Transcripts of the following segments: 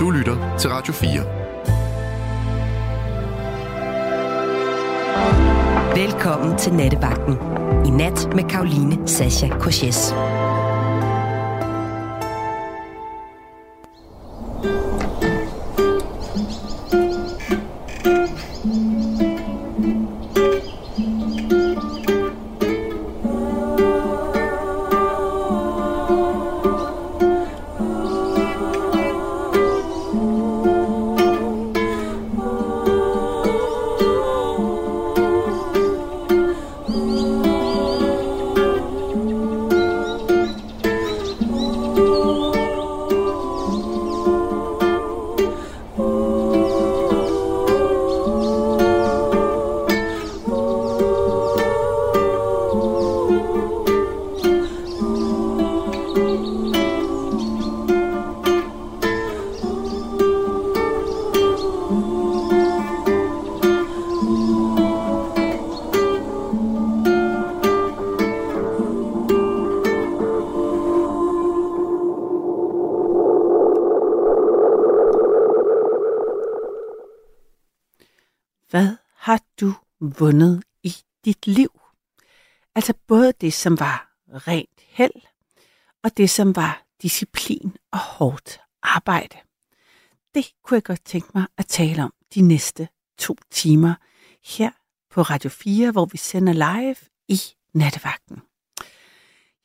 Du lytter til Radio 4. Velkommen til Nattevagten. I nat med Karoline Sasha Korches. Vundet i dit liv? Altså både det, som var rent held, og det, som var disciplin og hårdt arbejde. Det kunne jeg godt tænke mig at tale om de næste to timer her på Radio 4, hvor vi sender live i nattevagten.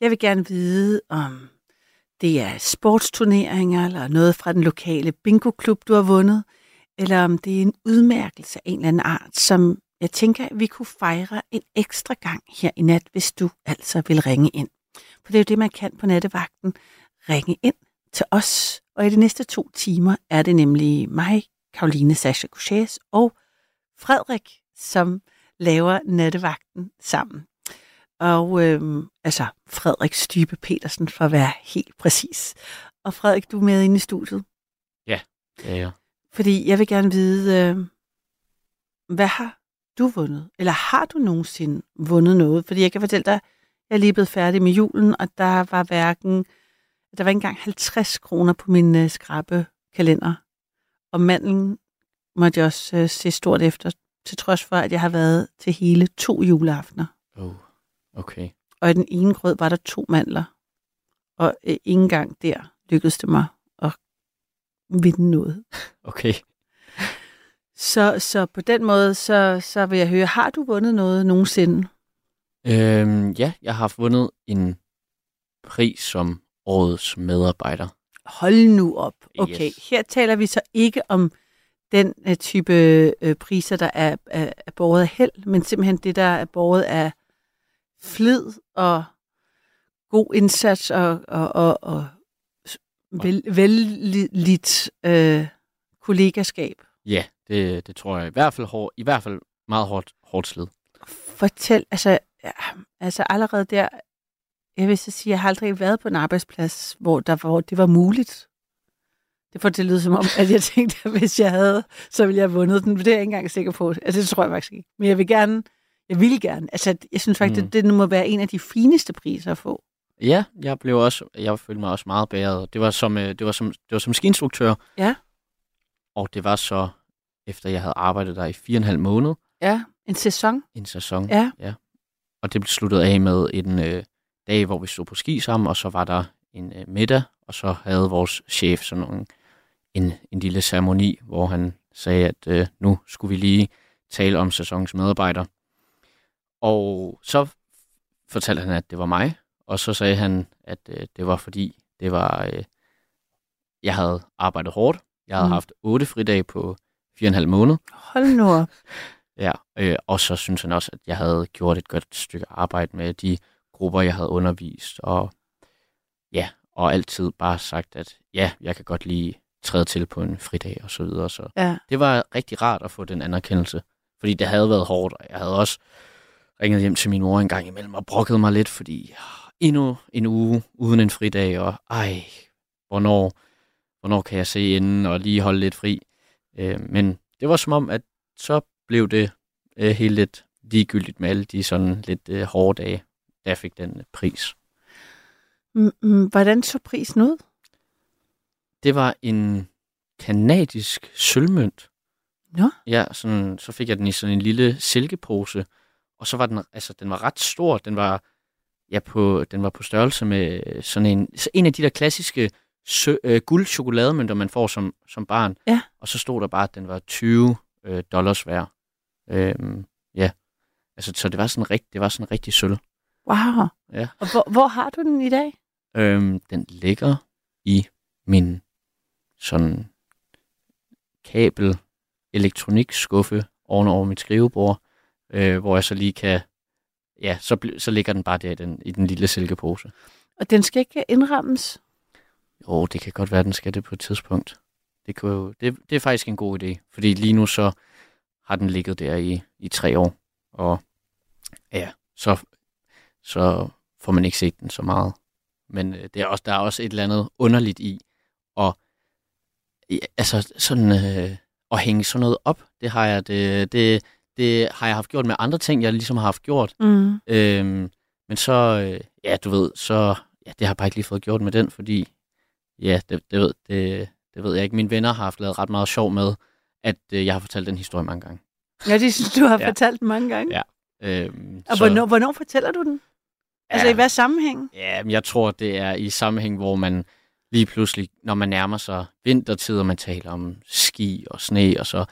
Jeg vil gerne vide, om det er sportsturneringer eller noget fra den lokale bingo-klub, du har vundet, eller om det er en udmærkelse af en eller anden art, som jeg tænker, vi kunne fejre en ekstra gang her i nat, hvis du altså vil ringe ind. For det er jo det, man kan på nattevagten. Ringe ind til os. Og i de næste to timer er det nemlig mig, Karoline Sascha Couchés og Frederik, som laver nattevagten sammen. Og øhm, altså Frederik Stybe Petersen, for at være helt præcis. Og Frederik, du er med inde i studiet. Ja, det er jeg. Fordi jeg vil gerne vide, øh, hvad har du vundet? Eller har du nogensinde vundet noget? Fordi jeg kan fortælle dig, jeg er lige blevet færdig med julen, og der var hverken, der var ikke engang 50 kroner på min øh, skrabe kalender. Og manden måtte jeg også øh, se stort efter, til trods for, at jeg har været til hele to juleaftener. Oh, okay. Og i den ene grød var der to mandler. Og øh, ikke engang der lykkedes det mig at vinde noget. Okay. Så, så på den måde, så, så vil jeg høre, har du vundet noget nogensinde? Øhm, ja, jeg har vundet en pris som årets medarbejder. Hold nu op. Okay, Yes. her taler vi så ikke om den uh, type uh, priser, der er, er, er båret af held, men simpelthen det, der er båret af flid og god indsats og, og, og, og vel, vellidt uh, kollegaskab. Ja, det, det tror jeg. I hvert fald, hård, i hvert fald meget hårdt, hårdt slid. Fortæl, altså, ja, altså allerede der, jeg vil så sige, jeg har aldrig været på en arbejdsplads, hvor, der, hvor det var muligt. Det får det lyde som om, at jeg tænkte, at hvis jeg havde, så ville jeg have vundet den. Men det er jeg ikke engang sikker på. Altså, det tror jeg faktisk ikke. Men jeg vil gerne, jeg vil gerne. Altså, jeg synes faktisk, Mm. det, det må være en af de fineste priser at få. Ja, jeg blev også, jeg følte mig også meget bæret. Det var som, øh, det var som, det var som skiinstruktør. Ja. Og det var så, efter jeg havde arbejdet der i fire og en halv måned, Ja, en sæson. en sæson. Ja. Og det blev sluttet af med en øh, dag, hvor vi stod på ski sammen, og så var der en øh, middag, og så havde vores chef sådan nogle, en, en lille ceremoni, hvor han sagde, at øh, nu skulle vi lige tale om sæsonens medarbejder. Og så fortalte han, at det var mig, og så sagde han, at øh, det var fordi, det var, øh, jeg havde arbejdet hårdt. Jeg havde Mm. haft otte fridage på fire og en halv måned. Hold nu op. Ja, øh, og så synes han også, at jeg havde gjort et godt stykke arbejde med de grupper, jeg havde undervist, og ja, og altid bare sagt, at ja, jeg kan godt lige træde til på en fridag og så videre. Så Ja. det var rigtig rart at få den anerkendelse, fordi det havde været hårdt, og jeg havde også ringet hjem til min mor en gang imellem og brokket mig lidt, fordi ah, endnu en uge uden en fridag, og ej, hvornår, hvornår kan jeg se inden og lige holde lidt fri. Øh, men det var som om, at så blev det øh, helt lidt ligegyldigt med alle de sådan lidt øh, hårde dage, da jeg fik den øh, pris. Hvordan så prisen ud? Det var en kanadisk sølvmønt. Nå. Ja, sådan, så fik jeg den i sådan en lille silkepose, og så var den, altså, den var ret stor. Den var, ja, på, den var på størrelse med sådan en, så en af de der klassiske sø, øh, guld chokolademønter, man får som, som barn. Ja. Og så stod der bare, at den var 20 øh, dollars værd. Øhm, ja, altså, så det var sådan rigtig, det var sådan rigtig sølv. Wow. Ja. Og hvor, hvor har du den i dag? Øhm, den ligger i min sådan kabel elektronikskuffe ovenover mit skrivebord, øh, hvor jeg så lige kan, ja, så, så ligger den bare der i den, i den lille silkepose. Og den skal ikke indrammes? Jo, det kan godt være, den skal det på et tidspunkt. Det, kunne jo, det, det er faktisk en god idé, fordi lige nu så har den ligget der i, i tre år, og ja, så, så får man ikke set den så meget. Men øh, det er også, der er også et eller andet underligt i, og ja, altså sådan øh, at hænge sådan noget op, det har jeg det, det, det har jeg haft gjort med andre ting, jeg ligesom har haft gjort. Mm. Øhm, men så, øh, ja, du ved, så, ja, det har jeg bare ikke lige fået gjort med den, fordi, ja, det, det, ved, det, det ved jeg ikke. Mine venner har haft lavet ret meget sjov med, at øh, jeg har fortalt den historie mange gange. Ja, det synes du har Ja. fortalt den mange gange. Ja. Øhm, Og hvornår, hvornår fortæller du den? Altså Ja. i hvad sammenhæng? Ja, men jeg tror, det er i sammenhæng, hvor man lige pludselig, når man nærmer sig vintertid, og man taler om ski og sne, og så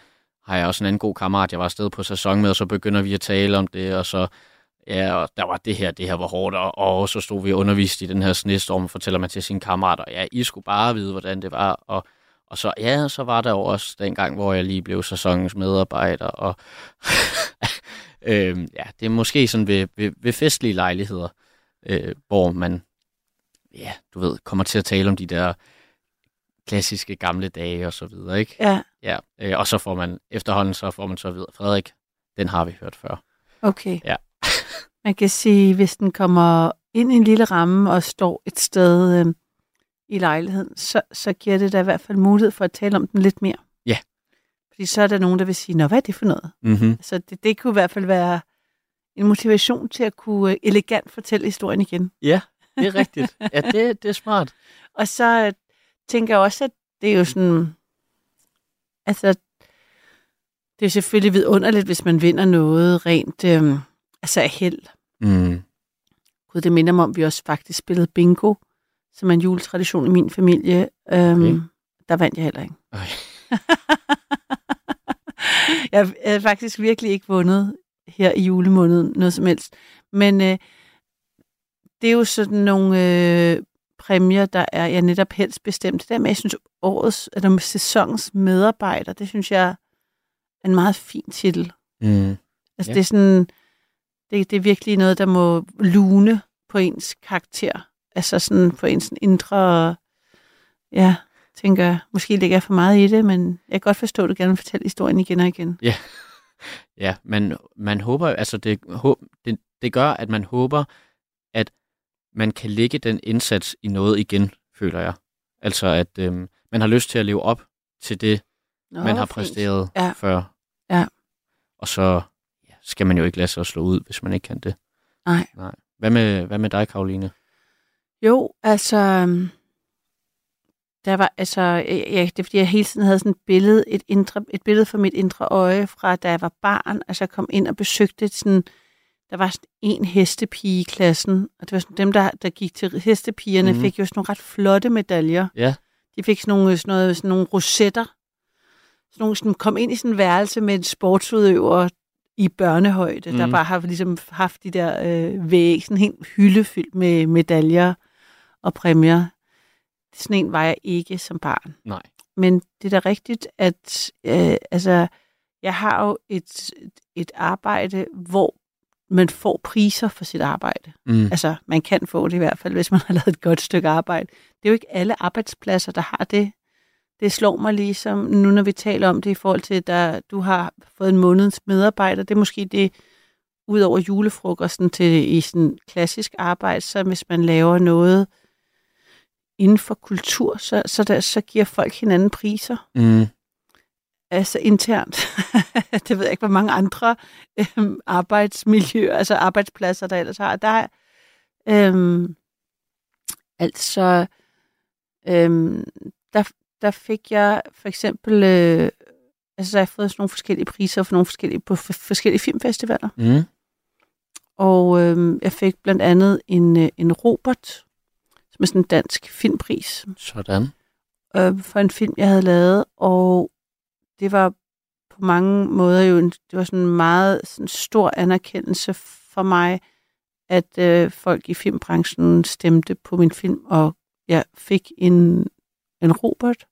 har jeg også en anden god kammerat, jeg var afsted på sæson med, og så begynder vi at tale om det, og så, ja, og der var det her, det her var hårdt, og, og så stod vi og underviste i den her snestorm, fortæller man til sine kammerater, ja, I skulle bare vide, hvordan det var, og, og så, ja, så var der jo også den gang, hvor jeg lige blev sæsonens medarbejder, og øhm, ja, det er måske sådan ved, ved, ved festlige lejligheder, øh, hvor man, ja, du ved, kommer til at tale om de der klassiske gamle dage og så videre, ikke? Ja, Ja, øh, og så får man, efterhånden så får man så videre, Frederik, den har vi hørt før. okay. Ja. Man kan sige, hvis den kommer ind i en lille ramme og står et sted øh, i lejligheden, så, så giver det da i hvert fald mulighed for at tale om den lidt mere. Ja. Fordi så er der nogen, der vil sige, nå, hvad er det for noget? Mm-hmm. Så det, det kunne i hvert fald være en motivation til at kunne øh, elegant fortælle historien igen. Ja, det er rigtigt. Ja, det, det er smart. Og så øh, tænker jeg også, at det er jo sådan... Altså, det er selvfølgelig vidunderligt, hvis man vinder noget rent øh, altså af held. Mm. Gud, det minder mig om, at vi også faktisk spillede bingo, som er en juletradition i min familie. Øhm, Okay. Der vandt jeg heller ikke. Ej. jeg har faktisk virkelig ikke vundet her i julemåneden noget som helst. Men øh, det er jo sådan nogle øh, præmier, der er jeg netop helst bestemt. Det der med, jeg synes, årets, eller sæsonens medarbejder, det synes jeg er en meget fin titel. Mm. Altså Ja. det er sådan, det, det er virkelig noget, der må lune på ens karakter. Altså sådan på ens indre, ja, tænker jeg, måske ligger jeg for meget i det, men jeg kan godt forstå, at du gerne vil fortælle historien igen og igen. Ja, men man håber, altså det, det, det gør, at man håber, at man kan lægge den indsats i noget igen, føler jeg. Altså at øhm, man har lyst til at leve op til det, Nå, man har fint. præsteret Ja. før. Ja. Og så ja, skal man jo ikke lade sig slå ud, hvis man ikke kan det. Nej. Nej. Hvad med, hvad med dig, Karoline? Jo, altså, øhm, der var, altså, ja, det er fordi, jeg hele tiden havde sådan et billede, et, indre, et billede for mit indre øje fra, da jeg var barn. Altså, jeg kom ind og besøgte sådan, der var sådan en hestepige i klassen, og det var sådan, dem, der, der gik til hestepigerne, mm. fik jo sådan nogle ret flotte medaljer. Ja. De fik sådan nogle, sådan noget, sådan nogle rosetter. Sådan nogle, sådan, kom ind i sådan en værelse med en sportsudøver i børnehøjde, mm. der bare har ligesom haft de der øh, væg, sådan helt hylde fyldt med medaljer og præmier. Sådan en var jeg ikke som barn. Nej. Men det er da rigtigt, at øh, altså, jeg har jo et, et arbejde, hvor man får priser for sit arbejde. Mm. Altså, man kan få det i hvert fald, hvis man har lavet et godt stykke arbejde. Det er jo ikke alle arbejdspladser, der har det. Det slår mig ligesom, nu når vi taler om det i forhold til, at du har fået en måneds medarbejder. Det er måske det, ud over julefrokosten til i sådan klassisk arbejde, så hvis man laver noget inden for kultur, så, så, der, så giver folk hinanden priser Mm. altså internt. det ved jeg ikke, hvor mange andre øhm, arbejdsmiljøer, altså arbejdspladser, der ellers har. Der er, øhm, altså, øhm, der, der fik jeg for eksempel, øh, altså så har jeg fået sådan nogle forskellige priser for nogle forskellige, på f- forskellige filmfestivaler. Mm. Og øh, jeg fik blandt andet en, øh, en Robert, som er sådan en dansk filmpris, Sådan. øh, for en film, jeg havde lavet. Og det var på mange måder jo en, det var sådan en meget sådan stor anerkendelse for mig, at øh, folk i filmbranchen stemte på min film, og jeg fik en, en Robert.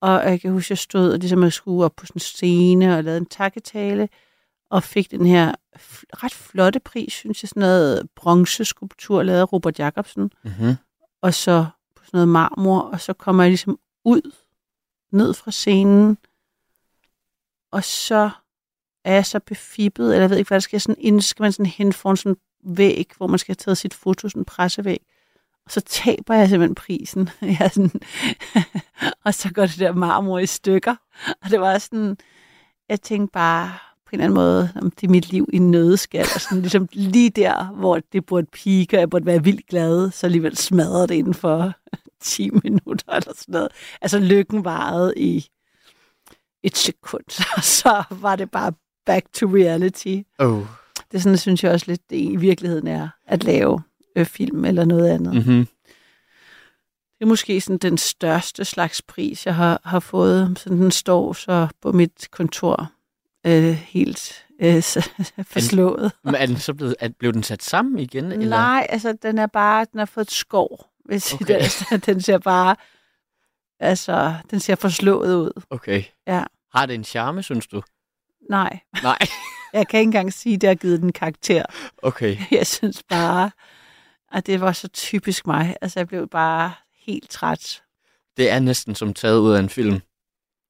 Og jeg kan huske, jeg stod og ligesom jeg skulle op på sådan en scene og lavede en takketale, og fik den her ret flotte pris, synes jeg, sådan noget bronzeskulptur, lavet af Robert Jacobsen, Mm-hmm. og så på sådan noget marmor, og så kommer jeg ligesom ud, ned fra scenen, og så er jeg så befippet, eller jeg ved ikke, hvad der skal, sådan, inden skal man sådan hen foran sådan en væg, hvor man skal have taget sit foto, sådan en pressevæg, og så taber jeg simpelthen prisen. Jeg er sådan, og så går det der marmor i stykker, og det var sådan, jeg tænkte bare på en eller anden måde, om det er mit liv i en nødskal, og sådan ligesom lige der, hvor det burde pike, og jeg burde være vildt glad, så alligevel smadrede det inden for 10 minutter eller sådan noget. Altså lykken varede i et sekund, og så var det bare back to reality. Oh. Det er sådan, synes jeg også lidt, det i virkeligheden er at lave øh, film eller noget andet. Mm. Mm-hmm. Det er måske sådan den største slags pris, jeg har, har fået. Sådan den står så på mit kontor øh, helt øh, forslået. Men er den så blevet, er, blev den sat sammen igen? Eller? Nej, altså den er bare, den har fået et skår. Hvis Okay. den, den ser bare, altså, den ser forslået ud. Okay. Ja. Har det en charme, synes du? Nej, Nej. jeg kan ikke engang sige, at det har givet den karakter. Okay. Jeg synes bare, at det var så typisk mig. Altså, jeg blev bare helt træt. Det er næsten som taget ud af en film.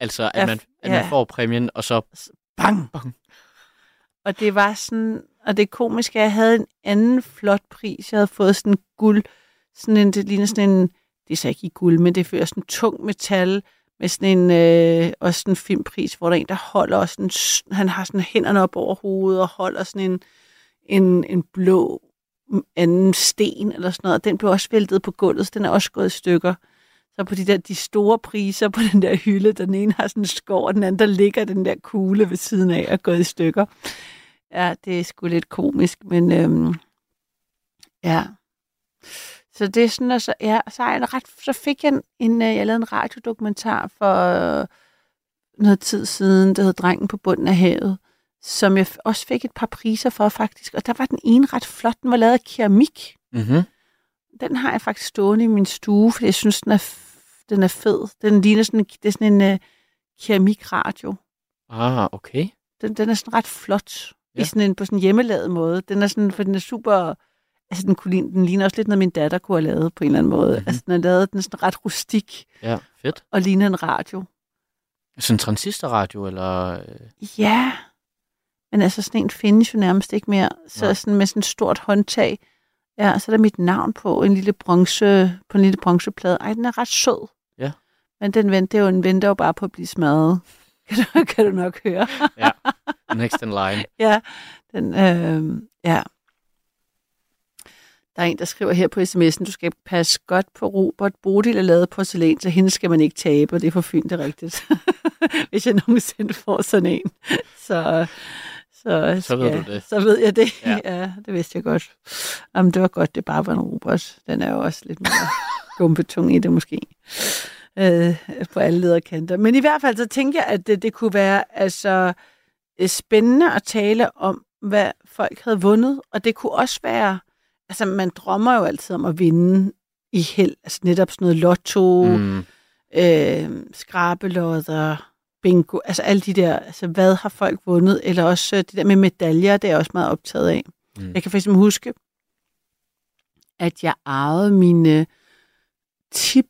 Altså, at, man, at ja. man får præmien, og så... Bang! Bang. Og det var sådan, og det komiske, at jeg havde en anden flot pris. Jeg havde fået sådan en guld, sådan en, det ligner sådan en, det er så ikke i guld, men det føler sådan en tung metal, med sådan en, øh, også sådan en filmpris, hvor der er en, der holder også sådan, han har sådan hænderne op over hovedet, og holder sådan en, en, en blå anden sten, eller sådan noget. Den blev også væltet på gulvet, så den er også gået i stykker. Så på de der de store priser på den der hylde, den ene har sådan en skår, og den anden, der ligger den der kugle ved siden af og gået i stykker. Ja, det er sgu lidt komisk, men øhm, ja. Så det er sådan, og så, ja, så, er jeg ret, så fik jeg en, en, jeg lavede en radiodokumentar for øh, noget tid siden, der hed Drengen på bunden af havet, som jeg også fik et par priser for faktisk, og der var den ene ret flot, den var lavet af keramik. Mm-hmm. Den har jeg faktisk stående i min stue, fordi jeg synes, den er, den er fed. Den ligner sådan, det er sådan en uh, keramikradio. Ah, okay. Den, den er sådan ret flot. Ja. I sådan en, på sådan en hjemmelavet måde. Den er sådan, for den er super... Altså, den, kunne, den ligner også lidt noget, min datter kunne have lavet på en eller anden måde. Mhm. Mm-hmm. Altså, den er lavet, den er sådan ret rustik Ja, fedt. og ligner en radio. Sådan en transistorradio, eller... øh, Ja, men altså sådan en findes jo nærmest ikke mere. Så Nej. sådan med sådan et stort håndtag. Ja, så er der mit navn på en lille bronze, på en lille bronzeplade. Ej, den er ret sød. Ja. Men den venter jo, den venter jo bare på at blive smadret. Kan du, kan du nok høre. Next in line. ja, den, øh, ja. Der er en, der skriver her på sms'en, du skal passe godt på Robert. Bodil er lavet porcelæn, så hende skal man ikke tabe, og det er for fint, det er rigtigt. Hvis jeg nogensinde får sådan en. Så, så, Så ved skal- du det. Så ved jeg det. Ja. Ja, ja det vidste jeg godt. Jamen, det var godt, det bare var en Robert. Den er jo også lidt mere gumpetung i det måske. Øh, på alle lederkanter. Men i hvert fald, så tænker jeg, at det, det kunne være altså, øh, spændende at tale om, hvad folk havde vundet. Og det kunne også være, altså man drømmer jo altid om at vinde i held. Altså netop sådan noget lotto. Mm. øh, skrabelodder, bingo, altså alle de der, altså hvad har folk vundet? Eller også øh, det der med medaljer, det er jeg også meget optaget af. Mm. Jeg kan eksempel huske, at jeg arvede mine tip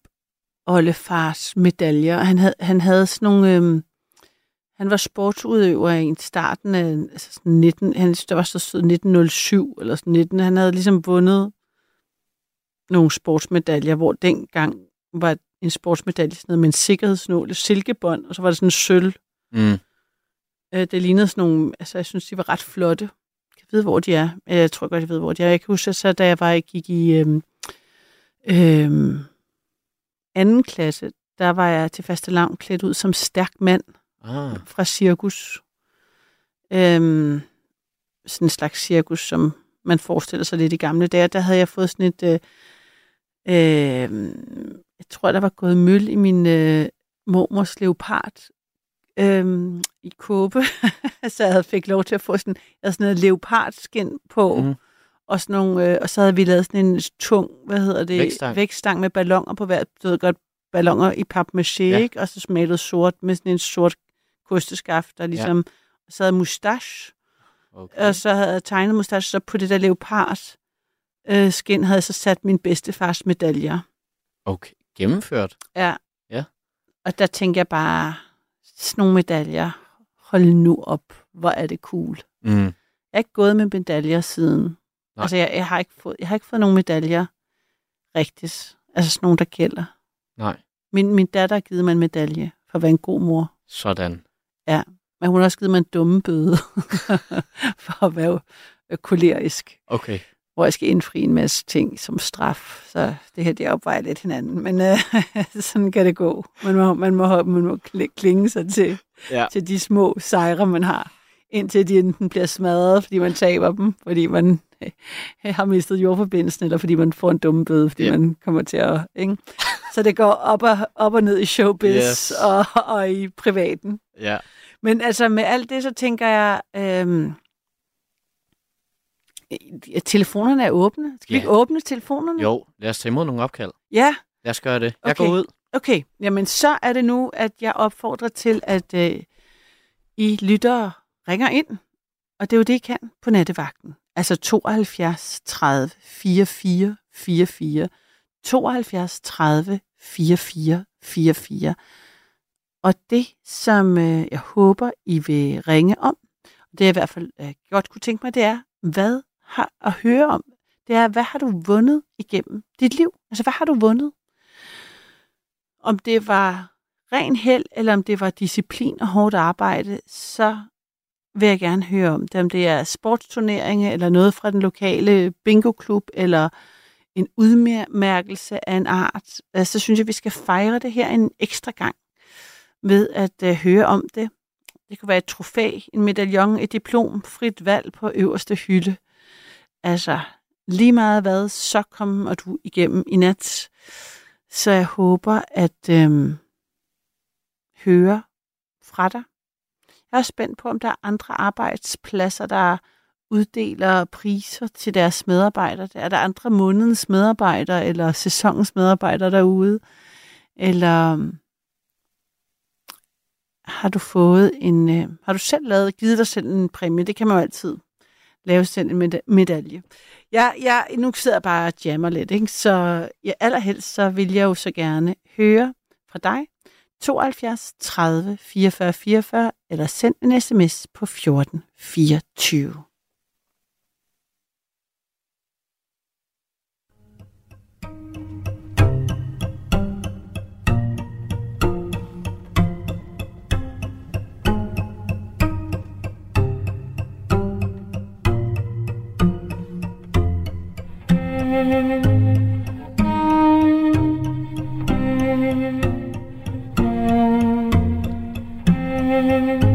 oldefars medaljer. Han havde, han havde sådan nogle... Øhm, han var sportsudøver i starten af altså sådan 19... Han, der var så stod 1907 eller sådan 19. Han havde ligesom vundet nogle sportsmedaljer, hvor dengang var en sportsmedalje sådan noget med en sikkerhedsnål, et silkebånd, og så var der sådan en sølv. Mm. Øh, det lignede sådan nogle, altså jeg synes, de var ret flotte. Jeg kan vide, hvor de er. Jeg tror godt, jeg ved, hvor de er. Jeg kan huske, så da jeg var, jeg gik i øhm, øhm, anden klasse, der var jeg til faste lavn klædt ud som stærk mand Ah, fra cirkus. Øhm, sådan en slags cirkus, som man forestiller sig lidt i gamle dage. Der havde jeg fået sådan et... Øh, øh, jeg tror, der var gået møl i min øh, mormors leopard øh, i kåbe. så jeg havde fik lov til at få sådan, jeg havde sådan noget leopardskin på. Mm. Og, sådan nogle, øh, og så havde vi lavet sådan en tung, hvad hedder det, Vægtstang. vægtstang med ballonger på hver, du ved godt, ballonger i papmaché, Ja. ikke? og så smalet sort med sådan en sort kosteskaft, der ligesom, ja. og så havde mustache, okay. og så havde jeg tegnet mustache, så på det der leopard øh, skin havde jeg så sat min bedstefars medaljer. okay. Gennemført. Ja. Ja. Og der tænker jeg bare, sådan nogle medaljer, hold nu op, hvor er det cool. Mm. Jeg har ikke gået med medaljer siden. Nej. Altså, jeg, jeg, har ikke fået, jeg har ikke fået nogen medaljer rigtigt. Altså sådan nogle, der gælder. Nej, Min, min datter har givet mig en medalje for at være en god mor. sådan. Men hun har også givet mig en dumme bøde for at være kolerisk. Okay. Hvor jeg skal indfri en masse ting som straf. Så det her, det opvejer lidt hinanden. Men øh, sådan kan det gå. Man må, man må, man må kli- klinge sig til, Ja. til de små sejre, man har. Indtil de enten bliver smadret, fordi man taber dem, fordi man øh, har mistet jordforbindelsen, eller fordi man får en dumme bøde, fordi Ja. man kommer til at... Ikke? Så det går op og, op og ned i showbiz Yes. og, og i privaten. Ja. Men altså med alt det, så tænker jeg, at telefonerne er åbne. Skal vi Ja. ikke åbne telefonerne? Jo, lad os tage imod nogle opkald. Ja, Lad os gøre det. Jeg Okay. går ud. okay. Jamen så er det nu, at jeg opfordrer til, at øh, I lyttere ringer ind. Og det er jo det, I kan på nattevagten. Altså 72 30 44 44. 72 30 44 44. Og det, som øh, jeg håber, I vil ringe om, det jeg i hvert fald øh, godt kunne tænke mig, det er, hvad har at høre om? Det er, hvad har du vundet igennem dit liv? Altså, hvad har du vundet? Om det var ren held, eller om det var disciplin og hårdt arbejde, så vil jeg gerne høre om det. Om det er sportsturneringer, eller noget fra den lokale bingoklub, eller en udmærkelse af en art, altså, så synes jeg, vi skal fejre det her en ekstra gang ved at øh, høre om det. Det kunne være et trofæ, en medaljon, et diplom, frit valg på øverste hylde. Altså, lige meget hvad, så kommer du igennem i nat. Så jeg håber at øh, høre fra dig. Jeg er spændt på, om der er andre arbejdspladser, der uddeler priser til deres medarbejdere. Er der andre månedens medarbejdere eller sæsonens medarbejdere derude? Eller øhm, har du fået en, øh, har du selv lavet, givet dig selv en præmie? Det kan man jo altid lave selv en meda- medalje. Jeg, jeg, nu sidder jeg bare og jammer lidt, ikke? så ja, allerhelst så vil jeg jo så gerne høre fra dig. 72 30 44 44 eller send en sms på 14 24. Thank you.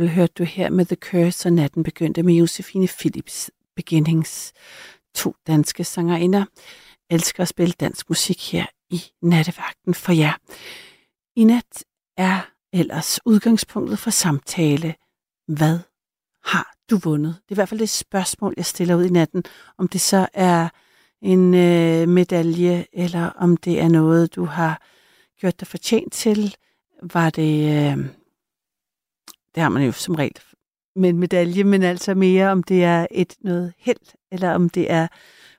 Eksempel hørte du her med The Curse, og natten begyndte med Josefine Philips Beginnings. To danske sangerinder elsker at spille dansk musik her i nattevagten for jer. I nat er ellers udgangspunktet for samtale. Hvad har du vundet? Det er i hvert fald det spørgsmål, jeg stiller ud i natten. Om det så er en øh, medalje, eller om det er noget, du har gjort dig fortjent til. Var det... Øh, det har man jo som regel med en medalje, men altså mere om det er et noget held, eller om det er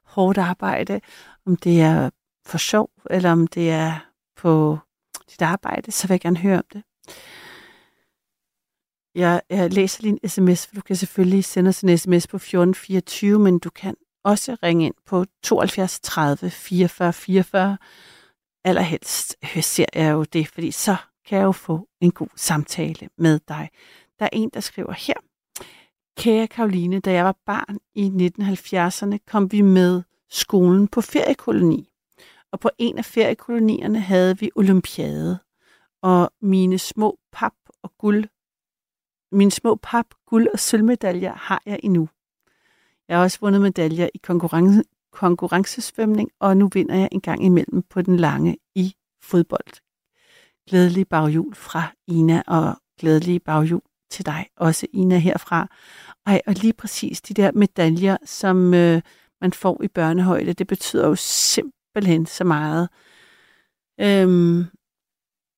hårdt arbejde, om det er for sjov, eller om det er på dit arbejde, så vil jeg gerne høre om det. Jeg, jeg læser lige en sms, for du kan selvfølgelig sende os en sms på 1424, men du kan også ringe ind på 72 30 44 44. Allerhelst øh, ser jeg jo det, fordi så kan jeg jo få en god samtale med dig. Der er en, der skriver her. Kære Karoline, da jeg var barn i 1970'erne, kom vi med skolen på feriekoloni. Og på en af feriekolonierne havde vi olympiade. Og mine små pap og guld, mine små pap, guld og sølvmedaljer har jeg endnu. Jeg har også vundet medaljer i konkurrence, konkurrencesvømning, og nu vinder jeg en gang imellem på den lange i fodbold. Glædelig baghjul fra Ina, og glædelig baghjul til dig, også Ina herfra. Ej, og lige præcis de der medaljer, som øh, man får i børnehøjde, det betyder jo simpelthen så meget. Øhm,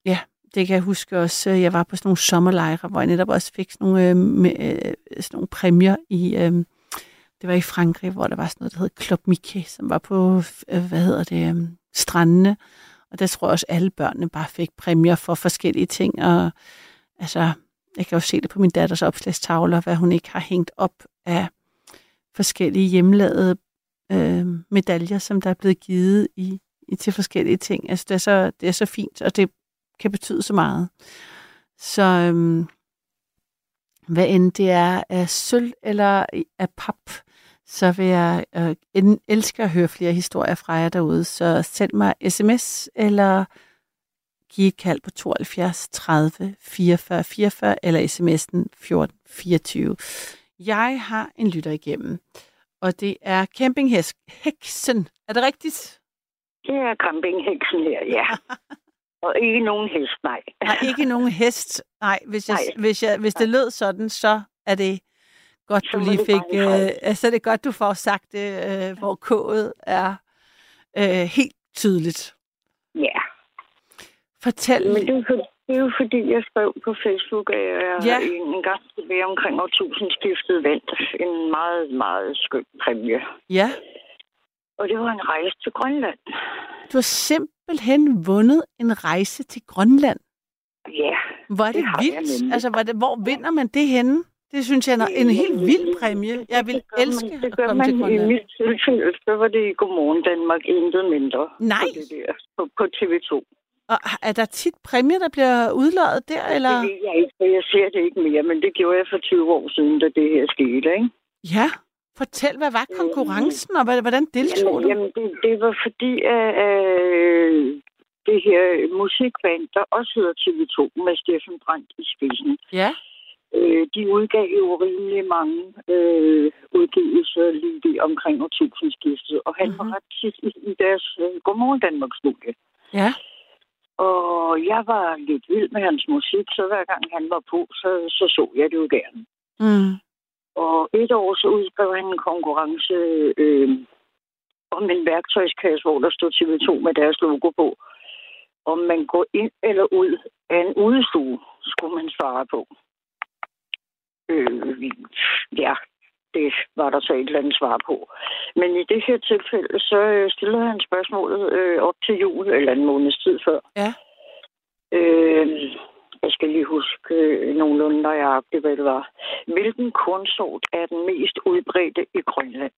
ja, det kan jeg huske også. Øh, jeg var på sådan nogle sommerlejre, hvor jeg netop også fik sådan nogle, øh, med, øh, sådan nogle præmier i... Øh, det var i Frankrig, hvor der var sådan noget, der hed Club Mickey, som var på, øh, hvad hedder det, øh, strandene. Og der tror jeg også, at alle børnene bare fik præmier for forskellige ting. Og altså, jeg kan jo se det på min datters opslagstavler, hvad hun ikke har hængt op af forskellige hjemlavede øh, medaljer, som der er blevet givet i, i til forskellige ting. Altså, det er, så, det er så fint, og det kan betyde så meget. Så øhm, hvad end det er af sølv eller af pap, så vil jeg øh, elske at høre flere historier fra jer derude. Så send mig sms eller giv et kald på 72 30 44 44 eller sms'en 14 24. Jeg har en lytter igennem, og det er campingheksen. Er det rigtigt? Det er campingheksen her, ja. Og ikke nogen hest, nej. Nej, ikke nogen hest. Nej, hvis, jeg, Nej. hvis, jeg, hvis det lød sådan, så er det godt, Så du lige det fik... Øh, altså, det er godt, du får sagt det, øh, hvor kodet er øh, helt tydeligt. Ja, Fortæl men det er, jo, det er jo fordi, jeg skrev på Facebook, at jeg Ja. en gang tilbage omkring årtusindskiftet vandt en meget, meget skøn præmie. Ja, Og det var en rejse til Grønland. du har simpelthen vundet en rejse til Grønland. Ja, Hvor er det, Det vildt. Altså, hvor, det, hvor vinder man det henne? Det synes jeg er en helt vild præmie. Jeg vil det elske man, det at gør komme man til i Grønland. mit tilfælde, så var det i Godmorgen Danmark intet mindre. Nej. På, det der, på, på TV2. Og er der tit præmier, der bliver udløjet der, eller? Det ved jeg ikke, for jeg ser det ikke mere, men det gjorde jeg for 20 år siden, da det her skete, ikke? Ja. Fortæl, hvad var konkurrencen, og hvordan deltog Jamen, du? jamen det, det var fordi, at øh, det her musikband, der også hedder TV2, med Steffen Brandt i spidsen, Ja. Øh, de udgav jo rimelig mange øh, udgivelser lige det omkring årtusindskiftet, og han mm-hmm. var Mhm. ret tit i, i deres øh, Godmorgen Danmark-studie. Ja. Og jeg var lidt vild med hans musik, så hver gang han var på, så så, så jeg det jo gerne. Mm. Og et år så udskrev han en konkurrence øh, om en værktøjskasse, hvor der stod TV2 med deres logo på. Om man går ind eller ud af en udestue, skulle man svare på. Øh, ja, det var der så et eller andet svar på. Men i det her tilfælde, så øh, stillede han spørgsmålet øh, op til jul, eller en måneds tid før. Ja. Øh, jeg skal lige huske øh, nogenlunde nøjagtigt, hvad det var. Hvilken kornsort er den mest udbredte i Grønland?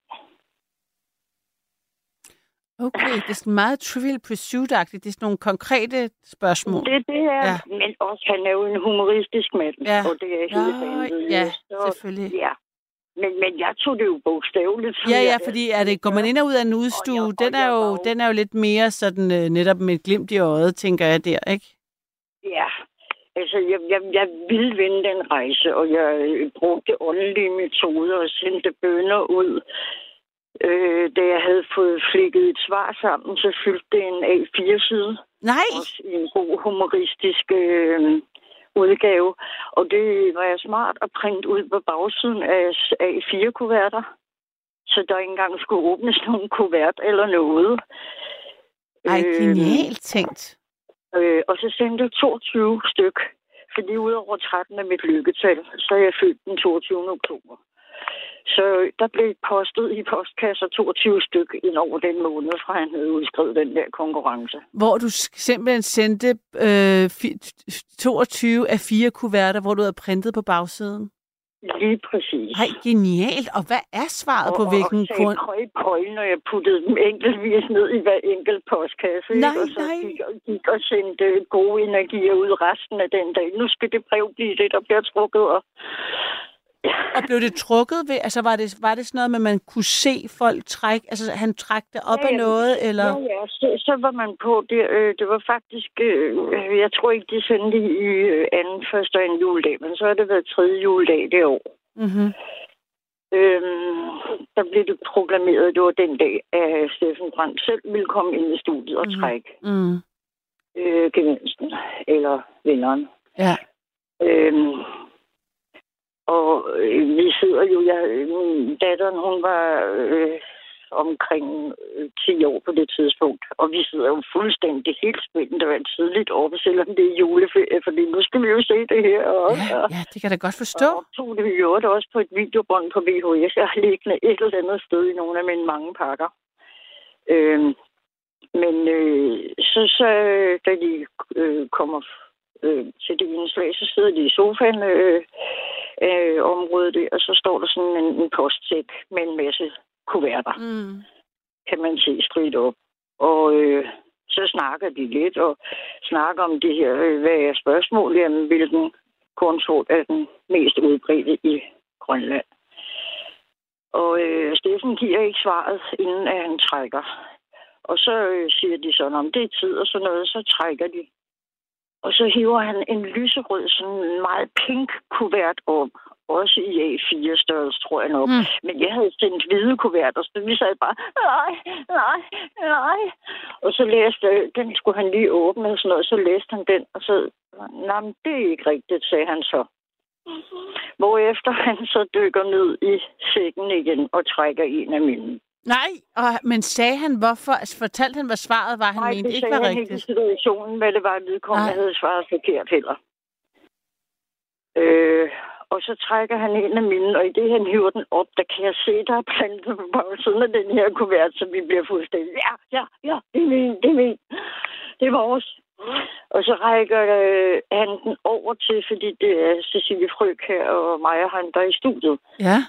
Okay, det er sådan meget trivial pursuit-agtigt. Det er sådan nogle konkrete spørgsmål. Det, det er, Ja. men også han er jo en humoristisk mand, Ja. og det er hele Nå, ja, så, selvfølgelig. Ja. Men, men jeg tog det jo bogstaveligt. Ja, ja, fordi er det, går man ind og ud af en udstue, Og jeg- den er jeg jo, var jo- den er jo lidt mere sådan øh, netop med et glimt i øjet, tænker jeg der, ikke? Ja, altså jeg, jeg, jeg ville vinde den rejse, og jeg øh, brugte åndelige metoder og sendte bønder ud. Øh, da jeg havde fået flikket et svar sammen, så fyldte det en A4-side. Nej, Også i en god humoristisk øh, udgave. Og det var jeg smart at printe ud på bagsiden af A4-kuverter. Så der ikke engang skulle åbnes nogen kuvert eller noget. ej, Øh, genialt tænkt. Øh, og så sendte jeg 22 styk. Fordi udover 13 er mit lykketal, så er jeg født den 22. oktober. Så der blev postet i postkasser 22 styk ind over den måned, fra han havde udskrevet den der konkurrence. Hvor du simpelthen sendte øh, fi- 22 af fire kuverter, hvor du havde printet på bagsiden. Lige præcis. Ej, genialt. Og hvad er svaret på hvilken og, grund? Og sagde prøv, når jeg puttede dem enkeltvis ned i hver enkelt postkasse. ikke? Nej, og så nej. Gik, og gik og sendte gode energier ud resten af den dag. Nu skal det brev blive det, der bliver trukket. Og... Og blev det trukket ved, altså var det, var det sådan noget med, at man kunne se folk trække, altså han trak det op Ja, af noget, eller? Ja, ja, så, så var man på det. Øh, det var faktisk, øh, jeg tror ikke, de sendte i øh, anden, første og anden juledag, men så har det været tredje juledag det år. Mm-hmm. Øhm, der blev det proklameret, det var den dag, at Steffen Brandt selv ville komme ind i studiet og Mhm. trække Mm. øh, gevinsten, eller vinderen. Ja. Øhm, øh, vi sidder jo, jeg, datteren, hun var øh, omkring øh, 10 år på det tidspunkt, og vi sidder jo fuldstændig helt spændende og tidligt oppe, selvom det er juleferie, fordi nu skal vi jo se det her. Og, Ja, ja, det kan jeg da godt forstå. og tog det jo også på et videobånd på VHS. Jeg har liggende et eller andet sted i nogle af mine mange pakker. Øhm, men øh, så, så da de øh, kommer øh, til det indslag, så sidder de i sofaen øh, øh, området der, og så står der sådan en, en postsæk med en masse kuverter, Mm. kan man se stridt op. Og øh, så snakker de lidt og snakker om det her, øh, hvad er spørgsmålet, jamen, hvilken kornsort er den mest udbredte i Grønland. Og øh, Steffen giver ikke svaret, inden at han trækker. Og så øh, siger de sådan, om det er tid og sådan noget, så trækker de. Og så hiver han en lyserød, sådan meget pink kuvert op. Også i A4 størrelse, tror jeg nok. Mm. Mm. Men jeg havde sendt hvide kuverter, så vi sad bare, nej, nej, nej. Og så læste, den skulle han lige åbne og sådan noget, så læste han den, og så, nej, men det er ikke rigtigt, sagde han så. Hvorefter han så dykker ned i sækken igen og trækker en af mine. Nej, og, men sagde han hvorfor? Altså, fortalte han, hvad svaret var, han Nej, mente det ikke var han ikke i rigtigt? situationen, hvad det var, vedkommende Nej. havde svaret forkert heller. Øh, og så trækker han en af mine, og i det han hiver den op, der kan jeg se, der er plantet på bagsiden af den her kuvert, så vi bliver fuldstændig, ja, ja, ja, det er min, det er min. Det er vores. Og så rækker øh, han den over til, fordi det er Cecilie Frøk her og mig og han, der er i studiet. Ja.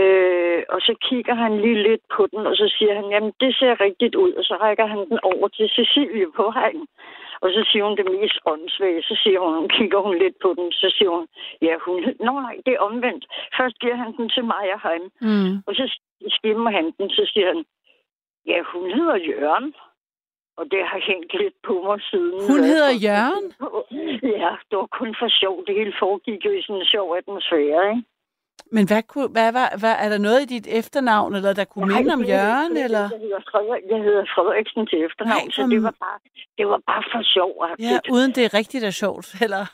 Øh, og så kigger han lige lidt på den, og så siger han, jamen det ser rigtigt ud. Og så rækker han den over til Cecilie på hegn. Og så siger hun det mest åndssvage. Så siger hun, kigger hun lidt på den, så siger hun, ja, hun. Nå nej, det er omvendt. Først giver han den til mig og Heim. Mm. Og så skimmer han den, så siger han, ja, hun hedder Jørgen. Og det har hængt lidt på mig siden. Hun hedder Jørgen? Ja, det var kun for sjov. Det hele foregik jo i sådan en sjov atmosfære, ikke? Men hvad, kunne, hvad var, hvad, er der noget i dit efternavn, eller der kunne minde om Jørgen, eller? Jeg hedder, Frederik, jeg hedder Frederiksen til efternavn, Nej, så det var bare, det var bare for sjov. Ja, uden det er rigtigt er sjovt, eller?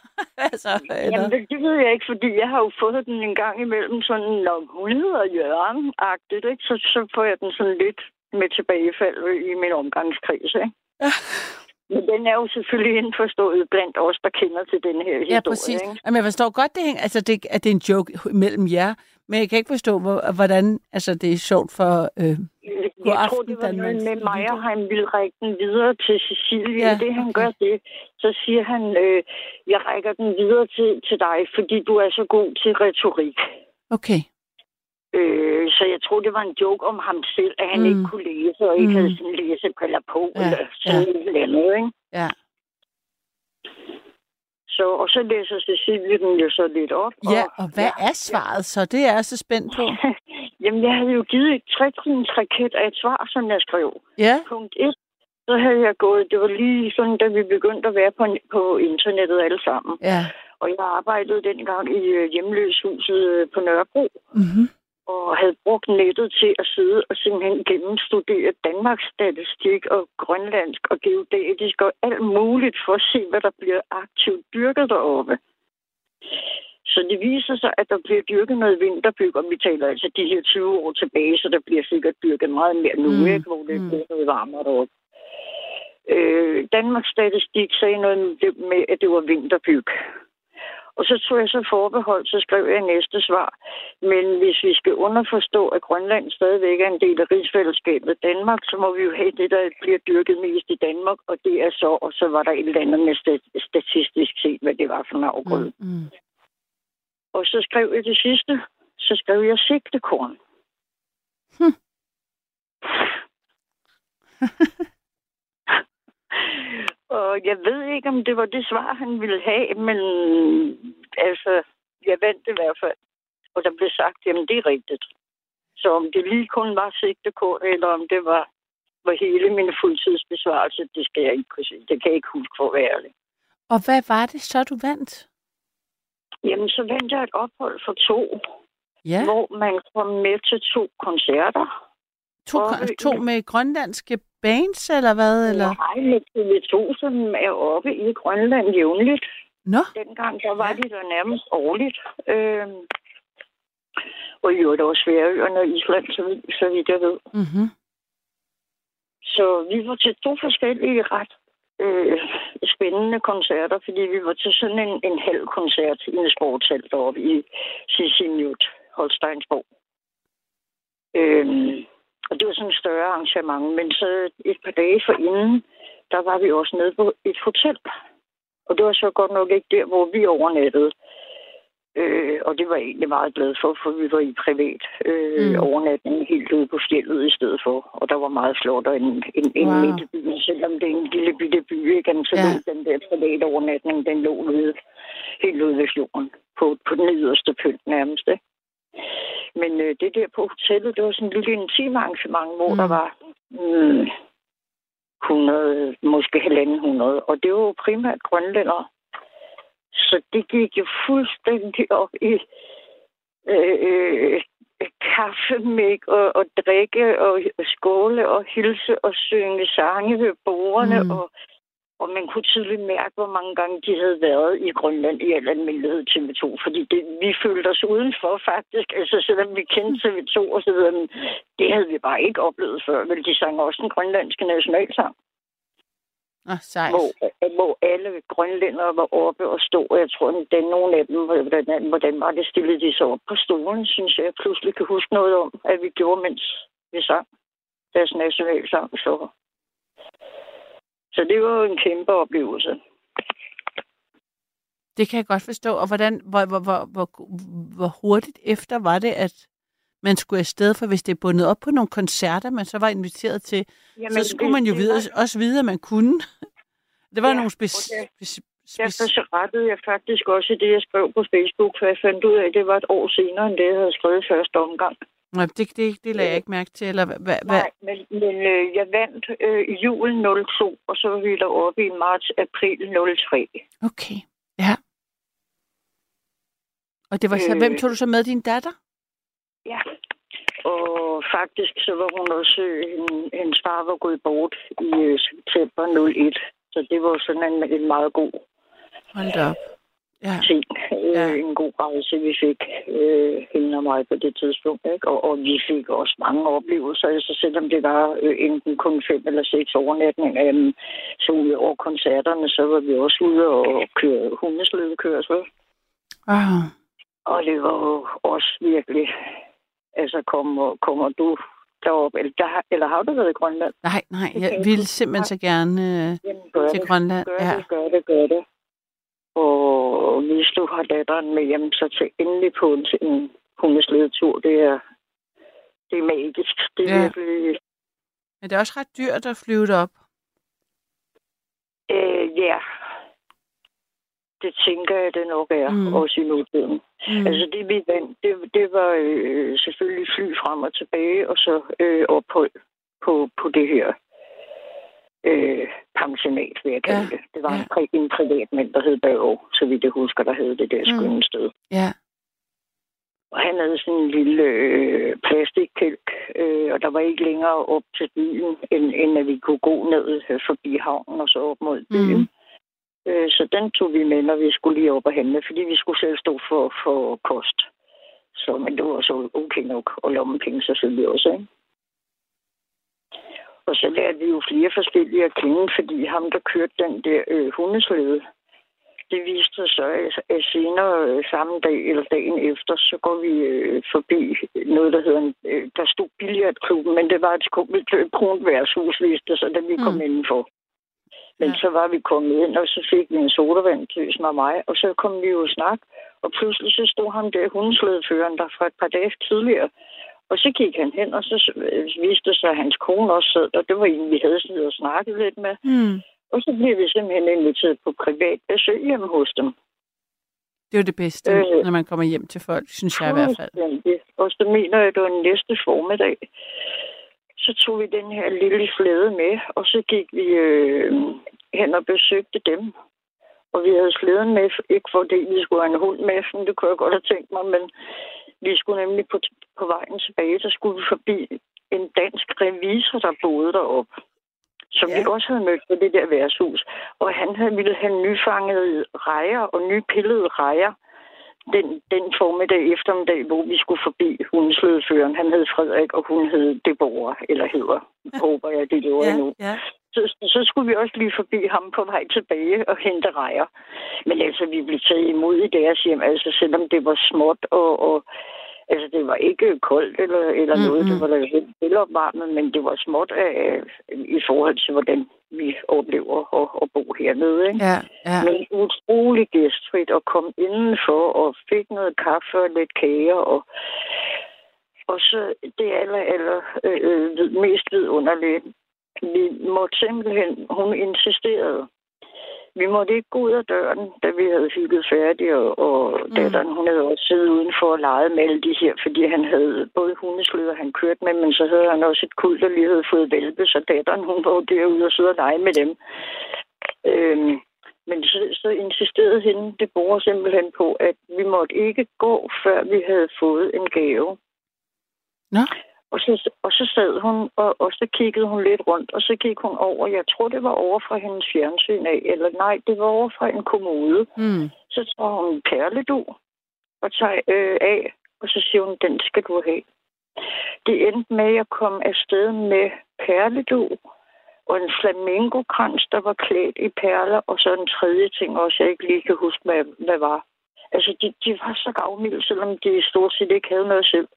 altså, eller? Jamen, det, det ved jeg ikke, fordi jeg har jo fået den en gang imellem sådan, når hun hedder Jørgen-agtigt, ikke? Så, så får jeg den sådan lidt med tilbagefald i min omgangskreds, ikke? Men den er jo selvfølgelig indforstået blandt os, der kender til den her historie, Ja, præcis. ikke? Jamen, jeg forstår godt, det hænger, altså, det, at det er en joke mellem jer, men jeg kan ikke forstå, hvor, hvordan altså, det er sjovt for... Øh, Jeg tror, det var noget med han ville række den videre til Cecilie. Ja, Ja, det han okay. gør det, så siger han, øh, jeg rækker den videre til, til dig, fordi du er så god til retorik. okay. Øh, så jeg tror, det var en joke om ham selv, at han Mm. ikke kunne læse, og ikke Mm. havde sin læsebriller på, Ja, ja, eller sådan ja. et eller andet, ikke? Ja. Så, og så læser Cecilie den jo så lidt op. Ja, og hvad er svaret så? Det er jeg så spændt på. Jamen, jeg havde jo givet et trætrins raket af et svar, som jeg skrev. Ja, Punkt 1, så havde jeg gået, det var lige sådan, da vi begyndte at være på, på internettet alle sammen. ja. Og jeg arbejdede dengang i øh, hjemløshuset øh, på Nørrebro, Mm-hmm. Og havde brugt nettet til at sidde og simpelthen gennemstudere Danmarks statistik og grønlandsk og geodatisk og alt muligt for at se, hvad der bliver aktivt dyrket deroppe. Så det viser sig, at der bliver dyrket noget vinterbyg, og vi taler altså de her 20 år tilbage, så der bliver sikkert dyrket meget mere nu, Mm, ikke, hvor det mm. bliver noget varmere deroppe. Øh, Danmarks statistik sagde noget med, at det var vinterbyg. Og så tog jeg så forbehold, så skrev jeg næste svar. Men hvis vi skal underforstå, at Grønland stadigvæk er en del af rigsfællesskabet Danmark, så må vi jo have det, der bliver dyrket mest i Danmark, og det er så, og så var der et eller andet med stat- statistisk set, hvad det var for en afgrøde. Mm. Mm. Og så skrev jeg det sidste, så skrev jeg sigtekorn. Hm. og jeg ved ikke, om det var det svar, han ville have, men altså, jeg vandt i hvert fald. Og der blev sagt, jamen det er rigtigt. Så om det lige kun var sigtekorn, eller om det var, var hele min fuldtidsbesvarelse, det skal jeg ikke kunne sige. Det kan jeg ikke huske for at være ærlig. Og hvad var det så, du vandt? Jamen, så vandt jeg et ophold for to, Ja, hvor man kom med til to koncerter. to, i- to med grønlandske bands, eller hvad? Eller? Nej, med TV2, som er oppe i Grønland jævnligt. Nå, Dengang der var de der nærmest årligt. Øhm, og jo, der var Sværøerne og Island, så, vidt- så vidt jeg ved. mm-hmm. Så vi var til to forskellige ret øh, spændende koncerter, fordi vi var til sådan en, en halv koncert i en sportshal deroppe i Sissinjut, Holsteinsborg. Øhm, og det var sådan et større arrangement, men så et par dage forinden, der var vi også nede på et hotel. Og det var så godt nok ikke der, hvor vi overnattede. Øh, og det var jeg egentlig meget glad for, for vi var i privat øh, Mm. overnatning helt ude på fjellet i stedet for. Og der var meget flottere end, end, end Wow. midt i byen, selvom det er en lille bitte by, ikke? Så Ja. den der private overnatning, den lå ude, helt ude ved fjorden, på, på den yderste pynt nærmest. Ikke? Men øh, det der på hotellet, det var sådan en lille intim arrangement, hvor Mm. der var mm, 100, måske halvanden 100. Og det var jo primært grønlændere. Så det gik jo fuldstændig op i øh, øh, kaffemæk og, og drikke og skåle og hilse og synge sange ved bordene. Mm. Og, og man kunne tydeligt mærke, hvor mange gange de havde været i Grønland i al almindelighed TV2. Fordi det, vi følte os udenfor faktisk. Altså selvom vi kendte TV2 og så videre, men det havde vi bare ikke oplevet før. Men de sang også den grønlandske nationalsang Åh, sejt. hvor, hvor alle grønlændere var oppe og stod. Og jeg tror, at den nogle af dem, hvordan, hvordan var det, stillede de sig op på stolen, synes jeg, jeg pludselig kan huske noget om, at vi gjorde, mens vi sang deres nationalsang. Så, så det var jo en kæmpe oplevelse. Det kan jeg godt forstå. Og hvordan, hvor, hvor, hvor, hvor, hvor hurtigt efter var det, at man skulle afsted? For hvis det er bundet op på nogle koncerter, man så var inviteret til, Jamen, så skulle man jo det vide, var- også vide, at man kunne. Det var Ja, nogle og speci- det- speci- Derfor så rettede jeg faktisk også det, jeg skrev på Facebook, for jeg fandt ud af, at det var et år senere, end det, jeg havde skrevet første omgang. Nej, det, det, det lagde jeg ikke mærke til. Eller hvad, hvad, hvad? Nej, men, men øh, jeg vandt øh, jul 02, og så var vi deroppe i marts-april 03. Okay, ja. Og det var så, Øh. hvem tog du så med din datter? Ja. Og faktisk så var hun også, øh, hendes far var gået bort i øh, september 01. Så det var sådan en, en meget god Hold da op. Ja, ting. Øh, Ja. En god rejse, vi fik øh, hende og mig på det tidspunkt. Ikke? Og, og vi fik også mange oplevelser. Altså selvom det var øh, enten kun fem eller seks overnatninger, øh, så ud over koncerterne, så var vi også ude og køre hundeslædekørsel. wow. Og det var jo også virkelig... Altså, kommer, kommer du derop, eller, der, eller har du været i Grønland? Nej, nej, jeg ville simpelthen så gerne øh, Jamen, til det. Grønland. Gør Ja. det, gør det, gør det. Og hvis du har datteren med hjem, så tag endelig på en, en hundeslædetur. Det er, det er magisk. Det er Ja. virkelig... Men det er også ret dyrt at flyve derop. Øh, ja. Det tænker jeg, det nok er, Mm. også i nutiden. Mm. Altså det vi vandt, det, det var øh, selvfølgelig fly frem og tilbage, og så øh, ophold på, på det her øh, pensionat, vil jeg kalde Ja, det. Det var ja. en, pri- en privat mand, der hed Børge, så vidt jeg husker, der hed det der Mm. skønne sted. Ja, Og han havde sådan en lille øh, plastikkælk, øh, og der var ikke længere op til byen, end, end at vi kunne gå ned øh, forbi havnen og så op mod byen. Mm. Mm. Øh, så den tog vi med, når vi skulle lige op og handle, fordi vi skulle selv stå for, for kost. Så, men det var så okay nok, og lommepenge selvfølgelig også, ikke? Og så lærte vi jo flere forskellige at kende, fordi ham, der kørte den der øh, hundeslæde, det viste sig så, at- senere øh, samme dag eller dagen efter, så går vi øh, forbi noget, der hedder, en, øh, der stod billiardklubben, men det var et skummelt brunt værtshus, viste sig, da vi kom Mm. indenfor. Men Ja. så var vi kommet ind, og så fik vi en sodavand til mig og mig, og så kom vi jo snak, og pludselig så stod ham der hundeslædeføreren der fra et par dage tidligere, og så gik han hen, og så øh, viste det sig, at hans kone også sad der. Det var en, vi havde siddet og snakket lidt med. mm. Og så blev vi simpelthen inviteret på privat besøg hjemme hos dem. det er det bedste, Øh. når man kommer hjem til folk, synes jeg i hvert fald. Og så mener jeg, at det var næste formiddag. Så tog vi den her lille slæde med, og så gik vi øh, hen og besøgte dem. Og vi havde slæden med, ikke fordi vi skulle have en hund med, men det kunne jeg godt have tænkt mig, men vi skulle nemlig på, på vejen tilbage, så skulle vi forbi en dansk revisor, der boede deroppe som Ja. vi også havde mødt på det der værtshus. Og han havde ville have nyfangede rejer og nypillede rejer den, den formiddag eftermiddag, hvor vi skulle forbi hundeslædeføreren. Han hed Frederik, og hun hed Deborah, eller hedder, håber jeg, det lever Ja, endnu. ja. Så, så skulle vi også lige forbi ham på vej tilbage og hente rejer. Men altså, vi blev taget imod i deres hjem, altså selvom det var småt og, og Altså, det var ikke koldt eller, eller Mm, mm, noget. Det var da helt velopvarmet, men det var småt af, i forhold til, hvordan vi oplever at, at bo hernede. Ikke? Ja, ja. Men utrolig gæstfrit at komme indenfor og fik noget kaffe og lidt kager. Og, og så det aller, aller øh, øh, mest vidunderlige. Vi måtte simpelthen, hun insisterede, vi måtte ikke gå ud af døren, da vi havde hygget færdigt, og, og Mm. datteren, hun havde også siddet udenfor og leget med alle de her, fordi han havde både hundesløder, han kørte med, men så havde han også et kul, der lige havde fået valpe, så datteren, hun var jo derude og sidde og lege med dem. Øhm, men så, så insisterede hende, det bor simpelthen på, at vi måtte ikke gå, før vi havde fået en gave. Nå. Og så, og så sad hun, og, og så kiggede hun lidt rundt, og så gik hun over. Jeg tror, det var over fra hendes fjernsyn af, eller nej, det var over fra en kommode. Mm. Så tager hun en perledu og tager øh, af, og så siger hun, den skal du have. Det endte med, at jeg kom afsted med perledu og en flamingokrans, der var klædt i perler, og så en tredje ting også, jeg ikke lige kan huske, hvad, hvad var. Altså, de, de var så gavmilde, selvom de stort set ikke havde noget selv.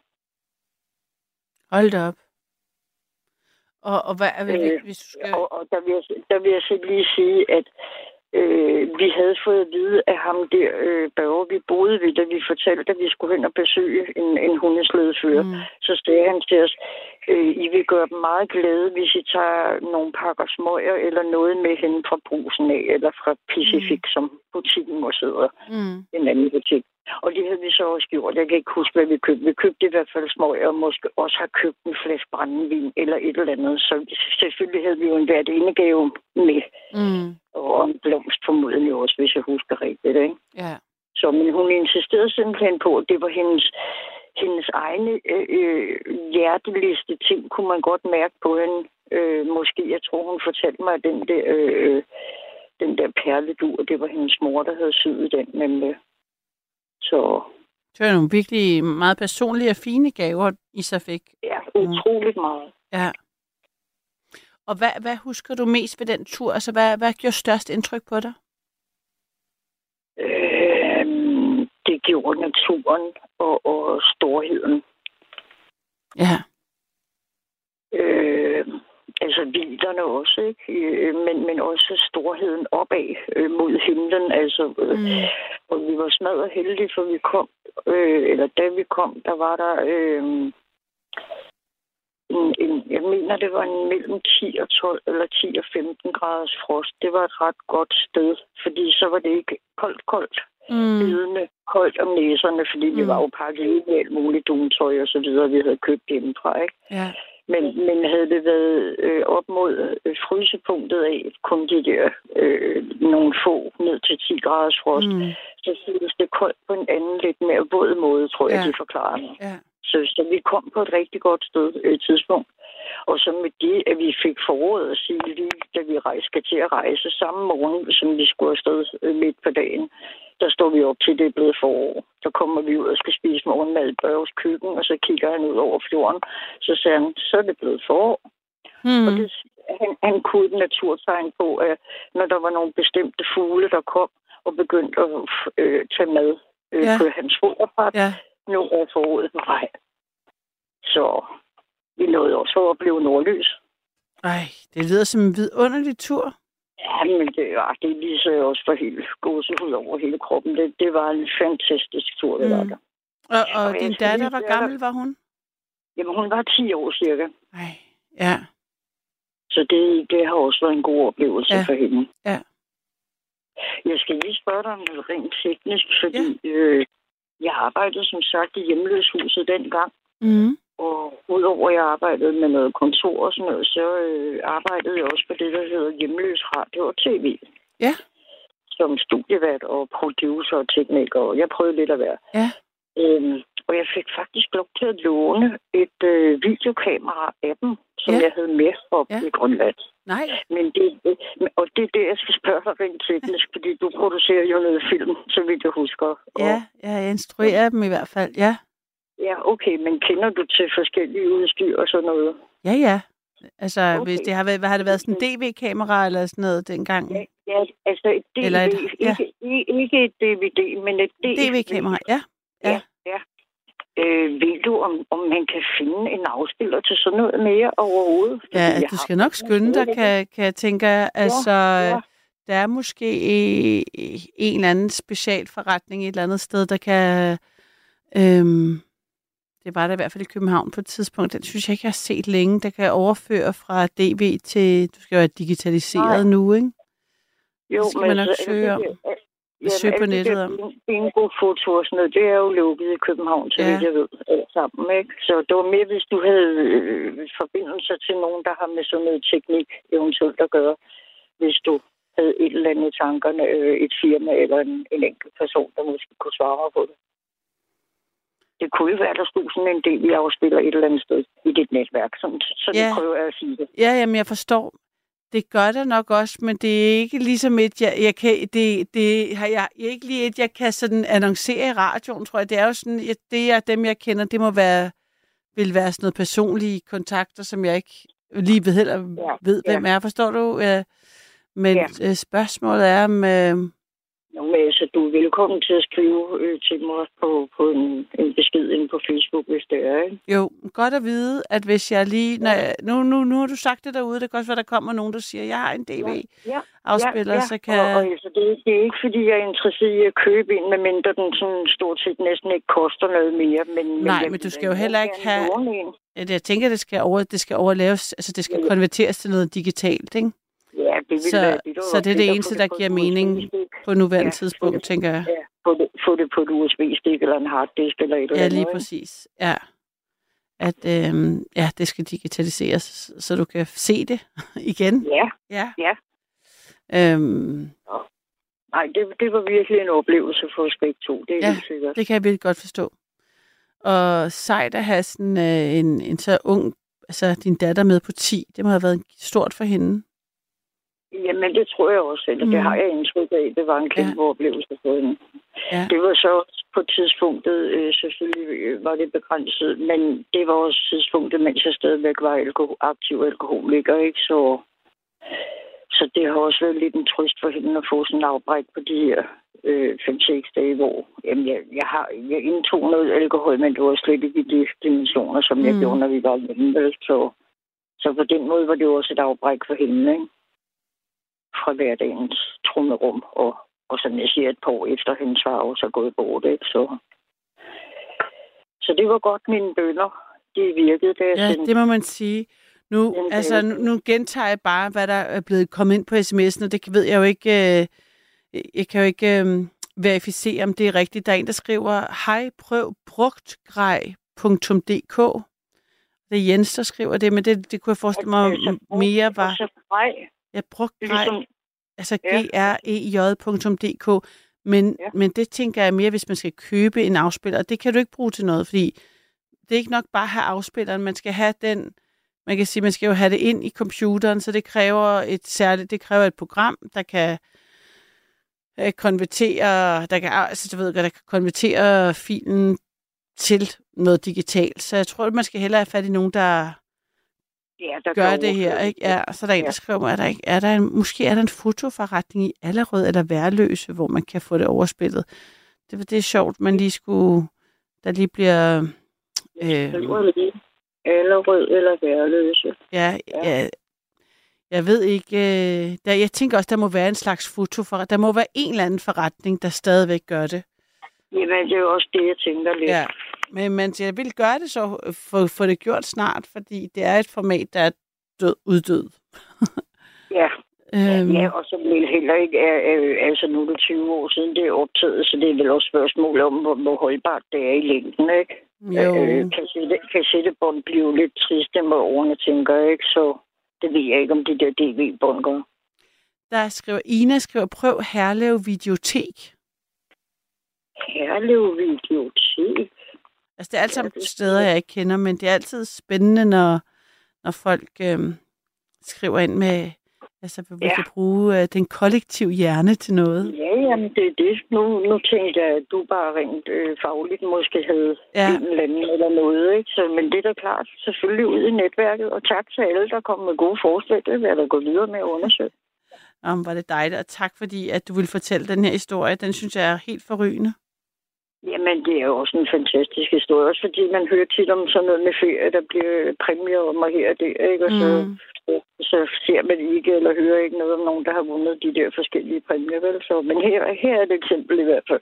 Hold da op. Og, og hvad, øh, Øh, hvis du skal... Og, og der, vil jeg, der vil jeg så lige sige, at øh, vi havde fået at vide af ham der, øh, Børge, vi boede ved, da vi fortalte, at vi skulle hen og besøge en, en hundeslædefører. Mm. Så sagde han til os, øh, I vil gøre dem meget glade, hvis I tager nogle pakker smøger eller noget med hen fra brusen af, eller fra Pacific, mm. som butikken må sidde Mm. en anden butik. Og det havde vi så også gjort. Jeg kan ikke huske, hvad vi købte. Vi købte i hvert fald smøger, og måske også har købt en flaske brændevin eller et eller andet. Så selvfølgelig havde vi jo en hvert gave med. Mm. Og en blomst formodentlig også, hvis jeg husker rigtigt. Ikke? Ja. Så men hun insisterede simpelthen på, at det var hendes, hendes egne øh, øh, hjerteliste ting, kunne man godt mærke på hende. Øh, måske, jeg tror, hun fortalte mig, at den der, øh, den der perledu, og det var hendes mor, der havde syet den. Øh, så Det var nogle virkelig meget personlige og fine gaver, I så fik. ja, utroligt meget. Ja. Og hvad, hvad husker du mest ved den tur? Altså, hvad, hvad gjorde størst indtryk på dig? Øh, det gjorde naturen og, og storheden. Ja. Øh, altså vilderne også, ikke? Øh, men, men også storheden opad øh, mod himlen. Altså, øh, Mm. Og vi var smadret heldige, for vi kom, øh, eller da vi kom, der var der øh, en, en, jeg mener, det var en mellem 10 og 12, eller 10 og 15 graders frost. Det var et ret godt sted, fordi så var det ikke koldt, koldt, Mm. bidende koldt om næserne, fordi mm. vi var jo pakket ind i alt muligt duntøj og så videre, vi havde købt hjemmefra, ikke? Ja. Men, men havde det været øh, op mod øh, frysepunktet af kun de der øh, nogle få ned til 10 graders frost, mm. Så føles det koldt på en anden lidt mere våd måde, tror jeg, Ja. de forklarer mig. Ja. Så, så vi kom på et rigtig godt sted øh, tidspunkt. Og så med det, at vi fik foråret at sige lige, da vi rejse, skal til at rejse samme morgen, som vi skulle afsted øh, midt på dagen, der står vi op til, det er blevet forår. Så kommer vi ud og skal spise morgenmad i Børges køkken, og så kigger han ud over fjorden. Så siger han, så er det blevet forår. Mm. Og det, han, han kunne et naturtegn på, at når der var nogle bestemte fugle, der kom og begyndte at øh, tage mad øh, Ja. på hans foderbræt, Ja. nu er foråret på vej. Så vi nåede også at opleve nordlys. Ej, det lyder som en vidunderlig tur. Ja, men det var det viser jeg også for hele gåsehud over hele kroppen. Det, det var en fantastisk tur, det var Mm. der. Og, og Og din datter, hvor gammel var hun? Jamen, hun var 10 år cirka. Ej, ja. Så det, det har også været en god oplevelse ja. for hende. Ja. Jeg skal lige spørge dig om noget rent teknisk, fordi ja. øh, jeg arbejdede som sagt i hjemløshuset dengang. Mm. Og udover at jeg arbejdede med noget kontor og sådan noget, så øh, arbejdede jeg også på det, der hedder hjemløs radio og tv. Ja. Som studievært og producer og tekniker, og jeg prøvede lidt at være. Ja. Øhm, og jeg fik faktisk lov til at låne et øh, videokamera af dem, som Ja. jeg havde med op Ja. i Grønland. Nej. Men det, det, og det er det, jeg skal spørge dig rent teknisk, fordi du producerer jo noget film, så vidt jeg husker. Og, Ja, ja, jeg instruerer dem i hvert fald. Ja. Ja, okay, men kender du til forskellige udstyr og sådan noget? Ja, ja. Altså, okay. Hvis det har, været, hvad har det været sådan en DV-kamera eller sådan noget dengang? Ja, ja altså et DVD, Eller et- ja. ikke, ikke, et DVD, men et DVD. DV-kamera, ja. Ja, ja. Øh, ved du, om, om man kan finde en afspiller til sådan noget mere overhovedet? Fordi Ja, jeg du skal nok skynde dig, kan, kan jeg tænke. Altså, ja. der er måske en eller anden specialforretning et eller andet sted, der kan... Øhm, det var der i hvert fald i København på et tidspunkt. Den synes jeg ikke, jeg har set længe. Der kan overføre fra DV til... Du skal jo være digitaliseret Nej. nu, ikke? Jo, Det skal man nok så- søge om. Ja, Søg på nettet om. Bingo-foto og sådan noget, det er jo lukket i København, så Ja. vidt jeg ved, alt sammen, ikke? Så det var mere, hvis du havde øh, forbindelser til nogen, der har med sådan noget teknik eventuelt at gøre, hvis du havde et eller andet i tankerne, øh, et firma eller en, en enkelt person, der måske kunne svare på det. Det kunne jo være, der stod sådan en del, vi afspiller et eller andet sted i dit netværk, sådan, så det Ja. prøver jeg at sige det. Ja, jamen, jeg forstår. Det gør det nok også, men det er ikke ligesom et, jeg, jeg kan, det, det har jeg ikke lige et, jeg kan sådan annoncere i radioen, tror jeg. Det er jo sådan, at det er dem, jeg kender, det må være, vil være sådan noget personlige kontakter, som jeg ikke lige ved, heller Ja, ved ja. hvem er. Forstår du? Øh, Men Ja. øh, spørgsmålet er, om... Øh, men altså, du er velkommen til at skrive øh, til mig på, på en, en besked inde på Facebook, hvis det er, ikke? jo, godt at vide, at hvis jeg lige... Når jeg, nu, nu, nu har du sagt det derude, det kan også være, der kommer nogen, der siger, jeg har en DV-afspiller, Ja. så kan... Og, og altså, det, er- det er ikke, fordi jeg er interesseret i at købe en, medmindre den sådan stort set næsten ikke koster noget mere. Men, Nej, jeg men du skal jo heller ikke have- jeg tænker, det skal, over, det skal overlaves, altså det skal Ja. konverteres til noget digitalt, ikke? Ja, det vil Så- det, så det er det eneste, der giver mening På nuværende Ja, tidspunkt, det- tænker jeg. Ja, få det, få det på et USB-stik eller en harddisk eller et eller Ja, andet. lige ikke? præcis. Ja. At øhm, ja, det skal digitaliseres, så du kan se det igen. Ja, Ja. Ja. Øhm, nej, det, det var virkelig en oplevelse for os begge to. Det er Ja, helt sikkert. det kan jeg virkelig godt forstå. Og sejt at have sådan øh, en, en så ung, altså din datter med på 10, det må have været stort for hende. Jamen, det tror jeg også, eller mm. Det har jeg indtryk af. Det var en kæmpe ja. oplevelse for hende. Ja. Det var så også på tidspunktet, øh, selvfølgelig øh, var det begrænset, men det var også tidspunktet, mens jeg stadigvæk var alkohol, aktiv alkoholiker, ikke? Så, så det har også været lidt en trøst for hende at få sådan en afbræk på de her øh, 5-6 dage, hvor jamen, jeg, jeg, har, jeg indtog noget alkohol, men det var slet ikke i de dimensioner, som jeg Mm. gjorde, når vi var hjemme. Så, så på den måde var det også et afbræk for hende, ikke? Fra hverdagens trummerum, og, og som jeg siger, et par år efter hendes far også gået bort, ikke? Så, så det var godt, mine bønder. Det virkede, da jeg Ja, sendte det må man sige. Nu, Jamen, altså, nu, nu gentager jeg bare, hvad der er blevet kommet ind på sms'en, og det ved jeg jo ikke, øh, jeg kan jo ikke øh, verificere, om det er rigtigt. Der er en, der skriver, hej, prøv brugtgrej.dk. Det er Jens, der skriver det, men det, det kunne jeg forestille mig Altså, mere var, Nej, ja, brugtgrej, ligesom, altså Ja. grej.dk. Men, Ja. men det tænker jeg mere, hvis man skal købe en afspiller. Og det kan du ikke bruge til noget, fordi det er ikke nok bare at have afspilleren. Man skal have den, man kan sige, man skal jo have det ind i computeren, så det kræver et særligt, det kræver et program, der kan øh, konvertere, der kan, altså du ved, godt, der kan konvertere filen til noget digitalt. Så jeg tror, at man skal hellere have fat i nogen, der ja, der gør det her, ikke? Ja, så er der en, der Ja. skriver, er der ikke, er der en, måske er der en fotoforretning i Allerød eller Værløse, hvor man kan få det overspillet. Det, det er sjovt, man lige skulle, der lige bliver, øh, lige. Eller værløse. ja, Ja. ja, jeg ved ikke, øh, der, jeg tænker også, der må være en slags fotoforretning, der må være en eller anden forretning, der stadigvæk gør det. Jamen, det er jo også det, jeg tænker lidt. Ja, men man, jeg vil gøre det så, få, få det gjort snart, fordi det er et format, der er død, uddød. ja. Øhm, Ja, og så vil heller ikke, er, er, altså nu er det 20 år siden, det er optaget, så det er vel også spørgsmål om, hvor, hvor holdbart det er i længden, ikke? jo. Øh, kassette, kassettebånd bliver jo lidt triste med årene, tænker jeg, ikke? Så det ved jeg ikke, om de der DV-bånd gør. Der skriver, Ina skriver, prøv Herlev Videotek. Herlev Videotek. Altså, det er alt sammen Ja, det- steder, jeg ikke kender, men det er altid spændende, når, når folk øhm, skriver ind med, altså, hvor vi Ja. kan bruge øh, den kollektive hjerne til noget. Ja, jamen det er det. Nu, nu tænkte jeg, at du bare rent øh, fagligt måske havde Ja. en eller anden eller noget, ikke? Så, men det er da klart, selvfølgelig ud i netværket. Og tak til alle, der kom med gode forslag. Det vil jeg da gå videre med at undersøge. Om var det dejligt, og tak fordi, at du ville fortælle den her historie. Den synes jeg er helt forrygende. Jamen, det er jo også en fantastisk historie. Også fordi man hører tit om sådan noget med ferie, der bliver præmier om og her og der, ikke? Og så, Mm. så, så ser man ikke eller hører ikke noget om nogen, der har vundet de der forskellige præmier, vel? Så, men her, her er et eksempel i hvert fald.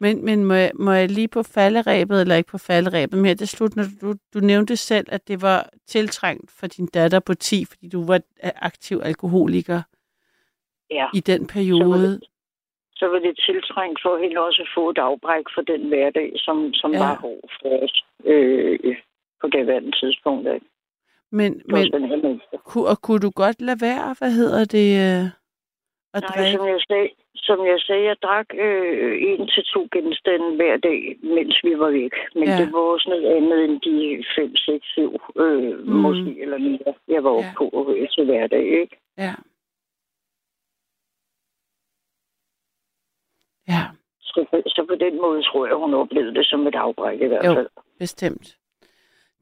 Men, men må, jeg, må jeg lige på falderæbet, eller ikke på falderæbet, men her til slut, når du, du nævnte selv, at det var tiltrængt for din datter på 10, fordi du var aktiv alkoholiker. Ja, i den periode. Så var det tiltrængt for hende også at få et afbræk for den hverdag, som, som Ja. var hård for os øh, på det værende tidspunkt. Ikke? Men, men den her menneske. ku, og kunne du godt lade være, hvad hedder det, øh, at Nej, drikke? som jeg sagde, som jeg sagde, jeg drak øh, en til to genstande hver dag, mens vi var væk. Men Ja. det var også noget andet end de 5, 6, 7, øh, Mm. mm. måske eller mere, jeg var oppe Ja. på øh, til hverdag. Ikke? Ja. Ja, Så, på- så på den måde tror jeg, hun oplevede det som et afbræk i hvert Jo. fald. bestemt.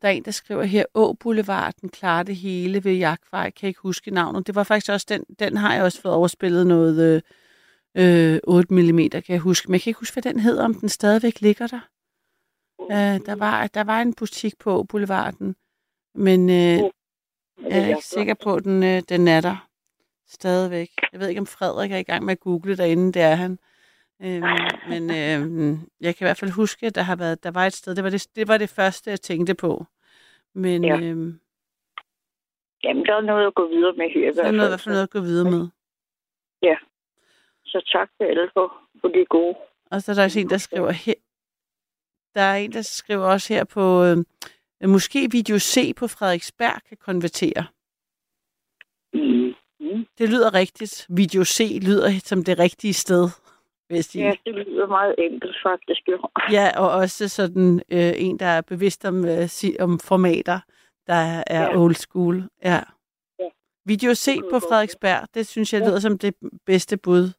Der er en, der skriver her, Å Boulevarden klarer det hele ved Jagtvej. Kan jeg ikke huske navnet. Det var faktisk også den, den har jeg også fået overspillet noget øh, 8 mm, kan jeg huske. Men jeg kan ikke huske, hvad den hedder, om den stadigvæk ligger der. Øh, der, var, der var en butik på Boulevarden, men øh, jeg er ikke sikker på, at den, øh, den er der stadigvæk. Jeg ved ikke, om Frederik er i gang med at google derinde. Det er han. Øhm, men øh, jeg kan i hvert fald huske, at der, har været, der var et sted. Det var det, det var det første, jeg tænkte på. Men Ja. ja. øh, Jamen, der er noget at gå videre med her så er noget, i hvert fald noget at gå videre med. Så tak til alle for, for det gode. Og så er der også en, der skriver her. Der er en, der skriver også her på, øh, måske video C på Frederiksberg kan konvertere. Mm. Mm. Det lyder rigtigt. Video C lyder som det rigtige sted, vil jeg sige. Ja, det lyder meget enkelt faktisk. Jo. Ja, og også sådan øh, en, der er bevidst om, øh, si- om formater, der er Ja. old school. Ja. Ja. Video C på Frederiksberg, det synes jeg Ja. lyder som det bedste bud.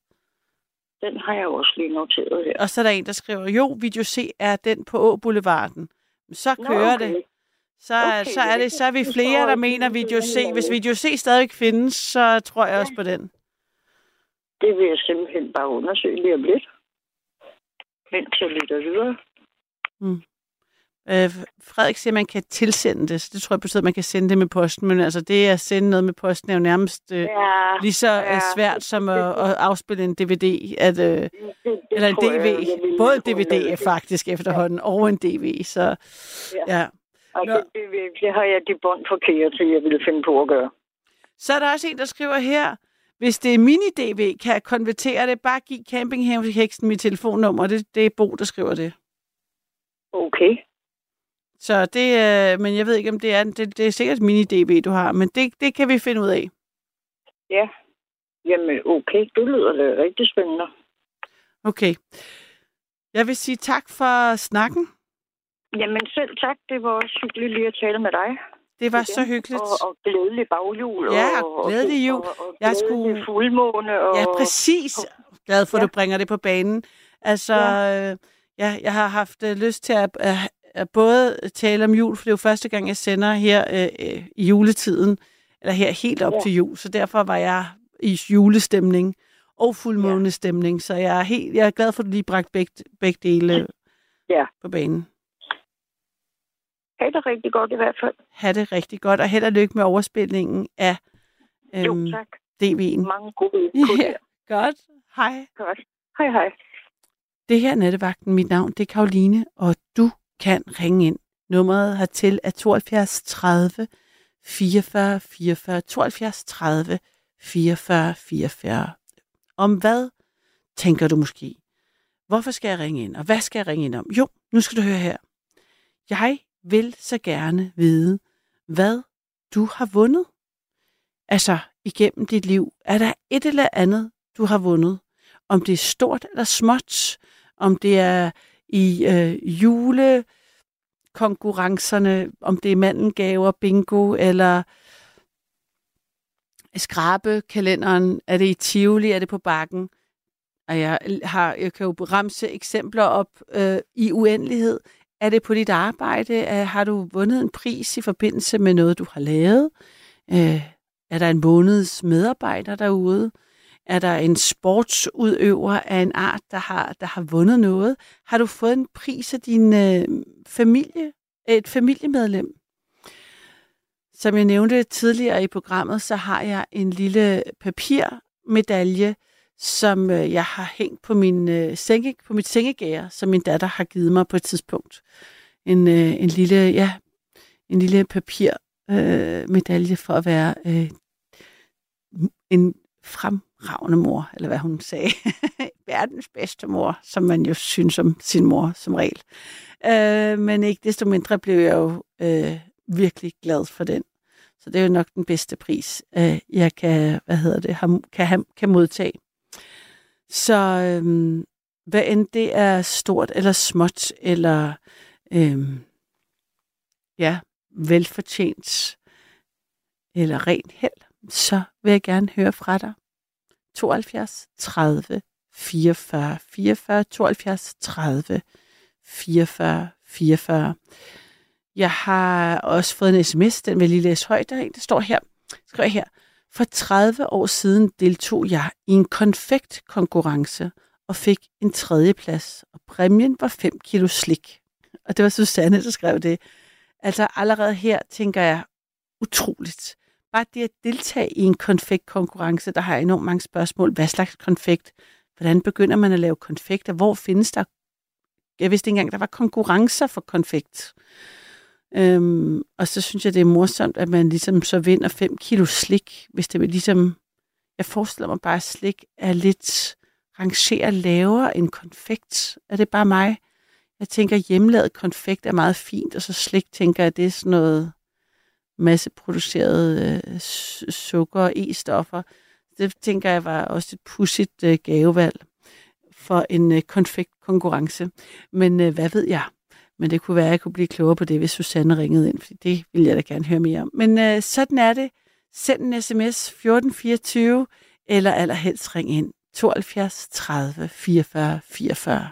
Den har jeg også lige noteret her. Og så er der en, der skriver, jo, Video C er den på Å Boulevarden. Så Nå, kører okay. det. Så, okay, så, er det, så er vi flere, der mener. Video C. Hvis Video C stadig findes, så tror jeg også på den. Det vil jeg simpelthen bare undersøge lige om lidt. Mens jeg lytter videre. Øh, Frederik siger, at man kan tilsende det. Så det tror jeg betyder, at man kan sende det med posten. Men altså, det at sende noget med posten er jo nærmest øh, Ja, lige så ja, ja. svært som at, at afspille en DVD. At, øh, det, det eller en DV. Jeg, jeg Både en DVD er faktisk efterhånden, og en DV. Så Ja. ja. Og Nå. det, det, det har jeg de bånd forkert til, jeg ville finde på at gøre. Så er der også en, der skriver her, hvis det er mini-DV, kan jeg konvertere det. Bare giv campingheksen mit telefonnummer. Det, det er Bo, der skriver det. Okay. Så det, øh, men jeg ved ikke, om det er, det, det er sikkert mini-DV, du har, men det, det kan vi finde ud af. Ja. Jamen, okay. Det lyder da rigtig spændende. Okay. Jeg vil sige tak for snakken. Jamen, selv tak. Det var også hyggeligt lige at tale med dig. Det var Igen. så hyggeligt. Og, og glædelig baghjul. Ja, og, glædelig jul. Og, og Jeg glædelig skulle- fuldmåne. Og, Ja, præcis. Glad for, at Ja. du bringer det på banen. Altså, Ja. ja. ja, jeg har haft øh, lyst til at, at, at både tale om jul, for det er jo første gang, jeg sender her øh, øh, i juletiden, eller her helt op Ja. til jul, så derfor var jeg i julestemning og fuldmånestemning, så jeg er, helt, jeg er glad for, at du lige bragte begge, begge dele Ja. på banen. Ha' det rigtig godt i hvert fald. Ha' det rigtig godt, og held og lykke med overspilningen af Jo, øhm, tak. DV'en. Mange gode Ja, godt. Hej. Godt. Hej, hej. Det her er Nattevagten. Mit navn det er Karoline, og du kan ringe ind. Nummeret hertil er 72 30 44 44 72 30 44 44. Om hvad tænker du måske? Hvorfor skal jeg ringe ind? Og hvad skal jeg ringe ind om? Jo, nu skal du høre her. Jeg vil så gerne vide, hvad du har vundet. Altså, igennem dit liv. Er der et eller andet, du har vundet? Om det er stort eller småt? Om det er i øh, julekonkurrencerne, om det er mandengaver, bingo, eller skrabekalenderen, er det i Tivoli, er det på bakken? Og jeg, har, jeg kan jo ramse eksempler op øh, i uendelighed. Er det på dit arbejde? Har du vundet en pris i forbindelse med noget, du har lavet? Øh, er der en måneds medarbejder derude? Er der en sportsudøver af en art, der har, der har vundet noget? Har du fået en pris af din øh, familie, et familiemedlem? Som jeg nævnte tidligere i programmet, så har jeg en lille papirmedalje, som øh, jeg har hængt på, min, øh, senge, på mit sengegær, som min datter har givet mig på et tidspunkt. En, øh, en lille, ja, en lille papirmedalje øh, medalje for at være øh, en fremragende mor, eller hvad hun sagde. Verdens bedste mor, som man jo synes om sin mor som regel. Øh, men ikke desto mindre blev jeg jo øh, virkelig glad for den. Så det er jo nok den bedste pris, øh, jeg kan, hvad hedder det, ham, kan, ham, kan modtage. Så øhm, hvad end det er stort eller småt, eller øhm, ja, velfortjent, eller rent held, så vil jeg gerne høre fra dig. 72 30 44 44 72 30 44 44. Jeg har også fået en sms, den vil jeg lige læse højt. Der er en, der står her. Skriver her. For 30 år siden deltog jeg i en konfektkonkurrence og fik en tredjeplads, og præmien var 5 kilo slik. Og det var Susanne, der skrev det. Altså allerede her tænker jeg, utroligt. Bare det at deltage i en konfektkonkurrence, der har enormt mange spørgsmål. Hvad slags konfekt? Hvordan begynder man at lave konfekter? Hvor findes der? Jeg vidste ikke engang, der var konkurrencer for konfekt. Øhm, og så synes jeg, det er morsomt, at man ligesom så vinder 5 kilo slik, hvis det vil ligesom... Jeg forestiller mig bare, at slik er lidt rangeret lavere end konfekt. Er det bare mig? Jeg tænker, at hjemmelavet konfekt er meget fint, og så slik tænker jeg, at det er sådan noget masseproduceret øh, sukker og e-stoffer. Det tænker jeg var også et pudsigt øh, gavevalg for en øh, konfektkonkurrence. Men øh, hvad ved jeg? Men det kunne være, at jeg kunne blive klogere på det, hvis Susanne ringede ind, for det ville jeg da gerne høre mere om. Men øh, sådan er det. Send en sms 1424, eller allerhelst ring ind 72 30 44 44.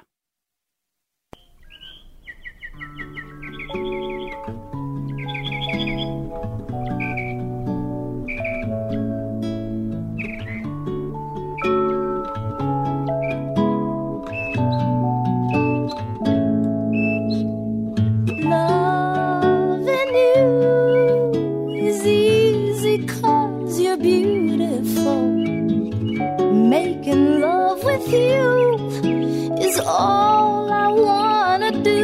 You is all I wanna do.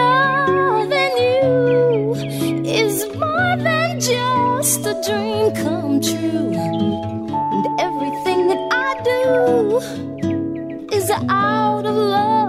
Loving you is more than just a dream come true. And everything that I do is out of loving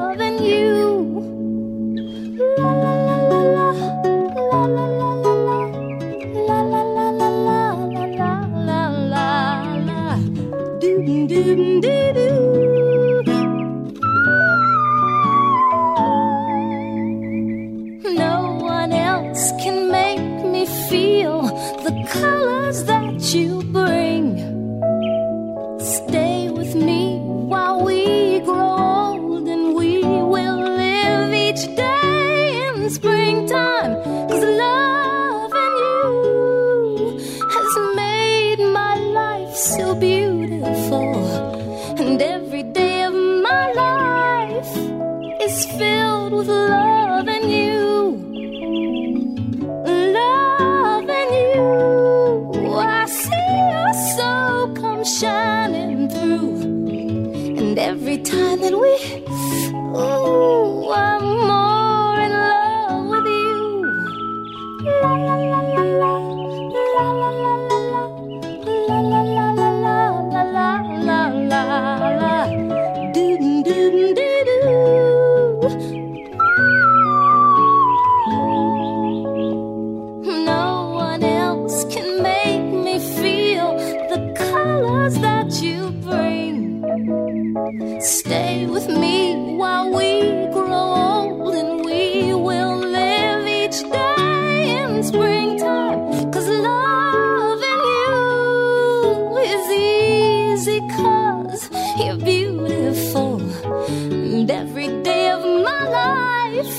day of my life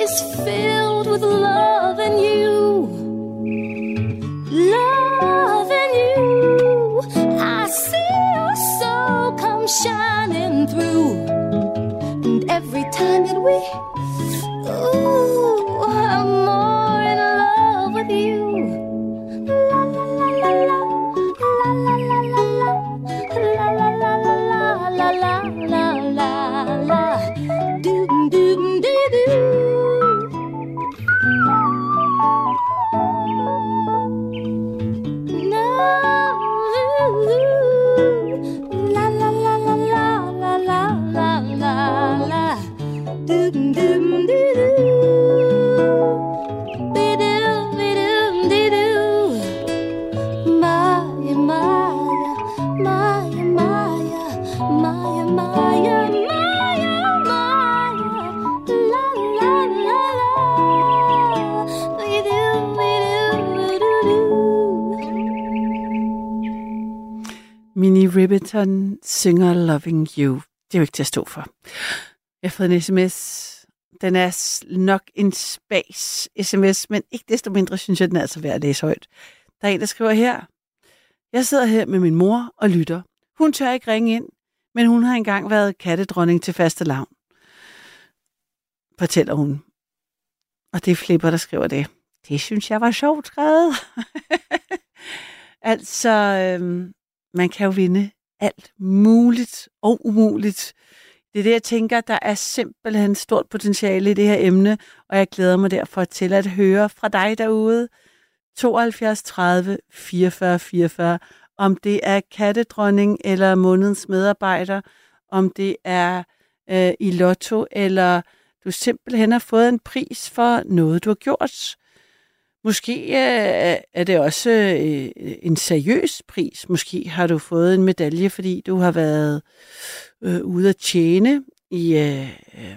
is filled with love Loving You. Det er jo ikke til at stå for. Jeg har fået en sms. Den er nok en spas sms, men ikke desto mindre synes jeg, den er altså værd at læse højt. Der er en, der skriver her. Jeg sidder her med min mor og lytter. Hun tør ikke ringe ind, men hun har engang været kattedronning til faste lavn. Fortæller hun. Og det er Flipper, der skriver det. Det synes jeg var sjovt skrevet. altså, øhm, man kan jo vinde alt muligt og umuligt. Det er det, jeg tænker, der er simpelthen stort potentiale i det her emne, og jeg glæder mig derfor til at høre fra dig derude. 72 30 44 44, om det er kattedronning eller månedens medarbejder, om det er øh, i lotto, eller du simpelthen har fået en pris for noget, du har gjort. Måske øh, er det også øh, en seriøs pris. Måske har du fået en medalje, fordi du har været øh, ude at tjene i øh, øh,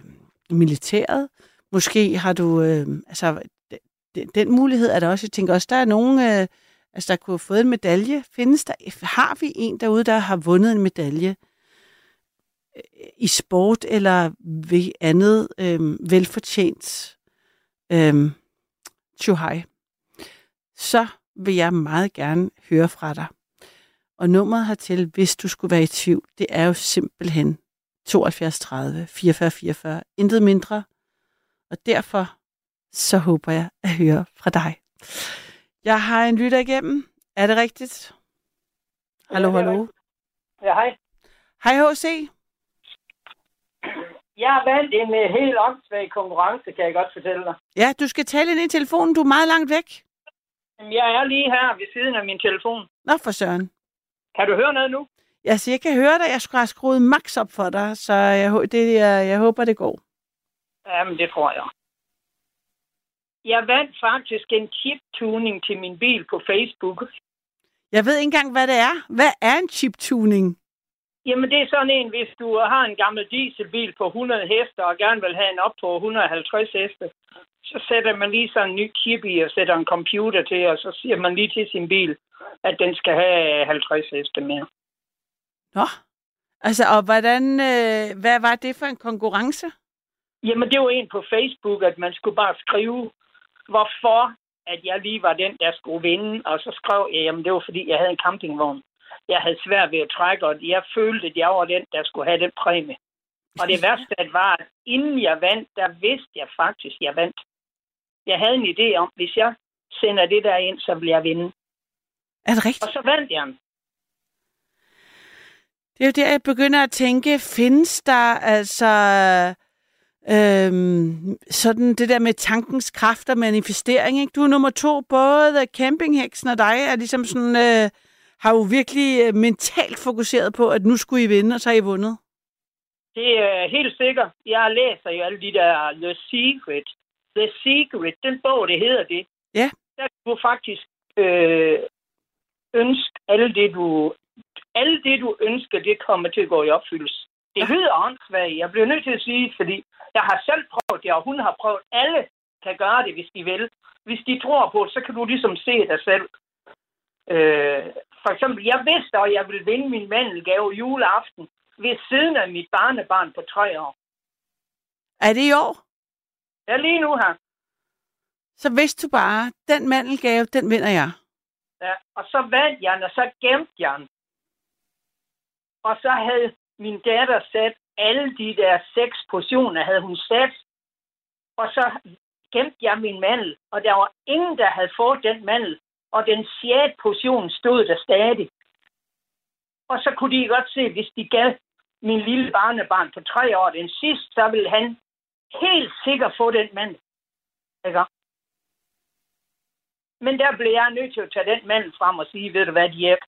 militæret. Måske har du, øh, altså den, den mulighed er der også. Jeg tænker også, der er nogen, øh, altså der kunne have fået en medalje. Findes der, har vi en derude, der har vundet en medalje øh, i sport eller ved andet øh, velfortjent øh, tjohej? Så vil jeg meget gerne høre fra dig. Og nummeret hertil, hvis du skulle være i tvivl, det er jo simpelthen 72 30 44 44. Intet mindre. Og derfor så håber jeg at høre fra dig. Jeg har en lytter igennem. Er det rigtigt? Hallo, Ja, hallo. Ja, hej. Hej HC. Jeg har vandt en uh, helt åndssvag konkurrence, kan jeg godt fortælle dig. Ja, du skal tale ind i telefonen. Du er meget langt væk. Jeg er lige her ved siden af min telefon. Nå for søren. Kan du høre noget nu? Altså, jeg kan høre dig. Jeg skulle have skruet max op for dig, så jeg, det, jeg, jeg håber, det går. Jamen, det tror jeg. Jeg vandt faktisk en chip-tuning til min bil på Facebook. Jeg ved ikke engang, hvad det er. Hvad er en chip-tuning? Jamen, det er sådan en, hvis du har en gammel dieselbil på 100 heste og gerne vil have en op på 150 heste, så sætter man lige sådan en ny chip i og sætter en computer til, og så siger man lige til sin bil, at den skal have 50 heste mere. Nå. Altså, og hvordan, øh, hvad var det for en konkurrence? Jamen, det var en på Facebook, at man skulle bare skrive, hvorfor at jeg lige var den, der skulle vinde. Og så skrev jeg, jamen det var fordi, jeg havde en campingvogn. Jeg havde svært ved at trække, og jeg følte, at jeg var den, der skulle have den præmie. Og det værste at var, at inden jeg vandt, der vidste jeg faktisk, at jeg vandt. Jeg havde en idé om, hvis jeg sender det der ind, så vil jeg vinde. Er det rigtigt? Og så vandt jeg den. Det er jo der, jeg begynder at tænke, findes der altså øhm, sådan det der med tankens kraft og manifestering, ikke? Du er nummer to, både campingheksen og dig er ligesom sådan, øh, har jo virkelig øh, mentalt fokuseret på, at nu skulle I vinde, og så har I vundet. Det er helt sikkert. Jeg læser jo alle de der The Secret. The Secret, den bog, det hedder det. Ja. Der kan du faktisk øh, ønske alle det, du alle det, du ønsker, det kommer til at gå i opfyldelse. Det lyder åndssvagt. Jeg bliver nødt til at sige, fordi jeg har selv prøvet det, og hun har prøvet. Alle kan gøre det, hvis de vil. Hvis de tror på det, så kan du ligesom se dig selv. Øh, for eksempel, jeg vidste, at jeg ville vinde min mandelgave juleaften ved siden af mit barnebarn på tre år. Er det i år? Ja, lige nu her. Så vidste du bare, den mandelgave, den vinder jeg. Ja, og så vandt jeg den, og så gemte jeg den. Og så havde min datter sat alle de der seks portioner, havde hun sat. Og så gemte jeg min mandel, og der var ingen, der havde fået den mandel. Og den sjette portion stod der stadig. Og så kunne de godt se, hvis de gav min lille barnebarn på tre år den sidste, så ville han helt sikkert få den mandel. Ikke? Men der blev jeg nødt til at tage den mandel frem og sige, ved du hvad, Dirk,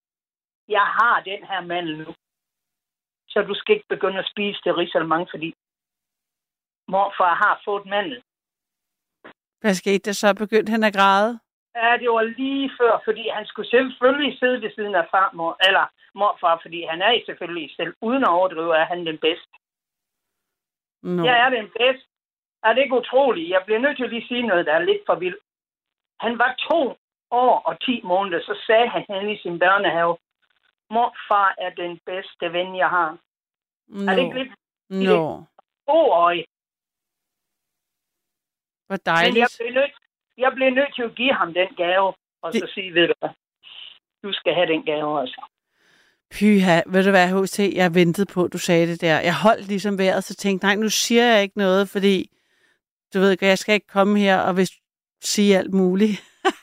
jeg har den her mandel nu. Så du skal ikke begynde at spise det risalemang, fordi morfar har fået mandel. Hvad skete der så? Begyndte han at græde? Ja, det var lige før, fordi han skulle selvfølgelig sidde ved siden af farmor, eller morfar, fordi han er selvfølgelig selv, uden at overdrive, er han den bedste. Nå. Jeg er den bedste. Er det ikke utroligt? Jeg bliver nødt til at lige sige noget, der er lidt for vildt. Han var to år og ti måneder, så sagde han hen i sin børnehave, morfar er den bedste ven, jeg har. Nå, Er det ikke lidt nå. toårig? Hvor Men jeg dejligt. blev, nødt, jeg blev nødt til at give ham den gave, og Det- så sige, ved du hvad, du skal have den gave også. Pyha, ved du hvad, H.C., jeg ventede på, at du sagde det der. Jeg holdt ligesom vejret, så tænkte, nej, nu siger jeg ikke noget, fordi du ved, jeg skal ikke komme her og vil sige alt muligt.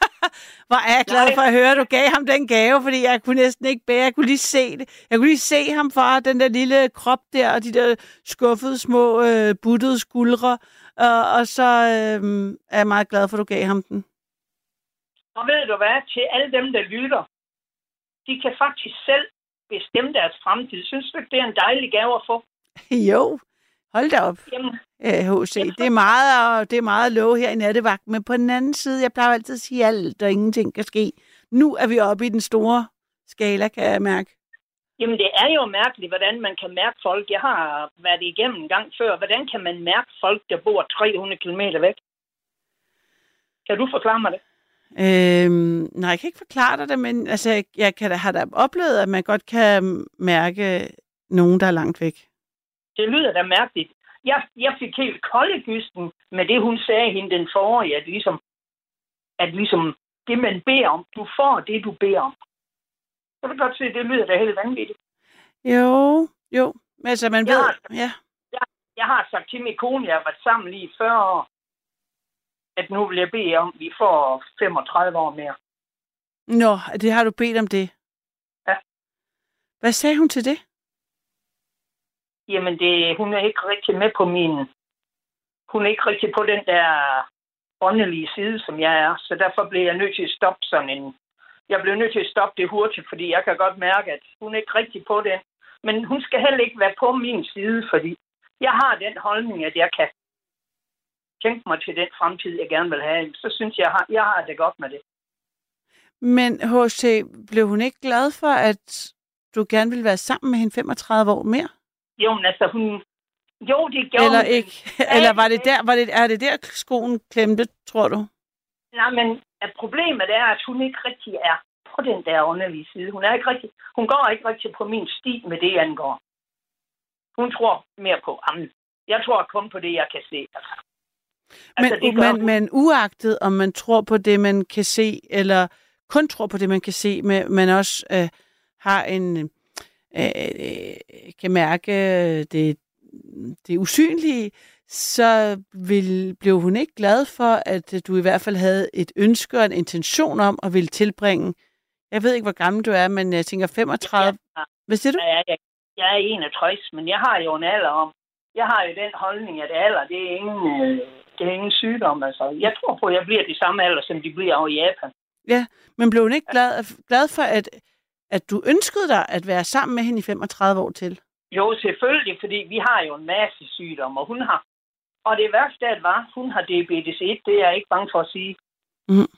Hvor er jeg glad for at høre, at du gav ham den gave, fordi jeg kunne næsten ikke bære. Jeg kunne lige se det. Jeg kunne lige se ham fra den der lille krop der, og de der skuffede små øh, buttede skuldre. Og, og så øh, er jeg meget glad for, at du gav ham den. Og ved du hvad, til alle dem, der lytter, de kan faktisk selv bestemme deres fremtid. Synes du ikke, det er en dejlig gave at få? jo, hold da op. Jamen, øh, HC. Det er meget, og det er meget at love her i nattevagt, men på den anden side, jeg plejer altid at sige alt, og ingenting kan ske. Nu er vi oppe i den store skala, kan jeg mærke. Jamen, det er jo mærkeligt, hvordan man kan mærke folk. Jeg har været igennem en gang før. Hvordan kan man mærke folk, der bor 300 km væk? Kan du forklare mig det? Øhm, nej, jeg kan ikke forklare dig det, men altså, jeg, kan har da oplevet, at man godt kan mærke nogen, der er langt væk. Det lyder da mærkeligt. Jeg, jeg fik helt kolde kysten med det, hun sagde hende den forrige, at ligesom, at ligesom det, man beder om, du får det, du beder om. Så kan du godt se, det lyder da helt vanvittigt. Jo, jo. Men altså, man Ja. ved... Ja. Jeg har sagt til min kone, jeg har været sammen lige i 40 år, at nu vil jeg bede om, at vi får 35 år mere. Nå, det har du bedt om det. Ja. Hvad sagde hun til det? Jamen, det, hun er ikke rigtig med på min... Hun er ikke rigtig på den der åndelige side, som jeg er. Så derfor blev jeg nødt til at stoppe sådan en... Jeg blev nødt til at stoppe det hurtigt, fordi jeg kan godt mærke, at hun er ikke rigtig på den. Men hun skal heller ikke være på min side, fordi jeg har den holdning, at jeg kan tænke mig til den fremtid, jeg gerne vil have. Så synes jeg, har, jeg har det godt med det. Men H.C., blev hun ikke glad for, at du gerne ville være sammen med hende 35 år mere? Jo, men altså, hun... Jo, det gjorde Eller hun, ikke? Eller var det der, var det, er det der skoen klemte, tror du? Nej, men at problemet er, at hun ikke rigtig er på den der underlige side. Hun, er ikke rigtig, hun går ikke rigtig på min sti med det angår. Hun tror mere på amen. Jeg tror kun på det, jeg kan se. Altså. Men, gør men, hun. men uagtet, om man tror på det, man kan se, eller kun tror på det, man kan se, men man også øh, har en, øh, øh, kan mærke det, det usynlige, så vil, blev hun ikke glad for, at øh, du i hvert fald havde et ønske og en intention om at ville tilbringe. Jeg ved ikke, hvor gammel du er, men jeg tænker 35. Ja. Hvad siger du? Er, jeg, jeg er 61, men jeg har jo en alder om. Jeg har jo den holdning, at alder, det er ingen, øh, det er ingen sygdom. Altså. Jeg tror på, at jeg bliver de samme alder, som de bliver over i Japan. Men blev hun ikke glad, glad for, at, at du ønskede dig at være sammen med hende i 35 år til? Jo, selvfølgelig, fordi vi har jo en masse sygdomme, og hun har. Og det værste af det var, hun har diabetes 1, det er jeg ikke bange for at sige. Mhm.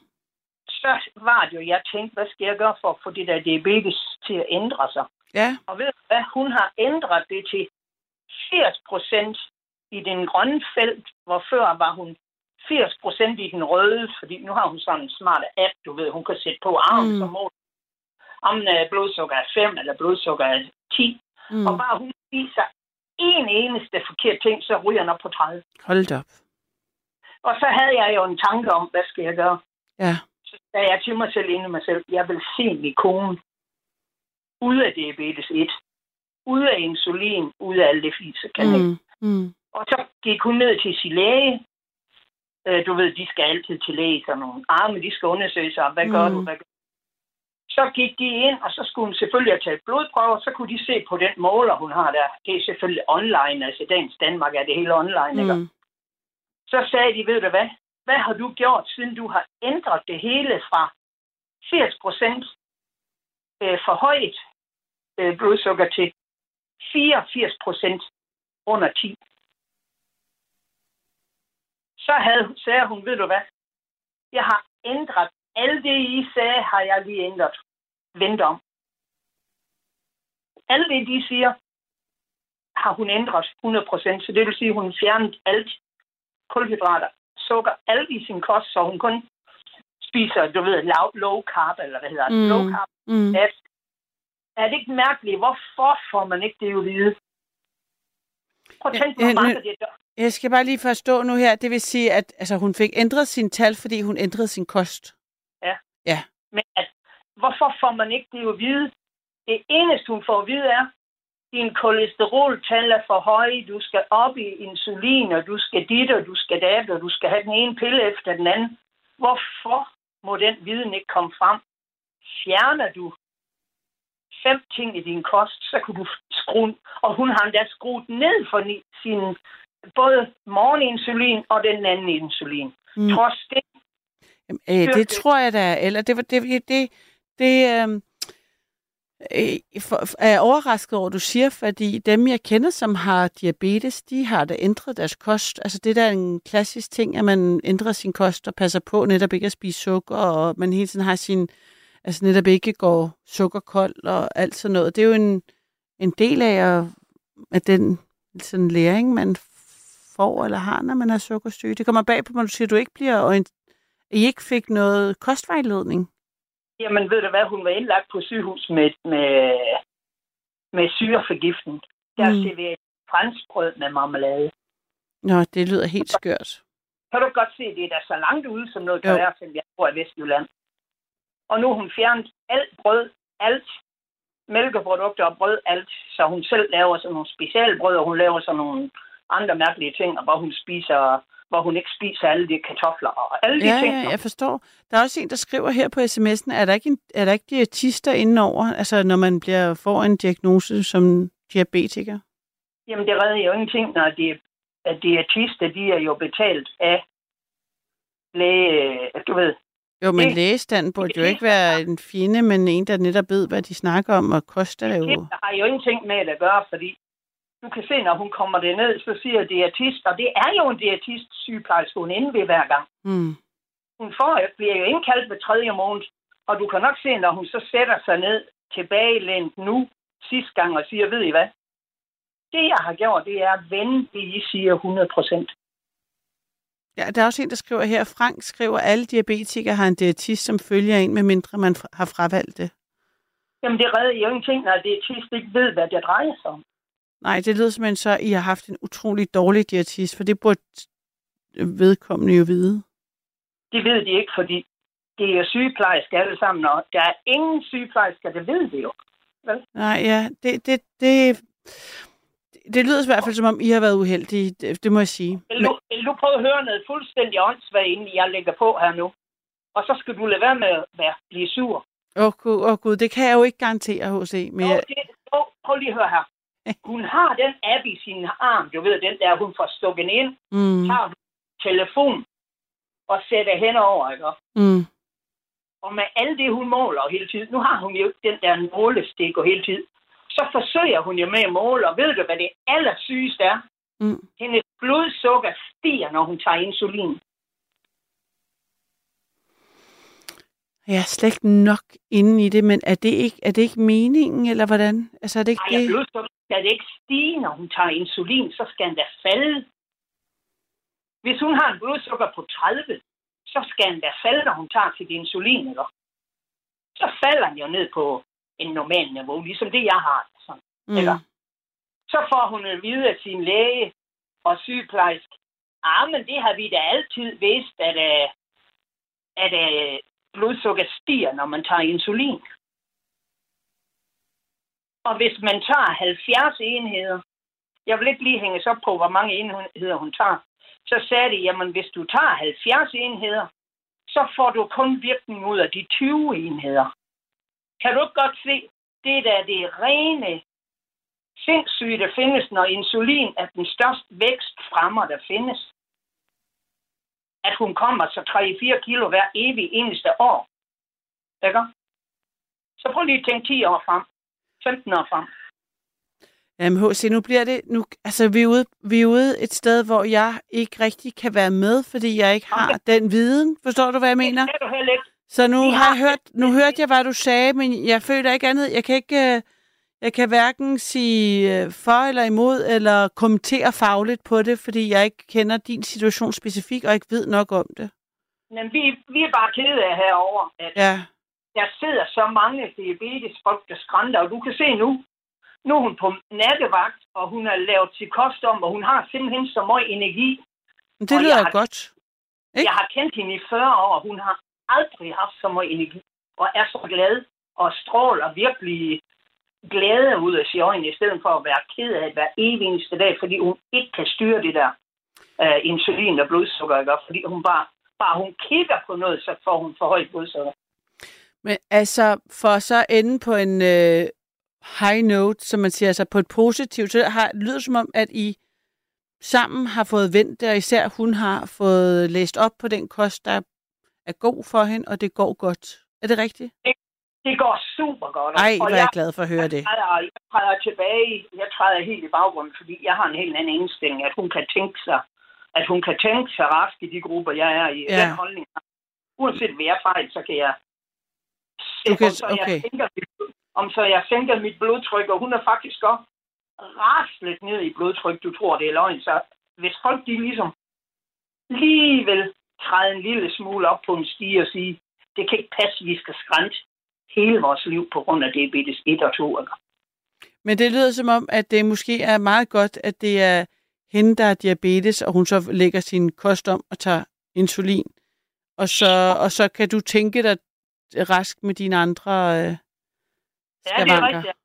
Så var det jo, jeg tænkte, hvad skal jeg gøre for at få det der diabetes til at ændre sig? Ja. Og ved du hvad, hun har ændret det til 80 procent i den grønne felt, hvor før var hun 80 procent i den røde, fordi nu har hun sådan en smart app, du ved, hun kan sætte på armen Mm. mm. som mål. Om uh, blodsukker er 5 eller blodsukker er 10. Mm. Og bare hun spiser en eneste forkert ting, så ryger den op på 30. Hold da op. Og så havde jeg jo en tanke om, hvad skal jeg gøre? Ja. Så sagde jeg til mig selv inde mig selv, jeg vil se min kone ud af diabetes 1, ud af insulin, ud af alt det fise, kan mm. Mm. Mm. Og så gik hun ned til sin læge. Øh, du ved, de skal altid til læge, sådan nogle arme, de skal undersøge sig, hvad gør Mm. du, hvad gør? Så gik de ind, og så skulle hun selvfølgelig have taget blodprøver, så kunne de se på den måler, hun har der. Det er selvfølgelig online, altså i dagens Danmark er det hele online, ikke? Mm. Så sagde de, ved du hvad, hvad har du gjort, siden du har ændret det hele fra 80 procent øh, for højt øh, blodsukker til 84 procent under 10? Så havde, sagde hun, ved du hvad, jeg har ændret alt det, I sagde, har jeg lige ændret. Vent om. Alt det, de siger, har hun ændret 100 procent. Så det vil sige, at hun fjernet alt kulhydrater, sukker, alt i sin kost, så hun kun spiser, du ved, low, low carb, eller hvad hedder det, Mm. low carb Mm. fat. er det ikke mærkeligt? Hvorfor får man ikke det at vide? Prøv at tænke, hvor mange det gør. Jeg skal bare lige forstå nu her, det vil sige, at altså, hun fik ændret sin tal, fordi hun ændrede sin kost. Men at, hvorfor får man ikke det at vide? Det eneste, hun får at vide, er, din kolesteroltal er for høje, du skal op i insulin, og du skal dit, og du skal dat, og du skal have den ene pille efter den anden. Hvorfor må den viden ikke komme frem? Fjerner du fem ting i din kost, så kan du skrue, og hun har endda skruet ned for sin både morgeninsulin og den anden insulin. Mm. Trods det, øh, det Virkelig. tror jeg da, eller det var det, det, det, det øh, øh, er jeg overrasket over, du siger, fordi dem, jeg kender, som har diabetes, de har da ændret deres kost. Altså det der er en klassisk ting, at man ændrer sin kost og passer på netop ikke at spise sukker, og man hele tiden har sin, altså netop ikke går sukkerkold og alt sådan noget. Det er jo en, en del af, at, at den sådan læring, man får eller har, når man har sukkersyge. Det kommer bag på, når du siger, at du ikke bliver I ikke fik noget kostvejledning. Jamen, ved du hvad, hun var indlagt på sygehus med, med, med syreforgiftning. Der Mm. serverede franskbrød med marmelade. Nå, det lyder helt skørt. Kan du godt se, det er da så langt ude, som noget kan Jo. være, som jeg bor i Vestjylland. Og nu hun fjernet alt brød, alt mælkeprodukter og brød, alt. Så hun selv laver sådan nogle specialbrød, og hun laver sådan nogle andre mærkelige ting, hvor hun spiser hvor hun ikke spiser alle de kartofler og alle de Ja, ting. ja, jeg forstår. Der er også en, der skriver her på sms'en, er der ikke, en, er der ikke diætister indenover, altså når man bliver, får en diagnose som diabetiker? Jamen, det redder jo ingenting, når de, at diætister, de er jo betalt af læge, du ved. Jo, men Det- lægestand burde jo ikke være en fjende, men en, der netop ved, hvad de snakker om, og koster er jo... Det har jo ingenting med det at gøre, fordi du kan se, når hun kommer derned, så siger diætist, og det er jo en diætist sygeplejerske, hun inde ved hver gang. Hmm. Hun får, bliver jo indkaldt ved tredje måned, og du kan nok se, når hun så sætter sig ned tilbagelænt nu, sidste gang, og siger, ved I hvad? Det, jeg har gjort, det er at vende det, I siger 100 procent. Ja, der er også en, der skriver her, Frank skriver, at alle diabetikere har en diætist, som følger en, medmindre man har fravalgt det. Jamen, det redder jo ingenting, når diætist ikke ved, hvad det drejer sig om. Nej, det lyder som en så, I har haft en utrolig dårlig diætist, for det burde vedkommende jo vide. Det ved de ikke, fordi det er sygeplejersker alle sammen, og der er ingen sygeplejersker, der ved det jo. Nej, ja, det, det, det, det lyder i hvert fald, som om I har været uheldige, det, det må jeg sige. Vil du, vil du prøve at høre noget fuldstændig åndssvagt, inden jeg lægger på her nu? Og så skal du lade være med at være, blive sur. Åh oh, gud, oh, gud, det kan jeg jo ikke garantere, H.C. Men Jo, det, jo, prøv lige at høre her. Hun har den app i sin arm, du ved, den der, hun får stukket ind, mm, tager hun telefon og sætter hen over, ikke? mm, Og med alt det, hun måler hele tiden, nu har hun jo den der målestik og hele tiden, så forsøger hun jo med at måle, og ved du, hvad det allersygeste er? mm. Hendes blodsukker stiger, når hun tager insulin. Jeg er slet ikke nok inde i det, men er det ikke, er det ikke meningen, eller hvordan? Altså, er det ikke Ej, det? blodsukker skal det ikke stige, når hun tager insulin, så skal den da falde. Hvis hun har en blodsukker på 30, så skal den da falde, når hun tager sit insulin, eller? Så falder den jo ned på en normal niveau, ligesom det, jeg har. Sådan. Mm. eller? Så får hun at vide af sin læge og sygeplejerske, ah, men det har vi da altid vidst, at, uh, at uh, blodsukker stiger, når man tager insulin. Og hvis man tager 70 enheder, jeg vil ikke lige hænges op på, hvor mange enheder hun tager, så sagde de, jamen hvis du tager 70 enheder, så får du kun virkning ud af de 20 enheder. Kan du ikke godt se, det der er det rene sindssyge, der findes, når insulin er den største vækstfremmer, der findes. At hun kommer så 3-4 kilo hver evig eneste år. Ikke? Så prøv lige at tænke 10 år frem. 15 år frem. Jamen H.C., nu bliver det... Nu, altså, vi er, ude, vi er ude et sted, hvor jeg ikke rigtig kan være med, fordi jeg ikke har den viden. Forstår du, hvad jeg mener? Det kan du heller ikke. Så nu har har- jeg hørt, nu hørte jeg, hvad du sagde, men jeg føler ikke andet. Jeg kan ikke... Jeg kan hverken sige øh, for eller imod, eller kommentere fagligt på det, fordi jeg ikke kender din situation specifikt, og ikke ved nok om det. Men vi, vi er bare kede af herover, at Ja, der sidder så mange diabetesfolk, der skrænter, og du kan se nu, nu er hun på nattevagt, og hun har lavet sit kost om, og hun har simpelthen så meget energi. Men det Og lyder har- godt. Ikke? Jeg har kendt hende i 40 år, og hun har aldrig haft så meget energi, og er så glad og stråler virkelig glæde ud af øjne, i stedet for at være ked af det hver evig eneste dag, fordi hun ikke kan styre det der uh, insulin og blodsukker, ikke? fordi hun bare, bare hun kigger på noget, så får hun for højt blodsukker. Men altså, for så ende på en øh, high note, som man siger, altså på et positivt, så har, det lyder som om, at I sammen har fået vendt det, og især hun har fået læst op på den kost, der er god for hende, og det går godt. Er det rigtigt? Det går super godt. Ej, hvor er jeg, glad for at høre det. Jeg træder, jeg træder tilbage, jeg træder helt i baggrunden, fordi jeg har en helt anden indstilling, at hun kan tænke sig, at hun kan tænke sig rask i de grupper, jeg er i. Ja. Den holdning. Uanset hvad jeg fejl, så kan jeg kan- om, så okay. jeg sænker, mit- om så jeg sænker mit blodtryk, og hun er faktisk også raslet ned i blodtryk, du tror, det er løgn. Så hvis folk de ligesom lige vil træde en lille smule op på en stige og sige, det kan ikke passe, vi skal skrænte hele vores liv på grund af diabetes 1 og 2. Ikke? Men det lyder som om, at det måske er meget godt, at det er hende, der er diabetes, og hun så lægger sin kost om og tager insulin. Og så, og så kan du tænke dig rask med dine andre øh, Ja, det er rigtigt.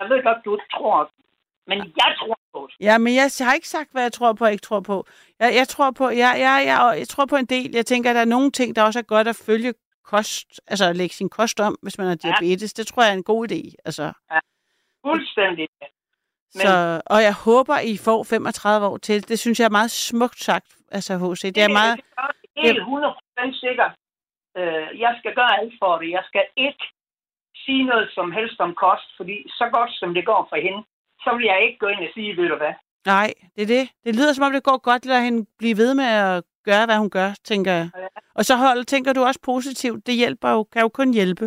Jeg ved godt, du ikke tror, men jeg tror på det. Ja, men jeg har ikke sagt, hvad jeg tror på og ikke tror på. Jeg, jeg, tror på jeg, jeg, jeg, jeg tror på en del. Jeg tænker, at der er nogle ting, der også er godt at følge kost, altså at lægge sin kost om, hvis man har Ja. diabetes. Det tror jeg er en god idé. Altså. Fuldstændig. Men- Så, og jeg håber, I får 35 år til. Det synes jeg er meget smukt sagt, altså HC. Det er meget... Det er helt 100% sikkert. Øh, jeg skal gøre alt for det. Jeg skal ikke sige noget som helst om kost, fordi så godt som det går for hende, så vil jeg ikke gå ind og sige, ved du hvad. Nej, det er det. Det lyder som om, det går godt, lad hende blive ved med at gøre, hvad hun gør, tænker jeg. Og så hold, tænker du også positivt. Det hjælper jo, kan jo kun hjælpe.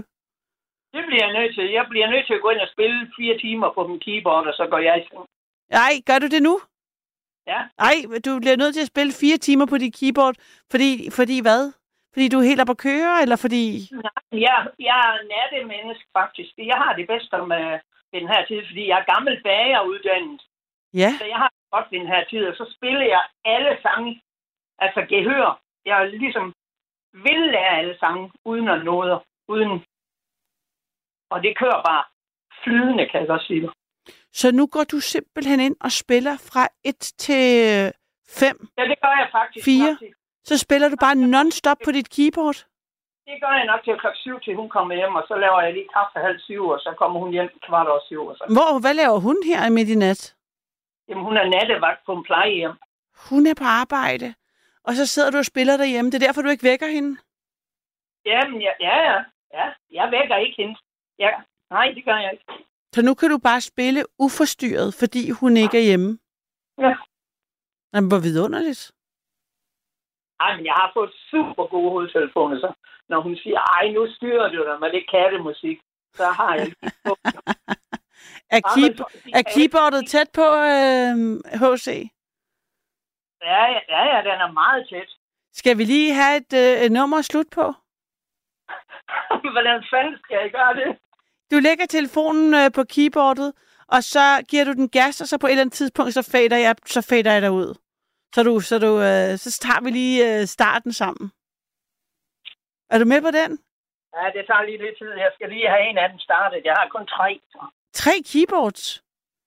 Det bliver jeg nødt til. Jeg bliver nødt til at gå ind og spille fire timer på min keyboard, og så går jeg i seng. Nej, gør du det nu? Ja. Nej, du bliver nødt til at spille fire timer på dit keyboard, fordi, fordi hvad? Fordi du er helt op at køre, eller fordi... Jeg, jeg er nattemenneske, faktisk. Jeg har det bedst med den her tid, fordi jeg er gammel bageruddannet. Ja, Så jeg har det godt den her tid, og så spiller jeg alle sange. Altså gehør. Jeg ligesom vil lære alle sange, uden at noget. Uden... Og det kører bare flydende, kan jeg godt sige. det. så nu går du simpelthen ind og spiller fra 1 til 5. Ja, det gør jeg faktisk. Fire? Faktisk. Så spiller du bare non-stop på dit keyboard. Det gør jeg nok til klokken syv, til hun kommer hjem, og så laver jeg lige kaffe halv syv, og så kommer hun hjem kvart over syv. Og så. Hvor, hvad laver hun her midt i nat? Jamen, hun er nattevagt på en plejehjem. Hun er på arbejde, og så sidder du og spiller derhjemme. Det er derfor, du ikke vækker hende. Jamen, ja, ja, ja. Jeg vækker ikke hende. Ja. Nej, det gør jeg ikke. Så nu kan du bare spille uforstyrret, fordi hun ikke er hjemme. Ja. Jamen, hvor vidunderligt. Ej, men jeg har fået super gode hovedtelefoner, så når hun siger, ej, nu styrer du dig med det kattemusik, så har jeg. Er, key, de er keyboardet tæt på øh, HC? Ja, ja, ja, den er meget tæt. Skal vi lige have et, øh, nummer at slutte på? Hvordan fanden skal jeg gøre det? Du lægger telefonen øh, på keyboardet, og så giver du den gas, og så på et eller andet tidspunkt, så fader jeg, så fader jeg dig ud. Så, du, så, du, øh, så tager vi lige øh, starten sammen. Er du med på den? Ja, det tager lige lidt tid. Jeg skal lige have en af dem startet. Jeg har kun tre. Så. Tre keyboards.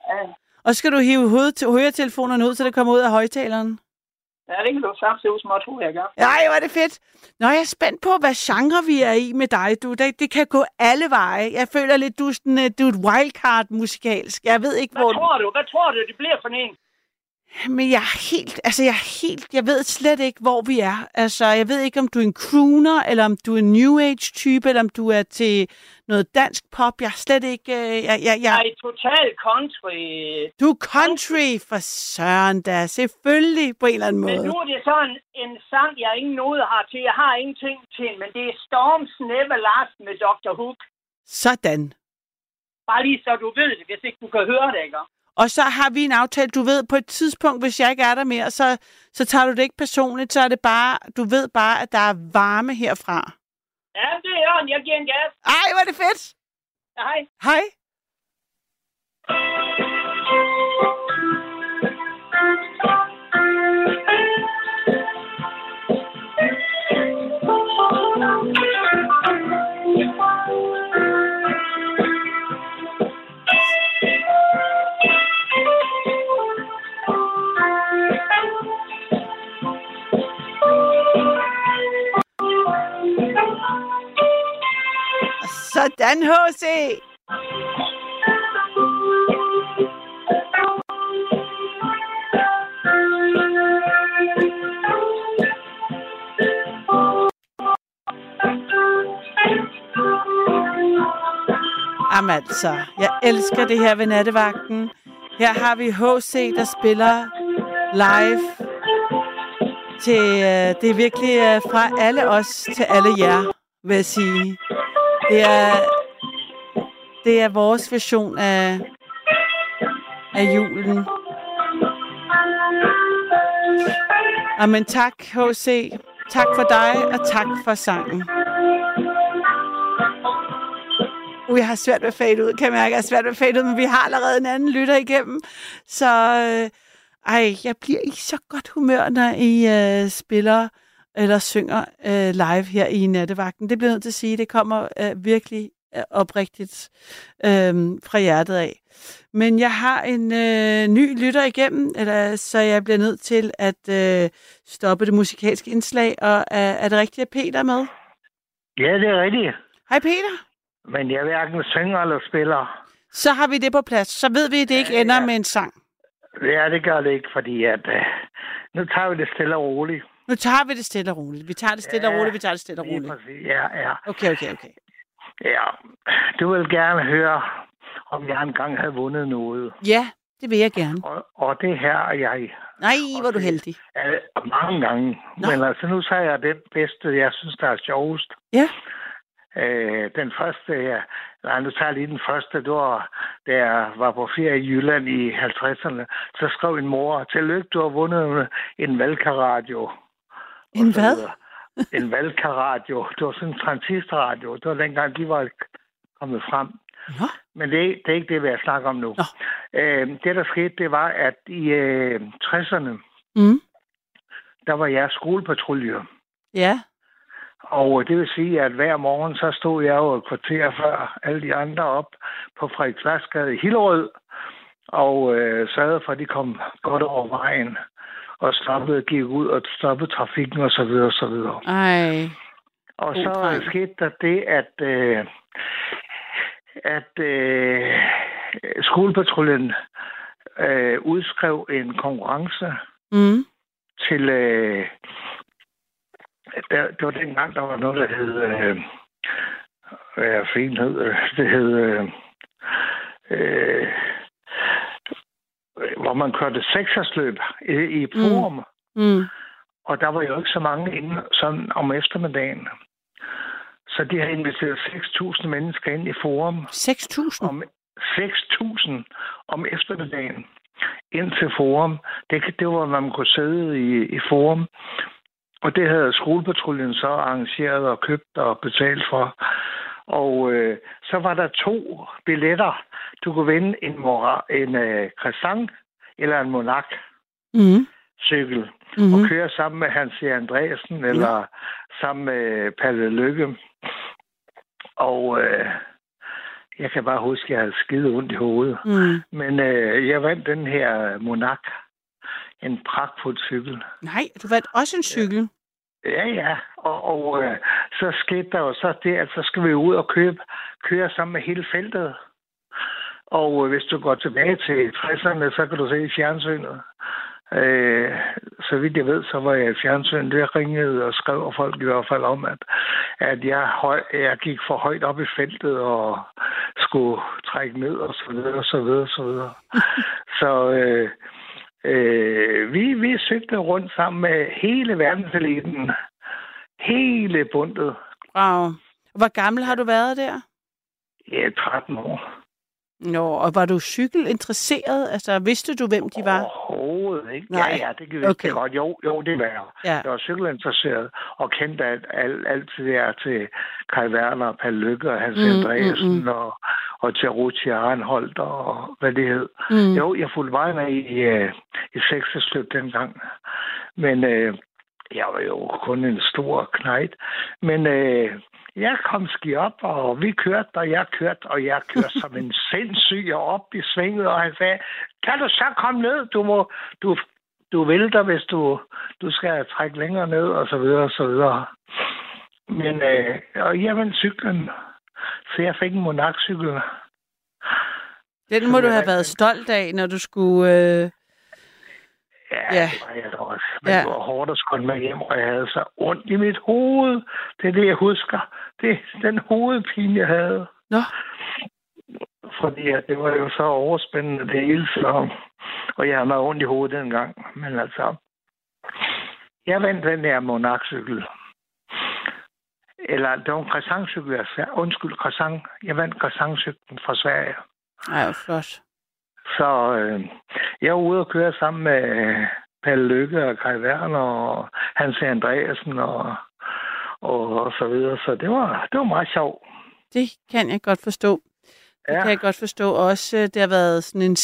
Ja, Og så skal du hive hovedet til høretelefonerne ud, så det kommer ud af højtaleren. Ja det kan du sagt se ud som tror jeg gør. Nej, hvor er det fedt. Nå, jeg er spændt på, hvad genre vi er i med dig. Du, det, det kan gå alle veje. Jeg føler lidt, du er, sådan, øh, du er et wildcard musikalsk. Jeg ved ikke, hvor... Hvad tror du? Hvad tror du, det bliver for en? Men jeg er helt, altså jeg er helt, jeg ved slet ikke, hvor vi er. Altså, jeg ved ikke, om du er en crooner, eller om du er en new age type, eller om du er til noget dansk pop. Jeg er slet ikke, øh, jeg, jeg, jeg, Nej, total country. du er country for søren da, selvfølgelig på en eller anden Men måde. nu er det sådan en sang, jeg ingen noget har til. Jeg har ingenting til, men det er Storms Never Last med Dr. Hook. Sådan. Bare lige så du ved det, hvis ikke du kan høre det, ikke? Og så har vi en aftale, du ved, på et tidspunkt, hvis jeg ikke er der mere, så, så tager du det ikke personligt, så er det bare, du ved bare, at der er varme herfra. Ja, det er Jørgen. Jeg giver en gas. Ej, hvor er det fedt. Hej. Hej. Sådan, H.C. Jamen altså, jeg elsker det her ved nattevagten. Her har vi H.C., der spiller live. Til, øh, det er virkelig øh, fra alle os til alle jer, vil jeg sige. Det er, det er vores version af, af julen. Amen tak, H.C. Tak for dig, og tak for sangen. Uh, jeg har svært ved at fade ud, kan jeg mærke. Jeg har svært ved at fade ud, men vi har allerede en anden lytter igennem. Så øh, ej, jeg bliver i så godt humør, når I øh, spiller eller synger øh, live her i nattevagten. Det bliver nødt til at sige. Det kommer øh, virkelig øh, oprigtigt øh, fra hjertet af. Men jeg har en øh, ny lytter igennem, eller, så jeg bliver nødt til at øh, stoppe det musikalske indslag. Og er, er det rigtigt, at Peter er med? Ja, det er rigtigt. Hej Peter. Men jeg hverken synger eller spiller. Så har vi det på plads. Så ved vi, at det ikke Ja, ender ja. med en sang. Ja, det gør det ikke, fordi at, øh, nu tager vi det stille og roligt. Nu tager vi det stille og roligt. Vi tager det stille og Ja, roligt, vi tager det stille og roligt. præcis. Ja, ja, Okay, okay, okay. ja. Du vil gerne høre, om jeg engang havde vundet noget. Ja, det vil jeg gerne. Og, og det her er jeg Nej, hvor er du heldig. øh, mange gange. Nå. Men altså, nu tager jeg den bedste, jeg synes, der er sjovest. Ja. Øh, den første, ja, nej, nu tager jeg lige den første, det var, da jeg var på ferie i Jylland i 50'erne, så skrev en mor, tillykke, du har vundet en valgkaradio. En hvad? En valgkaradio. Det var sådan en transistorradio. Det var dengang, de var kommet frem. Nå. Men det, er- det er ikke det, vi har snakket om nu. Nå. Øh, det, der skete, det var, at i øh, 60'erne, Mm. der var jeg skolepatrulje. Ja. Og det vil sige, at hver morgen, så stod jeg jo et kvarter før alle de andre op på Frederiksværksgade i Hillerød, og øh, sørgede for, at de kom godt over vejen, og stoppede, gik ud og stoppede trafikken osv. Og, så videre, og, så videre. Ej. og God så dreng. skete der det, at, øh, at øh, skolepatruljen øh, udskrev en konkurrence Mm. til... Øh, der, det var dengang, der var noget, der hed... Øh, hvad er fint hed? øh, Det hed... Øh, øh, hvor man kørte seksersløb i, i forum. Mm. Mm. Og der var jo ikke så mange inde sådan om eftermiddagen. Så de har inviteret 6.000 mennesker ind i forum. 6.000? Om 6.000 om eftermiddagen ind til forum. Det, det var, hvor man kunne sidde i, i forum. Og det havde skolepatruljen så arrangeret og købt og betalt for. Og øh, så var der to billetter. Du kunne vinde en, mora, en øh, croissant eller en monark Mm. cykel Mm. og køre sammen med Hans E. Andreasen eller sammen med Palle Lykke. Og øh, jeg kan bare huske, at jeg havde skide ondt i hovedet. Mm. Men øh, jeg vandt den her Monark. En pragtfuld cykel. Nej, du vandt også en cykel. Ja, ja. Og, og øh, så skete der jo så det, at så skal vi ud og købe, køre sammen med hele feltet. Og øh, hvis du går tilbage til 60'erne, så kan du se i fjernsynet. Øh, så vidt jeg ved, så var jeg i fjernsynet. Det ringede og skrev og folk i hvert fald om, at, at jeg, høj, jeg gik for højt op i feltet og skulle trække ned og så videre og så videre og så videre. så øh, øh, vi, vi søgte rundt sammen med hele verdenseliten. Hele bundet. Wow. Hvor gammel har du været der? Ja, 13 år. Nå, og var du cykelinteresseret? Altså, vidste du, hvem de var? Overhovedet ikke. Nej. Ja, ja, det kan vi Okay. godt. Jo, jo, det var jeg. Ja. Jeg var cykelinteresseret og kendte alt, alt, alt det der til Kai Werner, Palle Lykke og Hans Mm, mm, mm, Andreasen mm. og, og Tjeruti Arnholdt og hvad det hed. Mm. Jo, jeg fulgte meget med i, øh, i seksestøt dengang. Men øh, jeg var jo kun en stor knejt. Men øh, jeg kom ski op, og vi kørte, og jeg kørte, og jeg kørte som en sindssyg og op i svinget, og han sagde, kan du så komme ned? Du må, du, du vælter, hvis du, du skal trække længere ned, og så videre, og så videre. Men, øh, og jamen, cyklen. Så jeg fik en monarkcykel. Den må du have været stolt af, når du skulle... Øh... Ja, Ja. det var jeg. Men Ja. det var hårdt at skulle med hjem, og jeg havde så ondt i mit hoved. Det er det, jeg husker. Det er den hovedpine, jeg havde. Nå, Fordi det var jo så overspændende det hele, så... Og jeg havde meget ondt i hovedet dengang. Men altså... Jeg vandt den der monarkcykel. Eller det var en croissantcykel, jeg sagde. Undskyld, croissant. Jeg vandt croissantcyklen fra Sverige. ej, hvor flot. Så øh, jeg var ude og køre sammen med øh, Palle Lykke og Kai Werner og Hans Andreasen og, og, og så videre. Så det var, det var meget sjovt. Det kan jeg godt forstå. Det Ja. kan jeg godt forstå. Også, øh, det har været sådan en...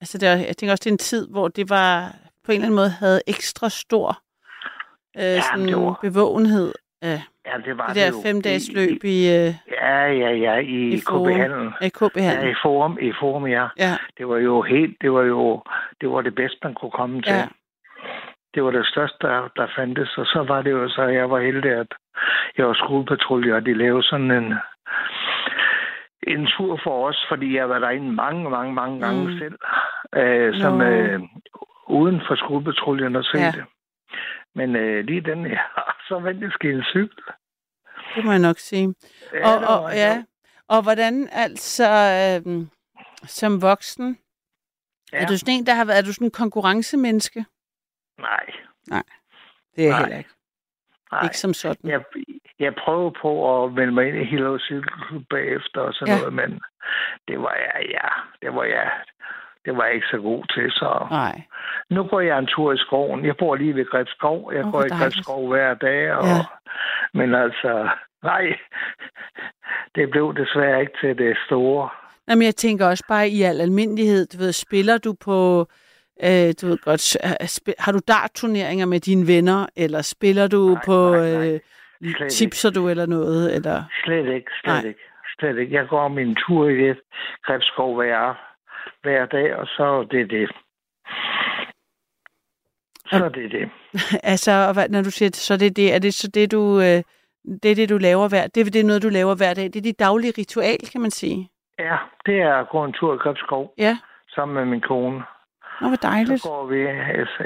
Altså, det er, jeg tænker også, det er en tid, hvor det var på en eller anden måde havde ekstra stor øh, sådan det var- bevågenhed af Ja, det var det det der jo. femdages I- løb i, øh, Ja, ja, ja, i, I i. KB-handlen. i KB Ja, i Forum, i Forum, ja. Ja, Det var jo helt, det var jo, det var det bedste, man kunne komme til. Ja. Det var det største, der, der fandtes, og så var det jo så, jeg var heldig, at jeg var skolepatrulje, og de lavede sådan en, en tur for os, fordi jeg var derinde mange, mange, mange gange Mm. selv, øh, som Nå. øh, uden for skolepatruljen at se ja. det. Men øh, lige den her, så sgu en cykel. det må jeg nok sige. Ja, og, og, ja. og hvordan altså øh, som voksen, ja. er du sådan en, der har været, er du sådan en konkurrencemenneske? Nej, Det er Nej. heller ikke. nej. Ikke som sådan. Jeg, jeg prøvede på at melde mig ind i Hillerød Cykelklub bagefter og sådan ja. noget, men det var jeg, ja, det var jeg, det var jeg ikke så god til, så Nej. nu går jeg en tur i skoven. Jeg bor lige ved Gribskov. Jeg oh, hvor går i. Gribskov hver dag, og, Ja. men altså, nej, det blev desværre ikke til det store. Jamen, jeg tænker også bare i al almindelighed, du ved, spiller du på, øh, du ved godt, øh, har du dartturneringer med dine venner, eller spiller du Nej, på, nej, nej. øh, tipser du eller noget, eller? Slet ikke, slet Nej. ikke, slet ikke. Jeg går min tur i det Gribskov hver, hver dag, og så er det det. Så er det det. altså, når du siger, så det er det, er det så det, du, øh, det er det, du laver hver, det er det er noget, du laver hver dag, det er dit daglige ritual, kan man sige. Ja, det er at gå en tur i Gribskov Ja, sammen med min kone. Nå, hvor dejligt. Så går vi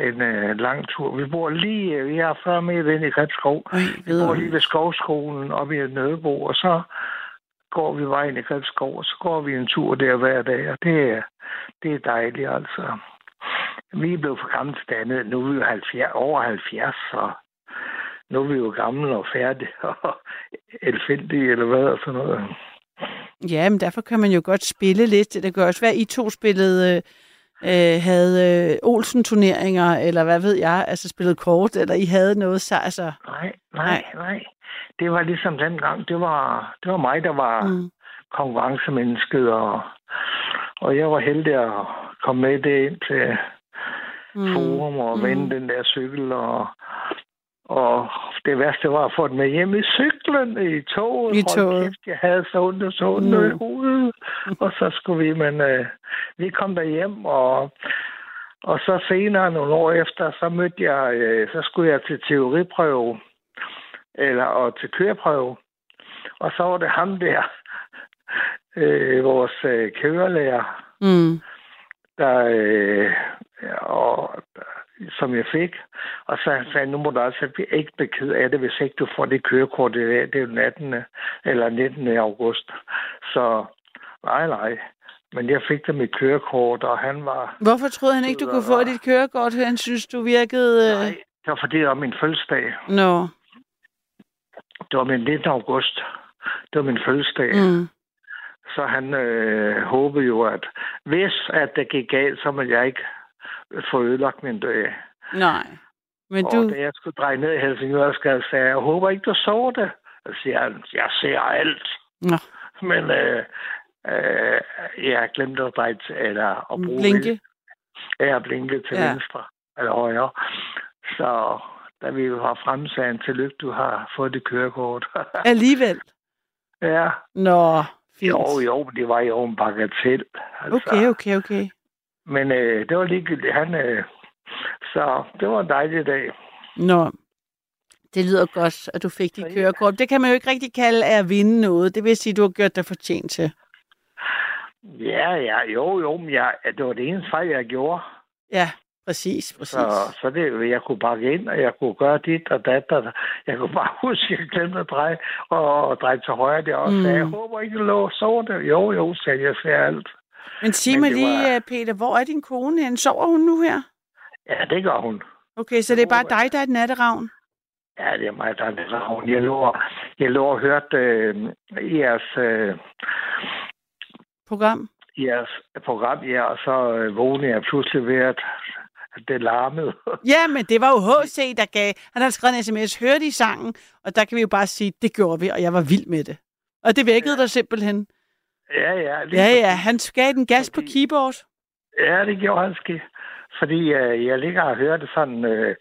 en uh, lang tur. Vi bor lige, øh, vi har 40 meter ind i Gribskov. Øj, Vi bor lige ved skovskolen oppe i Nødebo, og så går vi vejen i Gribskov, og så går vi en tur der hver dag, og det er, det er dejligt, altså. Vi er blevet for gamle til det andet. Nu er vi jo 70, over 70, så nu er vi jo gamle og færdige og elfindige, eller hvad, og sådan noget. Ja, men derfor kan man jo godt spille lidt. Det kan også være, at I to spillede, øh, havde øh, Olsen-turneringer, eller hvad ved jeg, altså spillet kort, eller I havde noget, så altså... Nej, nej, nej. Det var ligesom dengang. Det var, det var mig, der var Mm. konkurrencemennesket, og, og jeg var heldig at komme med det ind til Mm. forum og Mm. vende den der cykel, og, og det værste var at få den med hjem i cyklen i toget. I toget. Kæft, jeg havde så ondt og så ondt Mm. i hovedet. Og så skulle vi, men øh, vi kom der hjem, og, og så senere, nogle år efter, så mødte jeg, øh, så skulle jeg til teoriprøve, eller og til køreprøve. Og så var det ham der, øh, vores øh, kørelærer, Mm. der, øh, og, som jeg fik. Og så sagde han, nu må du altså ikke blive ked af det, hvis ikke du får det kørekort i dag. Det er jo den 18. eller 19. august. Så nej, nej. Men jeg fik da mit kørekort, og han var... Hvorfor troede han ikke, du kunne få dit kørekort? Han synes, du virkede... Øh... Nej, det var fordi, det var min fødselsdag. Nå. Det var min 19. august. Det var min fødselsdag. Mm. Så han øh, håbede jo, at hvis at det gik galt, så ville jeg ikke få ødelagt min død. Nej. Men Og du... da jeg skulle dreje ned i Helsingør, skal jeg sige, jeg håber ikke, du så det. Så siger han, jeg ser alt. Nå, Men øh, øh, jeg har glemt at dreje til, eller at bruge blinke. Jeg har blinket til Ja. ja. venstre eller højre. Så da vi var fremme, sagde han, tillykke, du har fået det kørekort. Alligevel. ja, Nå, fint. jo, jo, det var jo en bagatel. Altså. Okay, okay, okay. Men øh, det var ligegyldigt. Han, øh, så det var en dejlig dag. Nå, det lyder godt, at du fik dit kørekort. Det kan man jo ikke rigtig kalde af at vinde noget. Det vil sige, at du har gjort dig fortjent til. Ja, ja, jo, jo, men jeg, det var det eneste fejl, jeg gjorde. Ja, præcis, præcis. Så, så det, jeg kunne bakke ind, og jeg kunne gøre dit og dat. Og jeg kunne bare huske, at jeg glemte at dreje, og, og dreje til højre der. Og Mm. mm. sagde, jeg håber ikke, du lå så det. Jo, jo, sagde jeg, ser alt. Men sig mig lige, var- var... Peter, hvor er din kone hen? Sover hun nu her? Ja, det gør hun. Okay, så det er bare dig, der er et natteravn? Ja, det er mig, der er det ravn. Jeg lå, jeg lå og hørte øh, jeres, øh, Program? jeres program, ja, og så øh, vågnede jeg pludselig ved, at det larmede. Ja, men det var jo H.C., der gav... Han har skrevet en sms, hørte i sangen, og der kan vi jo bare sige, det gjorde vi, og jeg var vild med det. Og det vækkede dig simpelthen. ja, ja. lige Ja, ja, han gav den gas på Fordi- keyboard. Ja, det gjorde han ske. Fordi øh, jeg ligger og hører det sådan øh,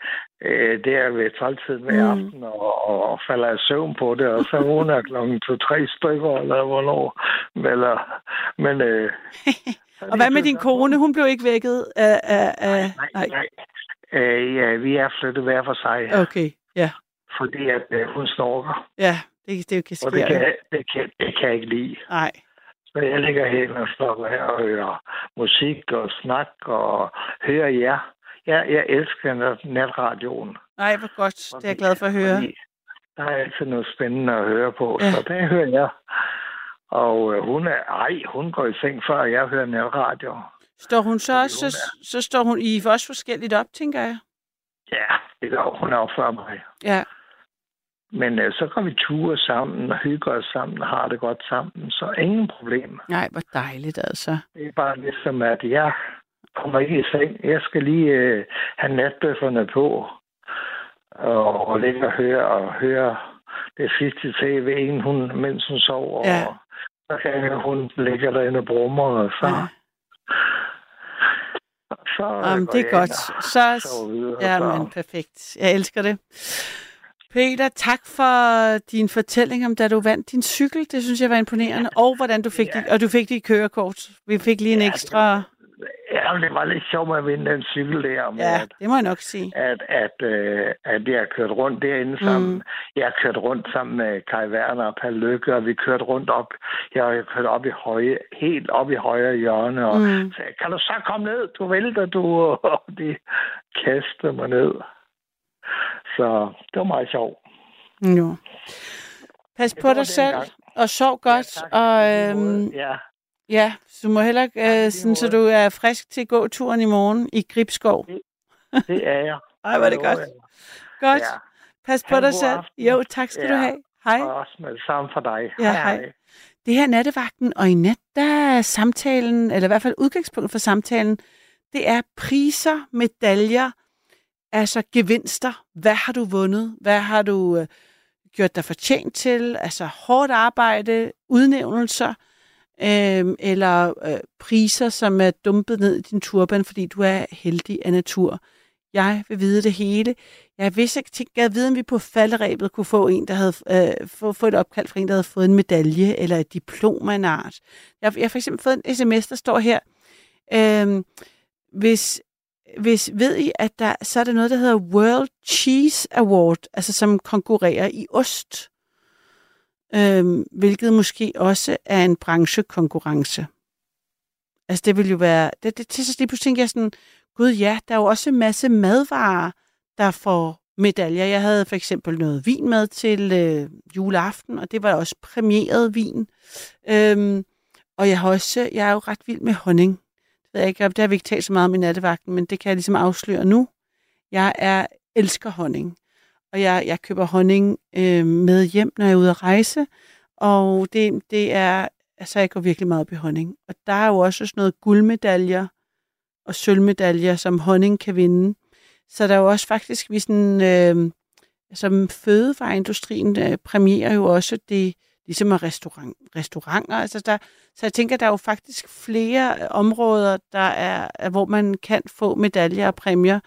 øh, der ved 12-tiden hver Mm. aften, og, og, og falder i søvn på det, og så vågner klokken to-tre stykker, eller hvornår. Eller, men, øh, Og hvad med din kone? Hun blev ikke vækket af... af, af... Nej, nej. Øh, ja, vi er flyttet hver for sig, Okay, ja. fordi at øh, hun snorker. Ja, det, det kan Og det ske. kan, det, kan, det kan jeg ikke lide. Nej. Så jeg ligger hen og står her og hører musik og snak og hører jer. Jeg, jeg elsker nat- natradioen. Nej, hvor godt. Det er jeg glad for at høre. Fordi Der er altid noget spændende at høre på, ja. så det hører jeg. Og øh, hun er, ej, hun går i seng før jeg hører natradio. Står hun så også, hun så, så står hun i også forskelligt op, tænker jeg. Ja, det gør hun er før mig. Ja. Men øh, så går vi ture sammen og hygger os sammen og har det godt sammen, så ingen problem. Nej, hvor dejligt altså. Det er bare ligesom, at jeg kommer ikke i seng. Jeg skal lige øh, have natbøfferne på og, og ligge og høre og høre det sidste tv, inden hun, mens hun sover. Ja. Og så jeg, hun ligger derinde og brummer, og så... Ja. så Jamen, det er godt. og Så, sover videre, ja, så- perfekt. Jeg elsker det. Peter, tak for din fortælling om, da du vandt din cykel. Det synes jeg var imponerende. Og hvordan du fik, Ja. dit, og du fik dit kørekort. Vi fik lige en Ja, ekstra... Ja, men det var lidt sjovt med at vinde den cykel der. Med, Ja, at, det må jeg nok sige. at, at, øh, at jeg har kørt rundt derinde sammen. Mm. Jeg har kørt rundt sammen med Kai Werner og Paul Lykke, og vi kørte rundt op. Jeg har kørt op i høje, helt op i højre hjørne, og Mm. sagde, kan du så komme ned? Du vælter, du. Og de kastede mig ned. Så det var meget sjovt. Jo. Pas på dig selv, dengang. og sov godt. Ja, tak. og øhm, Ja, ja, så du må heller i øh, sådan, så du er frisk til gåturen i morgen i Gribskov. det er jeg. Ej, er det godt. Godt. Ja. Pas på dig selv. aften. Jo, tak skal du Ja. have. Hej. Og også med det samme for dig. Ja, hej. Det her er nattevagten, og i nat, der er samtalen, eller i hvert fald udgangspunktet for samtalen, det er priser, medaljer, altså gevinster. Hvad har du vundet? Hvad har du øh, gjort dig fortjent til? Altså hårdt arbejde, udnævnelser, øh, eller øh, priser, som er dumpet ned i din turban, fordi du er heldig af natur. Jeg vil vide det hele. Jeg vidste ikke, tænkte, jeg vide, om vi på falderæbet kunne få en, der havde øh, få, få et opkald fra en, der havde fået en medalje eller et diplom af en art. Jeg, jeg har for eksempel fået en sms, der står her, øh, hvis, hvis ved I, at der, så er der noget, der hedder World Cheese Award, altså som konkurrerer i ost, øh, hvilket måske også er en branchekonkurrence. Altså det vil jo være, det, det, til lige pludselig tænker jeg sådan, gud ja, der er jo også en masse madvarer, der får medaljer. Jeg havde for eksempel noget vin med til øh, juleaften, og det var også præmieret vin. Øhm, og jeg har også, jeg er jo ret vild med honning. Det ved jeg ikke, det har vi ikke talt så meget om i nattevagten, men det kan jeg ligesom afsløre nu. Jeg er elsker honning, og jeg, jeg køber honning øh, med hjem, når jeg er ude at rejse, og det, det er altså jeg går virkelig meget op i honning. Og der er jo også sådan noget guldmedaljer og sølvmedaljer, som honning kan vinde. Så der er jo også faktisk, vi sådan, øh, som fødevareindustrien øh, præmierer jo også det, ligesom at restaurant, restauranter. Altså der, så jeg tænker, der er jo faktisk flere områder, der er, hvor man kan få medaljer og præmier.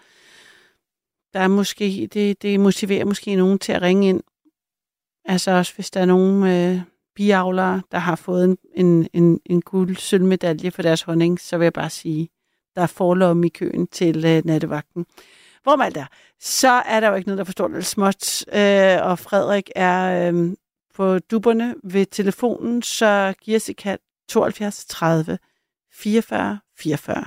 Der er måske, det, det motiverer måske nogen til at ringe ind. Altså også hvis der er nogen øh, biavlere, der har fået en, en, en, en guld sølvmedalje for deres honning, så vil jeg bare sige, der er forlom i køen til øh, nattevagten. Hvor man der, så er der jo ikke noget, der forstår det småt, øh, og Frederik er øh, på duberne ved telefonen, så giver sig kat 72 30 44 44.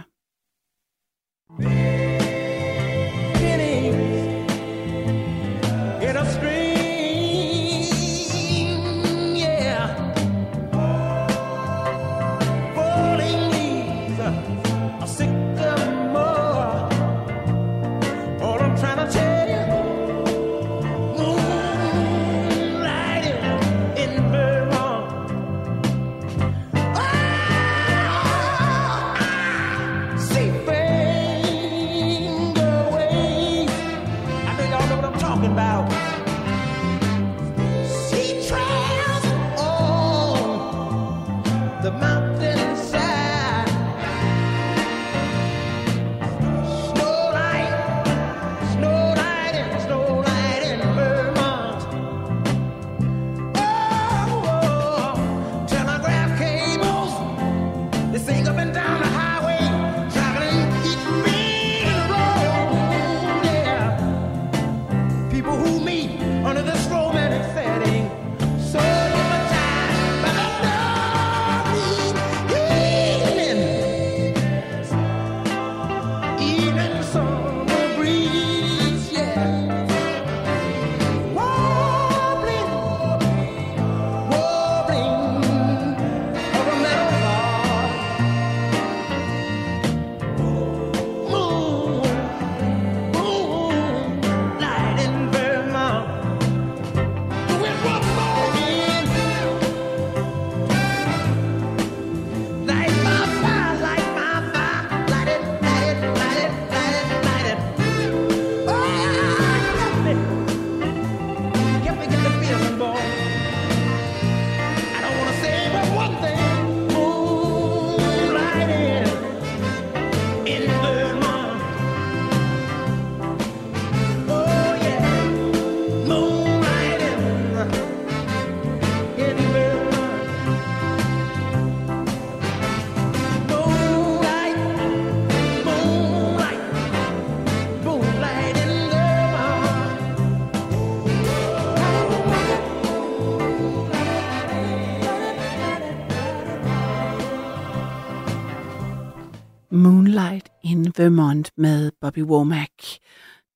in Vermont med Bobby Womack.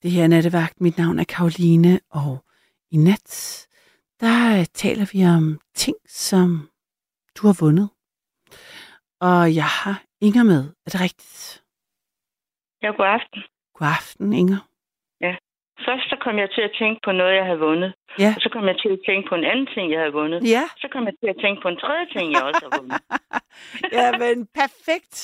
Det her er nattevagt. Mit navn er Karoline, og i nat, der øh, taler vi om ting, som du har vundet. Og jeg har Inger med. Er det rigtigt? Ja, god aften. God aften, Inger. Først så kom jeg til at tænke på noget, jeg havde vundet. Ja. Og så kom jeg til at tænke på en anden ting, jeg havde vundet. Ja. Så kom jeg til at tænke på en tredje ting, jeg også har vundet. ja, men perfekt.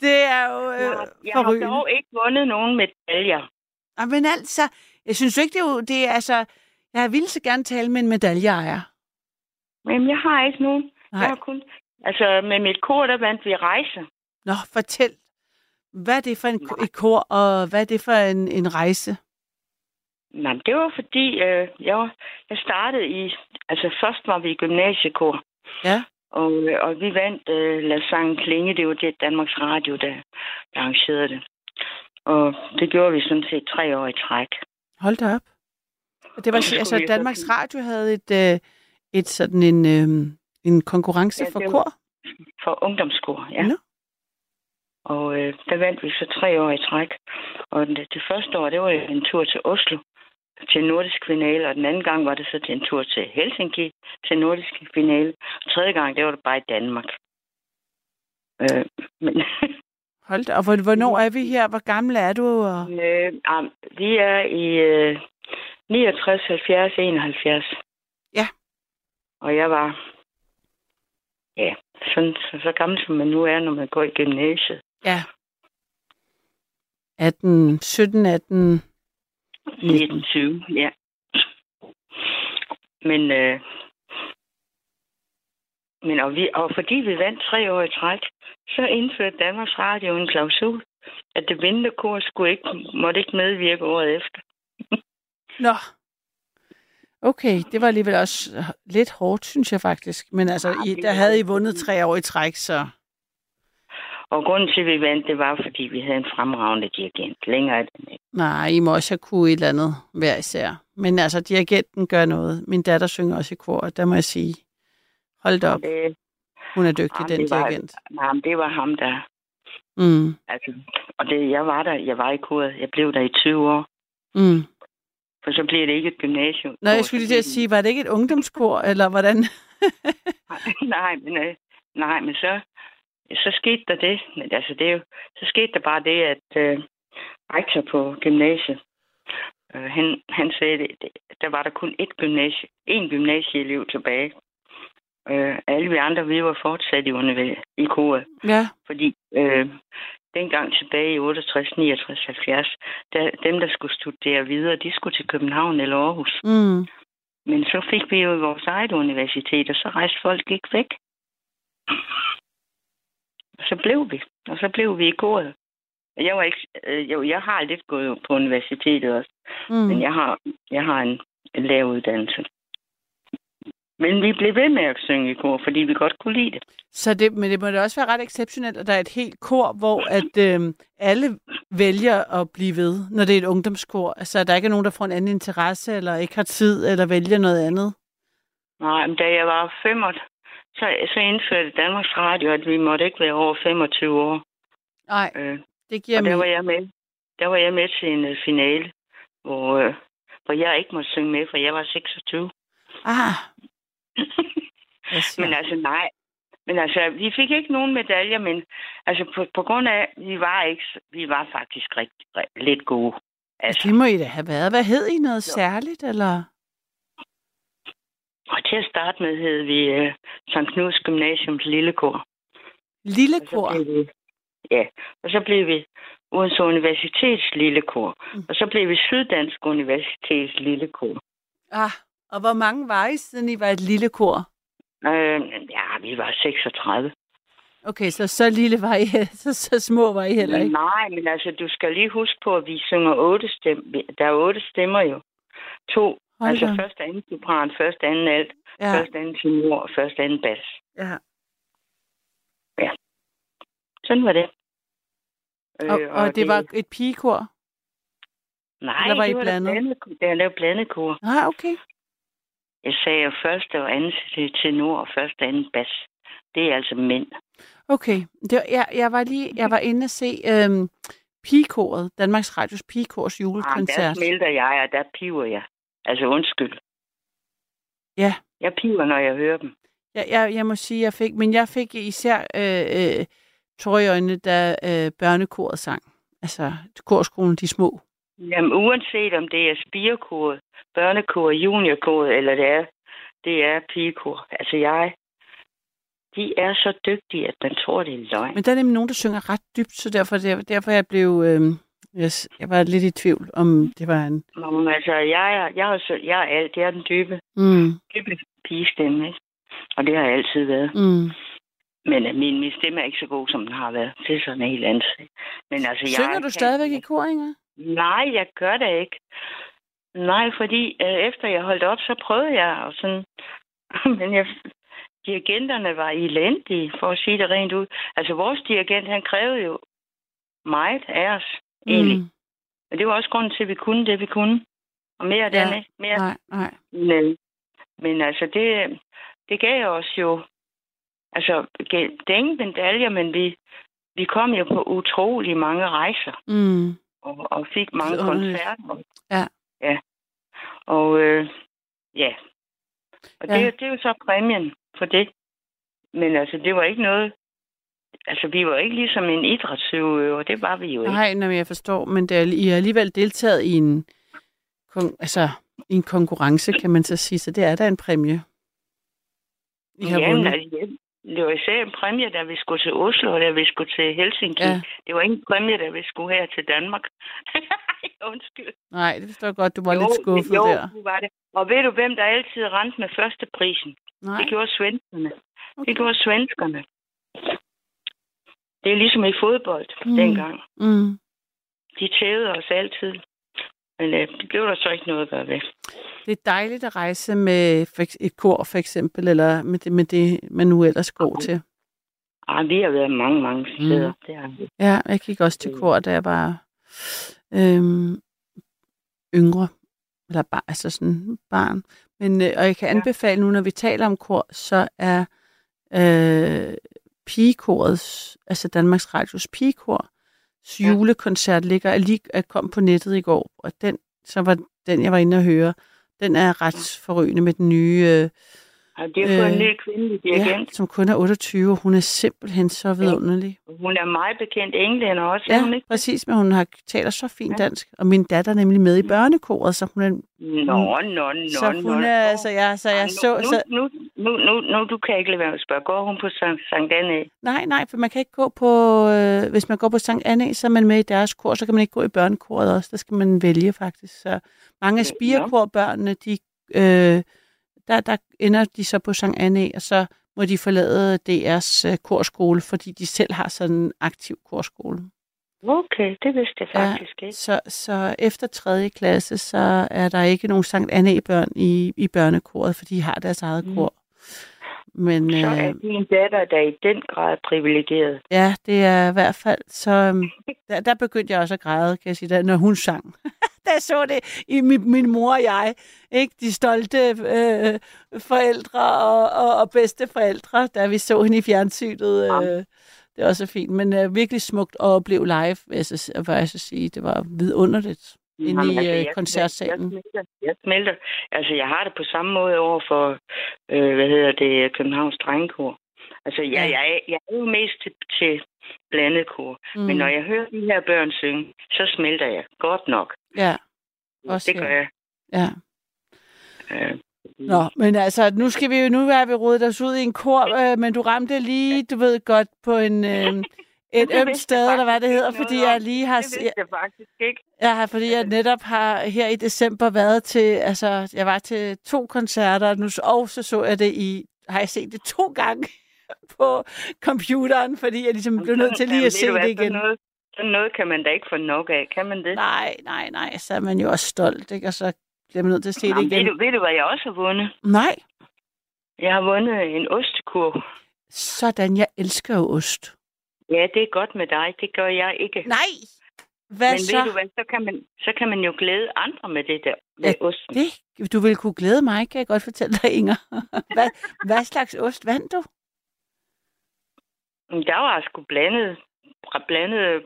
Det er jo øh, Jeg, har- jeg har dog ikke vundet nogen medaljer. Ja, men altså, jeg synes jo ikke, det er, jo, det er altså... Jeg vil så gerne tale med en medaljeejer. Men jeg har ikke nogen. Nej. Jeg har kun... Altså, med mit kor, der vandt vi rejse. Nå, fortæl. Hvad er det for en, et kor, og hvad er det for en, en rejse? Nej, det var fordi, øh, jeg, var, jeg startede i... Altså, først var vi i gymnasiekor. Ja. Og, øh, og vi vandt øh, Lad Sangen Klinge. Det var det Danmarks Radio, der, der arrangerede det. Og det gjorde vi sådan set tre år i træk. Hold da op. Og det var altså, Danmarks. Radio havde et, øh, et sådan en, øh, en konkurrence Ja, for kor. For ungdomskor, ja. Nå. Og øh, der vandt vi så tre år i træk. Og det, det første år, det var en tur til Oslo til nordisk finale, og den anden gang var det så til en tur til Helsinki til nordisk finale. Og tredje gang, det var det bare i Danmark. Øh, men Hold da. Og hvor- hvornår er vi her? Hvor gammel er du? Og... øh, vi er i øh, 69, 70, 71. Ja. Og jeg var ja, sådan, så, så gammel som man nu er, når man går i gymnasiet. Ja. 18, 17, 18, 19. 1920, ja. Men, øh, men og, vi, og fordi vi vandt tre år i træk, så indførte Danmarks Radio en klausul, at det vindende kor skulle ikke, måtte ikke medvirke året efter. Nå. Okay, det var alligevel også lidt hårdt, synes jeg faktisk. Men altså, I, der havde I vundet tre år i træk, så... Og grunden til, at vi vandt, det var, fordi vi havde en fremragende dirigent. Længere er den ikke. Nej, I må også have kunne et eller andet hver især. Men altså, dirigenten gør noget. Min datter synger også i kor, og der må jeg sige, hold op, Det, hun er dygtig, Jamen, den det var- dirigent. nej, det var ham, der... Mm, Altså, og det, jeg var der, jeg var i koret. Jeg blev der i 20 år. mm. For så blev det ikke et gymnasium. Nå, jeg skulle lige til at sige, var det ikke et ungdomskor, eller hvordan? nej, men, øh, nej, men så, så skete der det. Men, altså, det er jo, så skete der bare det, at øh, rektor på gymnasiet, øh, han, han sagde, det, der var der kun ét gymnasie, én gymnasieelev tilbage. Øh, alle vi andre, vi var fortsat i, univer- i koret. Ja, Fordi øh, dengang tilbage i 68, 69, 70, der, dem, der skulle studere videre, de skulle til København eller Aarhus. mm. Men så fik vi jo vores eget universitet, og så rejste folk ikke væk. Så blev vi, og så blev vi i koret. Jeg var ikke, øh, jo, jeg har lidt gået på universitetet også, mm. men jeg har, jeg har en, en lav uddannelse. Men vi blev ved med at synge i kor, fordi vi godt kunne lide det. Så det, men det må da også være ret exceptionelt, at der er et helt kor, hvor at øh, alle vælger at blive ved, når det er et ungdomskor. Altså, der ikke er nogen, der får en anden interesse, eller ikke har tid, eller vælger noget andet. Nej, men da jeg var 5 år, så, så indførte Danmarks Radio, at vi måtte ikke være over 25 år. Nej, Øh, det giver og der var mig. jeg med. Der var jeg med til en uh, finale, hvor, uh, hvor jeg ikke måtte synge med, for jeg var 26. Ah. Men altså, nej. Men altså, vi fik ikke nogen medaljer, men altså på, på grund af, vi var ikke, vi var faktisk rigtig, rigtig lidt gode. Altså, Det må I da have været. Hvad hed I? Noget særligt, eller? Og til at starte med hed vi uh, St. Knuds Gymnasiums Lille Kor. Lille Og så kor. blev vi, ja, og så blev vi Odense Universitets Lille Kor. Mm. Og så blev vi Syddansk Universitets Lille Kor. Ah, og hvor mange var I, siden I var et lille kor? Øh, ja, vi var 36. Okay, så så lille var I, så, så små var I heller ikke. Nej, men altså, du skal lige huske på, at vi synger otte stemmer. Der er otte stemmer jo. To, Hold altså da. først anden sopran, først anden alt, ja. Ja, først anden tenor og først anden bas. ja. Sådan var det. Og, og det var et pigekor? Nej, eller var I det var blandet? blandet? Det var lavet blandet kor. Ah, okay. Jeg sagde første og anden til tenor og første og anden bas. Det er altså mænd. Okay. Det var, jeg, jeg, var lige, jeg var inde og se øhm, pigekoret, Danmarks Radios pigekors Ah, julekoncert. der smelter jeg, og der piver jeg. Altså undskyld. Ja. Jeg piver, når jeg hører dem. Jeg, jeg, jeg må sige, jeg fik, men jeg fik især øh, øh, tårer i øjnene, da øh, børnekoret sang. Altså, korskolen, de små. Jamen, uanset om det er spirekoret, børnekoret, juniorkoret, eller det er, det er pigekor. Altså jeg, de er så dygtige, at man tror, det er løgn. Men der er nemlig nogen, der synger ret dybt, så derfor, der, derfor jeg blev... Øh, jeg, jeg var lidt i tvivl, om det var en... Men, altså, jeg er, jeg er, så, jeg er alt. Det er den dybe, Mm, dybe pigestemme, ikke? Og det har jeg altid været. mm. Men uh, min, min stemme er ikke så god, som den har været. Det er sådan helt andet. Men altså, jeg Synger du stadigvæk i kor, Inger? Nej, jeg gør det ikke. Nej, fordi øh, efter jeg holdt op, så prøvede jeg, og sådan... Men jeg, dirigenterne var elendige, for at sige det rent ud. Altså, vores dirigent, han krævede jo meget af os, egentlig. Mm. Men det var også grunden til, at vi kunne det, vi kunne. Og mere af Ja, den, ikke? Mere. Nej, nej. Men, men altså, det, det gav os jo... Altså, det er ingen medaljer, men vi, vi kom jo på utrolig mange rejser Mm. og, og fik mange underligt. koncerter. Ja. Ja. Og øh, ja. Og Ja. det, det er jo så præmien for det. Men altså, det var ikke noget... Altså, vi var ikke ligesom en idrætsudøver. Det var vi jo ikke. Nej, nej, men jeg forstår, men det er, I har alligevel deltaget i en, kon, altså, i en konkurrence, kan man så sige, så det er da en præmie. I har Jamen, vundet. altså, Det var især en præmie, da vi skulle til Oslo, og da vi skulle til Helsinki. Ja. Det var ingen præmie, da vi skulle her til Danmark. Undskyld. Nej, det forstår jeg godt. Du var jo, lidt skuffet jo, der. det var det. Og ved du, hvem der altid rendte med første prisen? Nej. Det gjorde svenskerne. Okay. Det gjorde svenskerne. Det er ligesom i fodbold Mm. mm. dengang. Mm. De tævede os altid. Men øh, det blev der så ikke noget at gøre ved. Det er dejligt at rejse med et kor, for eksempel, eller med det, med det man nu ellers går til. Ah, vi har været mange, mange steder. Mm. Det har vi. Ja, jeg gik også til kor, da jeg var øhm, yngre. Eller bare, altså sådan barn. Men, øh, og jeg kan anbefale nu, når vi taler om kor, så er øh, pigekorets, altså Danmarks Radios pigekor, Ja. julekoncert ligger, lige jeg kom på nettet i går, og den, så var den, jeg var inde og høre, den er ret forrygende med den nye, øh, Og de har fået Øh, en ny kvindelig ja, dirigent. som kun er 28, og hun er simpelthen så vidunderlig. Hun er meget bekendt englænder også, er hun Ja, ikke? præcis, men hun har taler så fint Ja. dansk. Og min datter er nemlig med i børnekoret, så hun er... Nå, nå, nå, så nå. hun er, altså, jeg, så jeg nu, så, så... Nu, nu, nu, nu, du kan ikke lade være med at spørge. Går hun på Sankt, Sankt Anne? Nej, nej, for man kan ikke gå på... Øh, hvis man går på Sankt Anne, så er man med i deres kor, så kan man ikke gå i børnekoret også. Der skal man vælge, faktisk. Så mange af Nå. spirekorbørnene, de... Øh, der, der ender de så på Sankt Anne, og så må de forlade DR's øh, korskole, fordi de selv har sådan en aktiv korskole. Okay, det vidste jeg Ja, faktisk ikke. Så, så efter 3. klasse, så er der ikke nogen Sankt Anne-børn i, i børnekoret, for de har deres eget Mm. kor. Men Så er øh, din datter da i den grad privilegeret. ja, det er i hvert fald, så øhm, der, der begyndte jeg også at græde, kan jeg sige, da, når hun sang. da jeg så det i min, min mor og jeg, ikke de stolte øh, forældre og, og, og bedste forældre, da vi så hende i fjernsynet. Øh, det var så fint, men øh, virkelig smukt at opleve live, vil jeg så, vil jeg så sige. Det var vidunderligt. inde Jamen, i altså, øh, jeg- koncertsalen. Jeg, jeg, jeg smelter. Altså, jeg har det på samme måde over for, øh, hvad hedder det, Københavns Drengekor. Altså, jeg, Ja. ja. jeg, jeg er jo mest til, til blandet kor. Mm. Men når jeg hører de her børn synge, så smelter jeg godt nok. Ja, Også det gør jeg. ja. Øh, Nå, men altså, nu skal vi jo, nu er vi rodet os ud i en kor, øh, men du ramte lige, du ved godt, på en, øh, et ømt sted, eller hvad det hedder, fordi jeg lige har, det vidste jeg faktisk ikke. jeg har, fordi jeg netop har her i december været til, altså, jeg var til to koncerter, nu, og så så jeg det i, har jeg set det to gange på computeren, fordi jeg ligesom blev nødt til lige at se det igen. Sådan noget, sådan noget kan man da ikke få nok af. Kan man det? Nej, nej, nej, så er man jo også stolt, ikke? Og så bliver man nødt til at se det Jamen, ved, igen. du, ved du, hvad jeg også har vundet? Nej, Jeg har vundet en ostekurv. sådan, jeg elsker jo ost. Ja, det er godt med dig. Det gør jeg ikke. Nej! Hvad Men så? ved du hvad, så kan, man, så kan man jo glæde andre med det der med Ja, osten. Det, du vil kunne glæde mig, kan jeg godt fortælle dig, Inger. hvad, hvad slags ost vandt du? Der var sgu blandet, blandet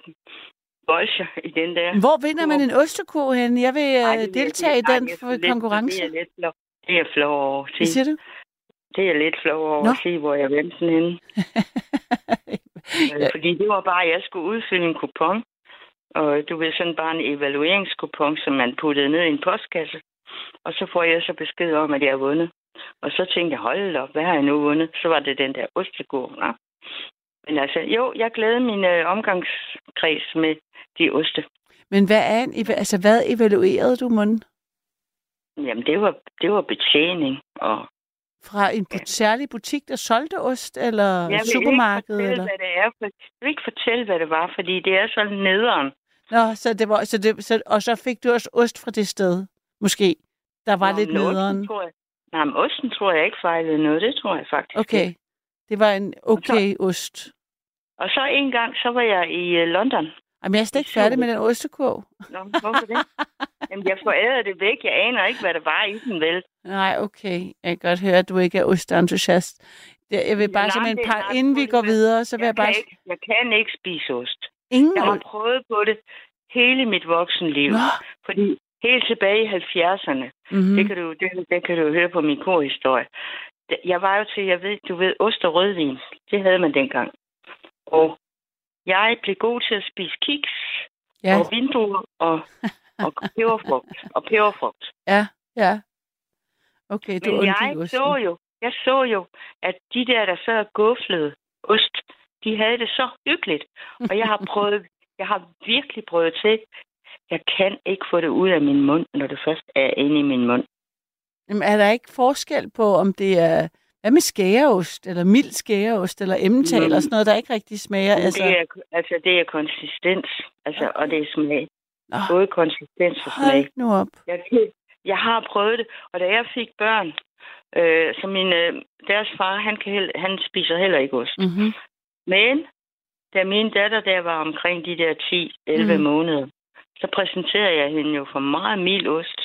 bolcher i den der. Hvor vinder man en ostekurv hen? Jeg vil Ej, øh, det deltage i ej, den for lidt- konkurrence. Det er lidt flov, det er flov over at Hvad sige. siger du? Det er lidt flov over Nå. at sige, hvor jeg vendte den henne. Ja. Fordi det var bare, at jeg skulle udfylde en kupon. Og du ved, sådan bare en evalueringskupon, som man puttede ned i en postkasse. Og så får jeg så besked om, at jeg har vundet. Og så tænkte jeg, hold op, hvad har jeg nu vundet? Så var det den der ostekurv. Ja. Men altså, jo, jeg glæder min øh, omgangskreds med de oste. Men hvad er en, altså, hvad evaluerede du, munden? Jamen, det var, det var betjening. Og Fra en bu- særlig butik, der solgte ost, eller jeg vil supermarked? ikke fortælle, Eller? hvad det er. For, jeg vil ikke fortælle, hvad det var, fordi det er sådan nederen. Nå, så det var, så det, så, og så fik du også ost fra det sted, måske. Der var Nå, lidt men osten nederen. Tror jeg, nej, men osten tror jeg ikke fejlede noget. Det tror jeg faktisk Okay. Det var en okay ost. Og så en gang, så var jeg i uh, London. Jamen, jeg er slet ikke Så færdig med den ostekurv. Nå, hvorfor det? Jamen, jeg forærede det væk. Jeg aner ikke, hvad der var i den, vel? Nej, okay. Jeg kan godt høre, at du ikke er ostentusiast. Det- Jeg vil bare Nej, simpelthen par, nej, inden vi går videre, så vil jeg, Jeg, bare... ikke, jeg kan ikke spise ost. Ingen Jeg har prøvet på det hele mit voksenliv. Nå. Fordi helt tilbage i 70'erne, Mm-hmm. det, kan du, det, det kan du høre på min korhistorie. Jeg var jo til, jeg ved, du ved, ost og rødvin. Det havde man dengang. Og jeg blev god til at spise kiks Ja, og vindruer og, og peberfrugt. Og peberfrugt. ja, ja. Okay, du Men jeg osten. så jo, jeg så jo, at de der, der sad og guflede ost, de havde det så hyggeligt. Og jeg har prøvet, jeg har virkelig prøvet til. Jeg kan ikke få det ud af min mund, når det først er inde i min mund. Jamen, er der ikke forskel på, om det er... Hvad med skæreost, eller mild skæreost, eller emmental, Mm. eller sådan noget, der ikke rigtig smager? Altså, Altså, det er, altså, det er konsistens, altså, og det er smag. Nå, Både konsistens og smag. hold nu op. Jeg, jeg har prøvet det, og da jeg fik børn, øh, så min, øh, deres far, han, kan heller, han spiser heller ikke ost. Mm-hmm. Men da min datter der var omkring de der 10-11 Mm. mm. måneder, så præsenterede jeg hende jo for meget mild ost.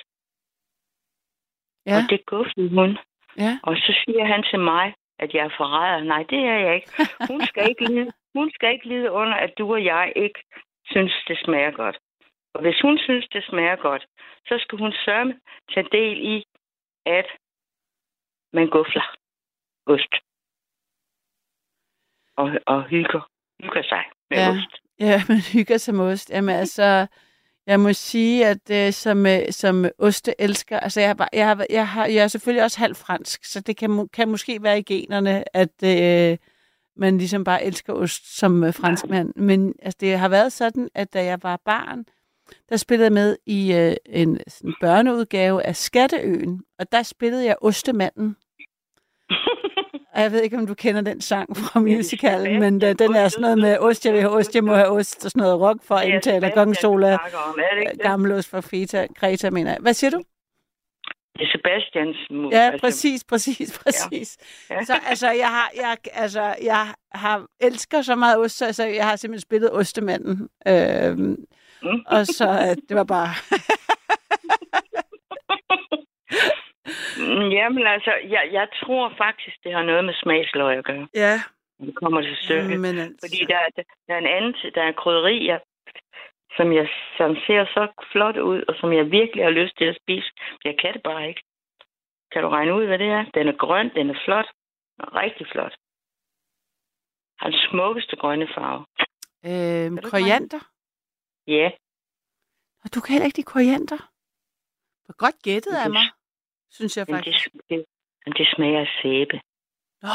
Ja, Og det guffede hun. ja. Og så siger han til mig, at jeg er forræder. Nej, det er jeg ikke. Hun skal ikke lide, hun skal ikke lide under, at du og jeg ikke synes, det smager godt. Og hvis hun synes, det smager godt, så skal hun sørme tage del i, at man gufler ost. Og, og hygger, hygger sig med Ja. ost. Ja, man hygger sig med ost. Jamen altså, jeg må sige, at øh, som, øh, som osteelsker, altså jeg, har, jeg, har, jeg, har, jeg er selvfølgelig også halv fransk, så det kan, kan måske være i generne, at øh, man ligesom bare elsker ost som øh, franskmand. Men altså, det har været sådan, at da jeg var barn, der spillede jeg med i øh, en sådan børneudgave af Skatteøen, og der spillede jeg Ostemanden. Og jeg ved ikke, om du kender den sang fra musicalen, men uh, den er sådan noget med ost, jeg vil have ost, jeg må have ost, og sådan noget rock for indtaler, Sebastian, Kongen Sola, du snakker om, er det ikke det? gammel ost fra Feta, Kreta, mener jeg. Hvad siger du? Det er Sebastians mu- Ja, altså, præcis, præcis, præcis. Ja. Så altså, jeg har, jeg, altså, jeg har elsker så meget ost, så altså, jeg har simpelthen spillet Ostemanden. Øhm, Mm. og så, det var bare... Mm, Jamen altså, jeg, jeg tror faktisk, det har noget med smagsløg at gøre. ja, Det kommer til stykket. men altså, Fordi der, er- der er en anden, der er krydderier, som, jeg, som ser så flot ud, og som jeg virkelig har lyst til at spise. Jeg kan det bare ikke. Kan du regne ud, hvad det er? Den er grøn, den er flot. Den er rigtig flot. Har den smukkeste grønne farve. øhm, koriander. Ja, Og du kan heller ikke lide koriander. Hvor godt gættet af mig, synes jeg men det, faktisk. det, men det smager af sæbe. Nå,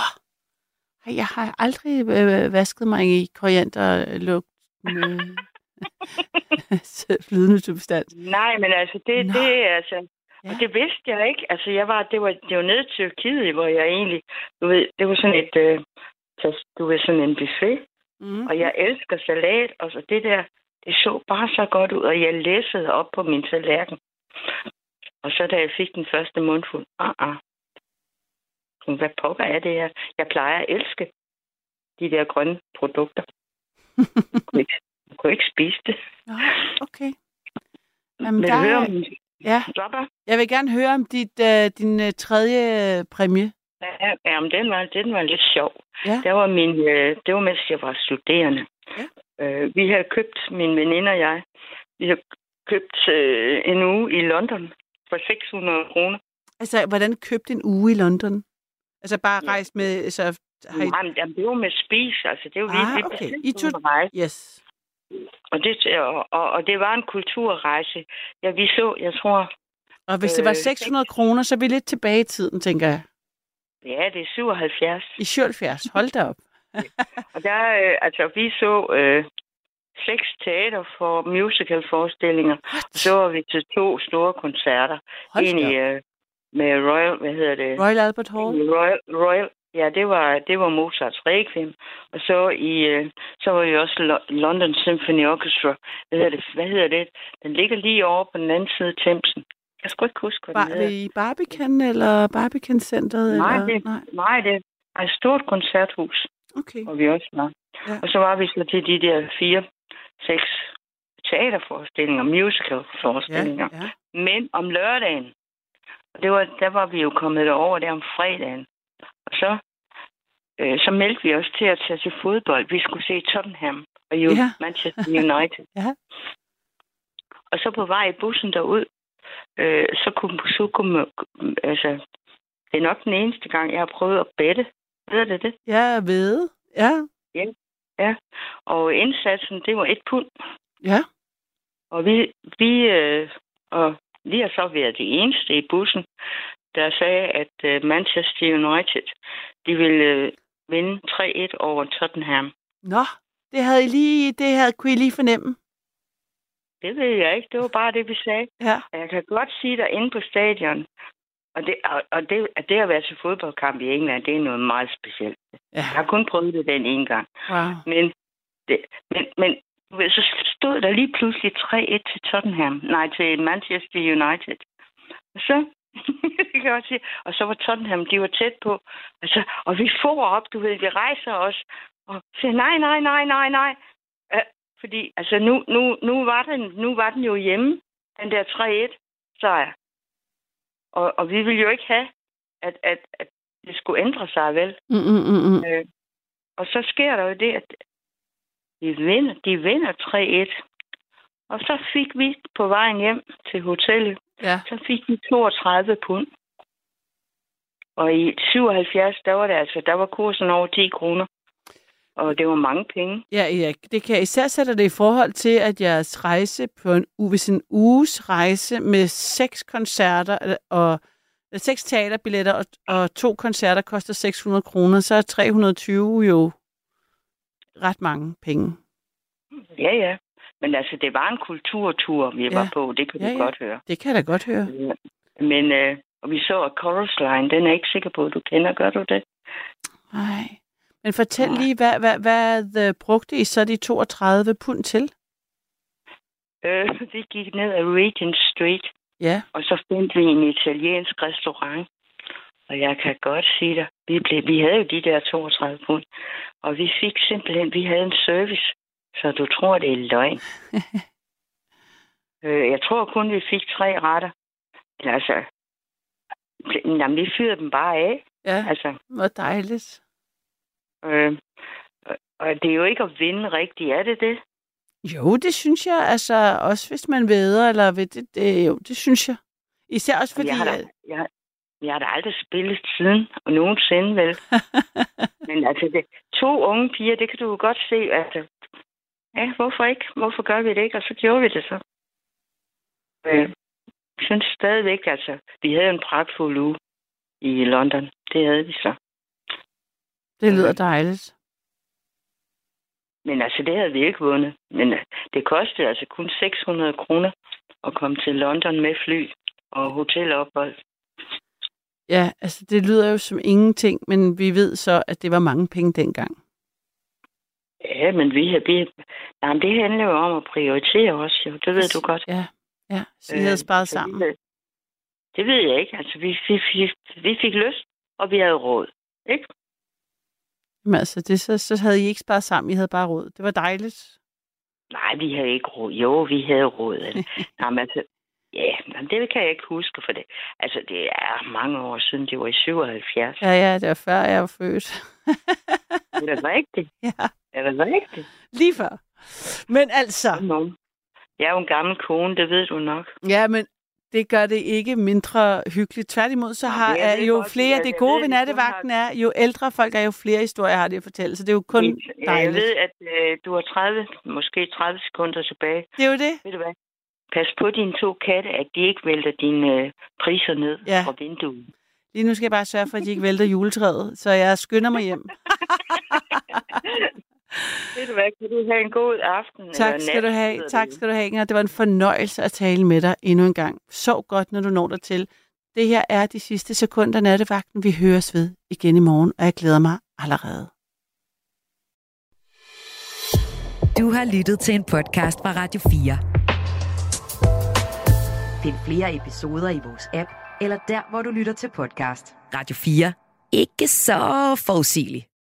jeg har aldrig øh, vasket mig i korianderlugt. Flydende substans. Nej, men altså, det, Nå. det er altså... Ja. Og det vidste jeg ikke. Altså, jeg var, det var, det var nede til Tyrkiet, hvor jeg egentlig, du ved, det var sådan et, øh, du ved, sådan en buffet, Mm. og jeg elsker salat, og så det der, det så bare så godt ud, og jeg læssede op på min tallerken. Og så da jeg fik den første mundfuld, ah, ah. Så Hvad pokker er det her? Jeg plejer at elske de der grønne produkter. Jeg kunne ikke, jeg kunne ikke spise det. Nå, okay. Jamen, Vil der, høre om ja, Stopper? jeg vil gerne høre om dit, øh, din øh, tredje øh, præmie. Ja, jamen, den var, den var lidt sjov. Ja. Det var, min, øh, det var mens jeg var studerende. Ja. Øh, vi havde købt, min veninde og jeg, vi har købt øh, en uge i London for 600 kroner. Altså, hvordan købte en uge i London? Altså, bare Ja. rejst med... Så, har I... Nej, men jamen, det var med spis, altså. Det var Ah, lige okay. præcis I tog-. Yes. Og det, og, og, og det var en kulturrejse. Ja, vi så, jeg tror, Og hvis det var Øh, 600 kroner, så er vi lidt tilbage i tiden, tænker jeg. ja, det er 77. I 77. Hold da op. Og der, øh, altså, vi så øh, seks teater for musicalforestillinger. Så var vi til to store koncerter. Hold en i, øh, med Royal, hvad hedder det? Royal Albert Hall. Royal, Royal, ja, det var, det var Mozarts Requiem. Og så i, øh, så var vi også Lo- London Symphony Orchestra. Hvad hedder det? Hvad hedder det? Den ligger lige over på den anden side af Thamesen. Jeg skal ikke huske, hvad Bar- den hedder. I Barbican eller Barbican Centeret? Nej, eller? det- Nej, Nej, det er et stort koncerthus, okay. hvor vi også var. Ja. Og så var vi så til de der fire, seks teaterforestillinger, musicalforestillinger. Ja, ja. Men om lørdagen, og det var, der var vi jo kommet over der om fredagen. Og så, øh, så meldte vi os til at tage til fodbold. Vi skulle se Tottenham og jo Ja. Manchester United. Ja. Og så på vej i bussen derud, øh, så kunne så kunne, altså, det er nok den eneste gang, jeg har prøvet at bette. Ved du det? Ja, jeg ved. Ja, Og indsatsen, det var et pund. ja. Og vi, vi, øh, og vi har så været de eneste i bussen. der sagde, at uh, Manchester United, de ville uh, vinde 3-1 over Tottenham. Nå, det havde I lige, det havde, kunne I lige fornemme. Det ved jeg ikke. Det var bare det, vi sagde. Ja. Og Jeg kan godt sige dig inde på stadion, og det, og, og det, at det at være til fodboldkamp i England, det er noget meget specielt. Ja. Jeg har kun prøvet det den ene gang. Wow. Men, det, men, men så stod der lige pludselig 3-1 til Tottenham. Nej, til Manchester United. Og så, det kan jeg sige, og så var Tottenham, de var tæt på. Og, så, og vi får op, du ved, vi rejser os. Og siger, nej, nej, nej, nej, nej. Uh, fordi, altså, nu, nu, nu, var den, nu var den jo hjemme, den der 3-1 sejr. Og, og vi ville jo ikke have, at, at, at det skulle ændre sig, vel? Mm, mm, mm, mm. Øh, og så sker der jo det, at de vinder, de vinder 3-1. Og så fik vi på vejen hjem til hotellet, Ja. så fik vi 32 pund. Og i 77, der var det altså, der var kursen over 10 kroner. Og det var mange penge. Ja, Erik, det kan jeg især sætte det i forhold til, at jeres rejse på en, hvis en uges rejse med seks koncerter øh, og eller seks teaterbilletter og, og to koncerter koster 600 kroner, så er 320 jo ret mange penge. Ja, ja. Men altså, det var en kulturtur, vi Ja. var på. Det kan Ja, du ja. godt høre. Det kan jeg da godt høre. Ja. Men øh, og vi så, at Chorus Line, den er jeg ikke sikker på, at du kender. Gør du det? Nej. Men fortæl Nej. lige, hvad, hvad, hvad øh, brugte I så de 32 pund til? Øh, vi gik ned ad Regent Street, Ja. og så fandt vi en italiensk restaurant. Og jeg kan godt sige dig, vi, blev, vi havde jo de der 32 pund, og vi fik simpelthen, vi havde en service, så du tror, det er løgn. øh, jeg tror kun, vi fik tre retter. Men altså, jamen, vi fyrede dem bare af. Ja, Altså, hvor dejligt. Øh, og- det er jo ikke at vinde rigtigt, er det det? Jo, det synes jeg, altså også hvis man væder, eller ved det, det, jo, det synes jeg. Især også fordi, jeg, har da, at- jeg, jeg har da aldrig spillet siden, og nogensinde vel. Men altså, det, to unge piger, det kan du jo godt se. Altså, ja, hvorfor ikke? Hvorfor gør vi det ikke? Og så gjorde vi det så. Øh, jeg synes stadigvæk, altså, vi havde en pragtfuld uge i London. Det havde vi så. Det lyder dejligt. Men altså, det havde vi ikke vundet. Men øh, det kostede altså kun 600 kroner at komme til London med fly og hotelophold. Ja, altså det lyder jo som ingenting, men vi ved så, at det var mange penge dengang. Ja, men vi har... Vi, nej, det handler jo om at prioritere os, jo. Det ved du godt. Ja, ja. Så I havde sparet så vi sammen. havde- Det ved jeg ikke. Altså, vi, vi, vi, vi fik lyst, og vi havde råd. Ikke? Men altså, det, så, så havde I ikke sparet sammen, I havde bare råd. Det var dejligt. Nej, vi havde ikke råd. Jo, vi havde råd. Altså. Nej, men altså, ja, men det kan jeg ikke huske for det. Altså, det er mange år siden. Det var i 77. Ja, ja, det var før jeg var født. Er det rigtigt? ja, Er det rigtigt? lige før. Men altså. Jeg er jo en gammel kone, det ved du nok. ja, men det gør det ikke mindre hyggeligt. Tværtimod, så har jeg er ved jo godt, flere, jeg- det jeg gode ved, nattevagten er, jo ældre folk er, jo flere historier har de at fortælle. Så det er jo kun Ja, Jeg dejligt. ved, at øh, du har 30, måske 30 sekunder tilbage. Det er jo det. Ved du hvad? Pas på dine to katte, at de ikke vælter dine øh, priser ned Ja. fra vinduet. Lige nu skal jeg bare sørge for, at de ikke vælter juletræet, så jeg skynder mig hjem. Ved du hvad, kan du have en god aften? Tak eller skal du nat, have. hedder Tak det. skal du have, Inger. Det var en fornøjelse at tale med dig endnu en gang. Sov godt, når du når dig til. Det her er de sidste sekunder af nattevagten. Vi høres ved igen i morgen, og jeg glæder mig allerede. Du har lyttet til en podcast fra Radio 4. Find flere episoder i vores app, eller der, hvor du lytter til podcast. Radio 4. Ikke så forudsigeligt.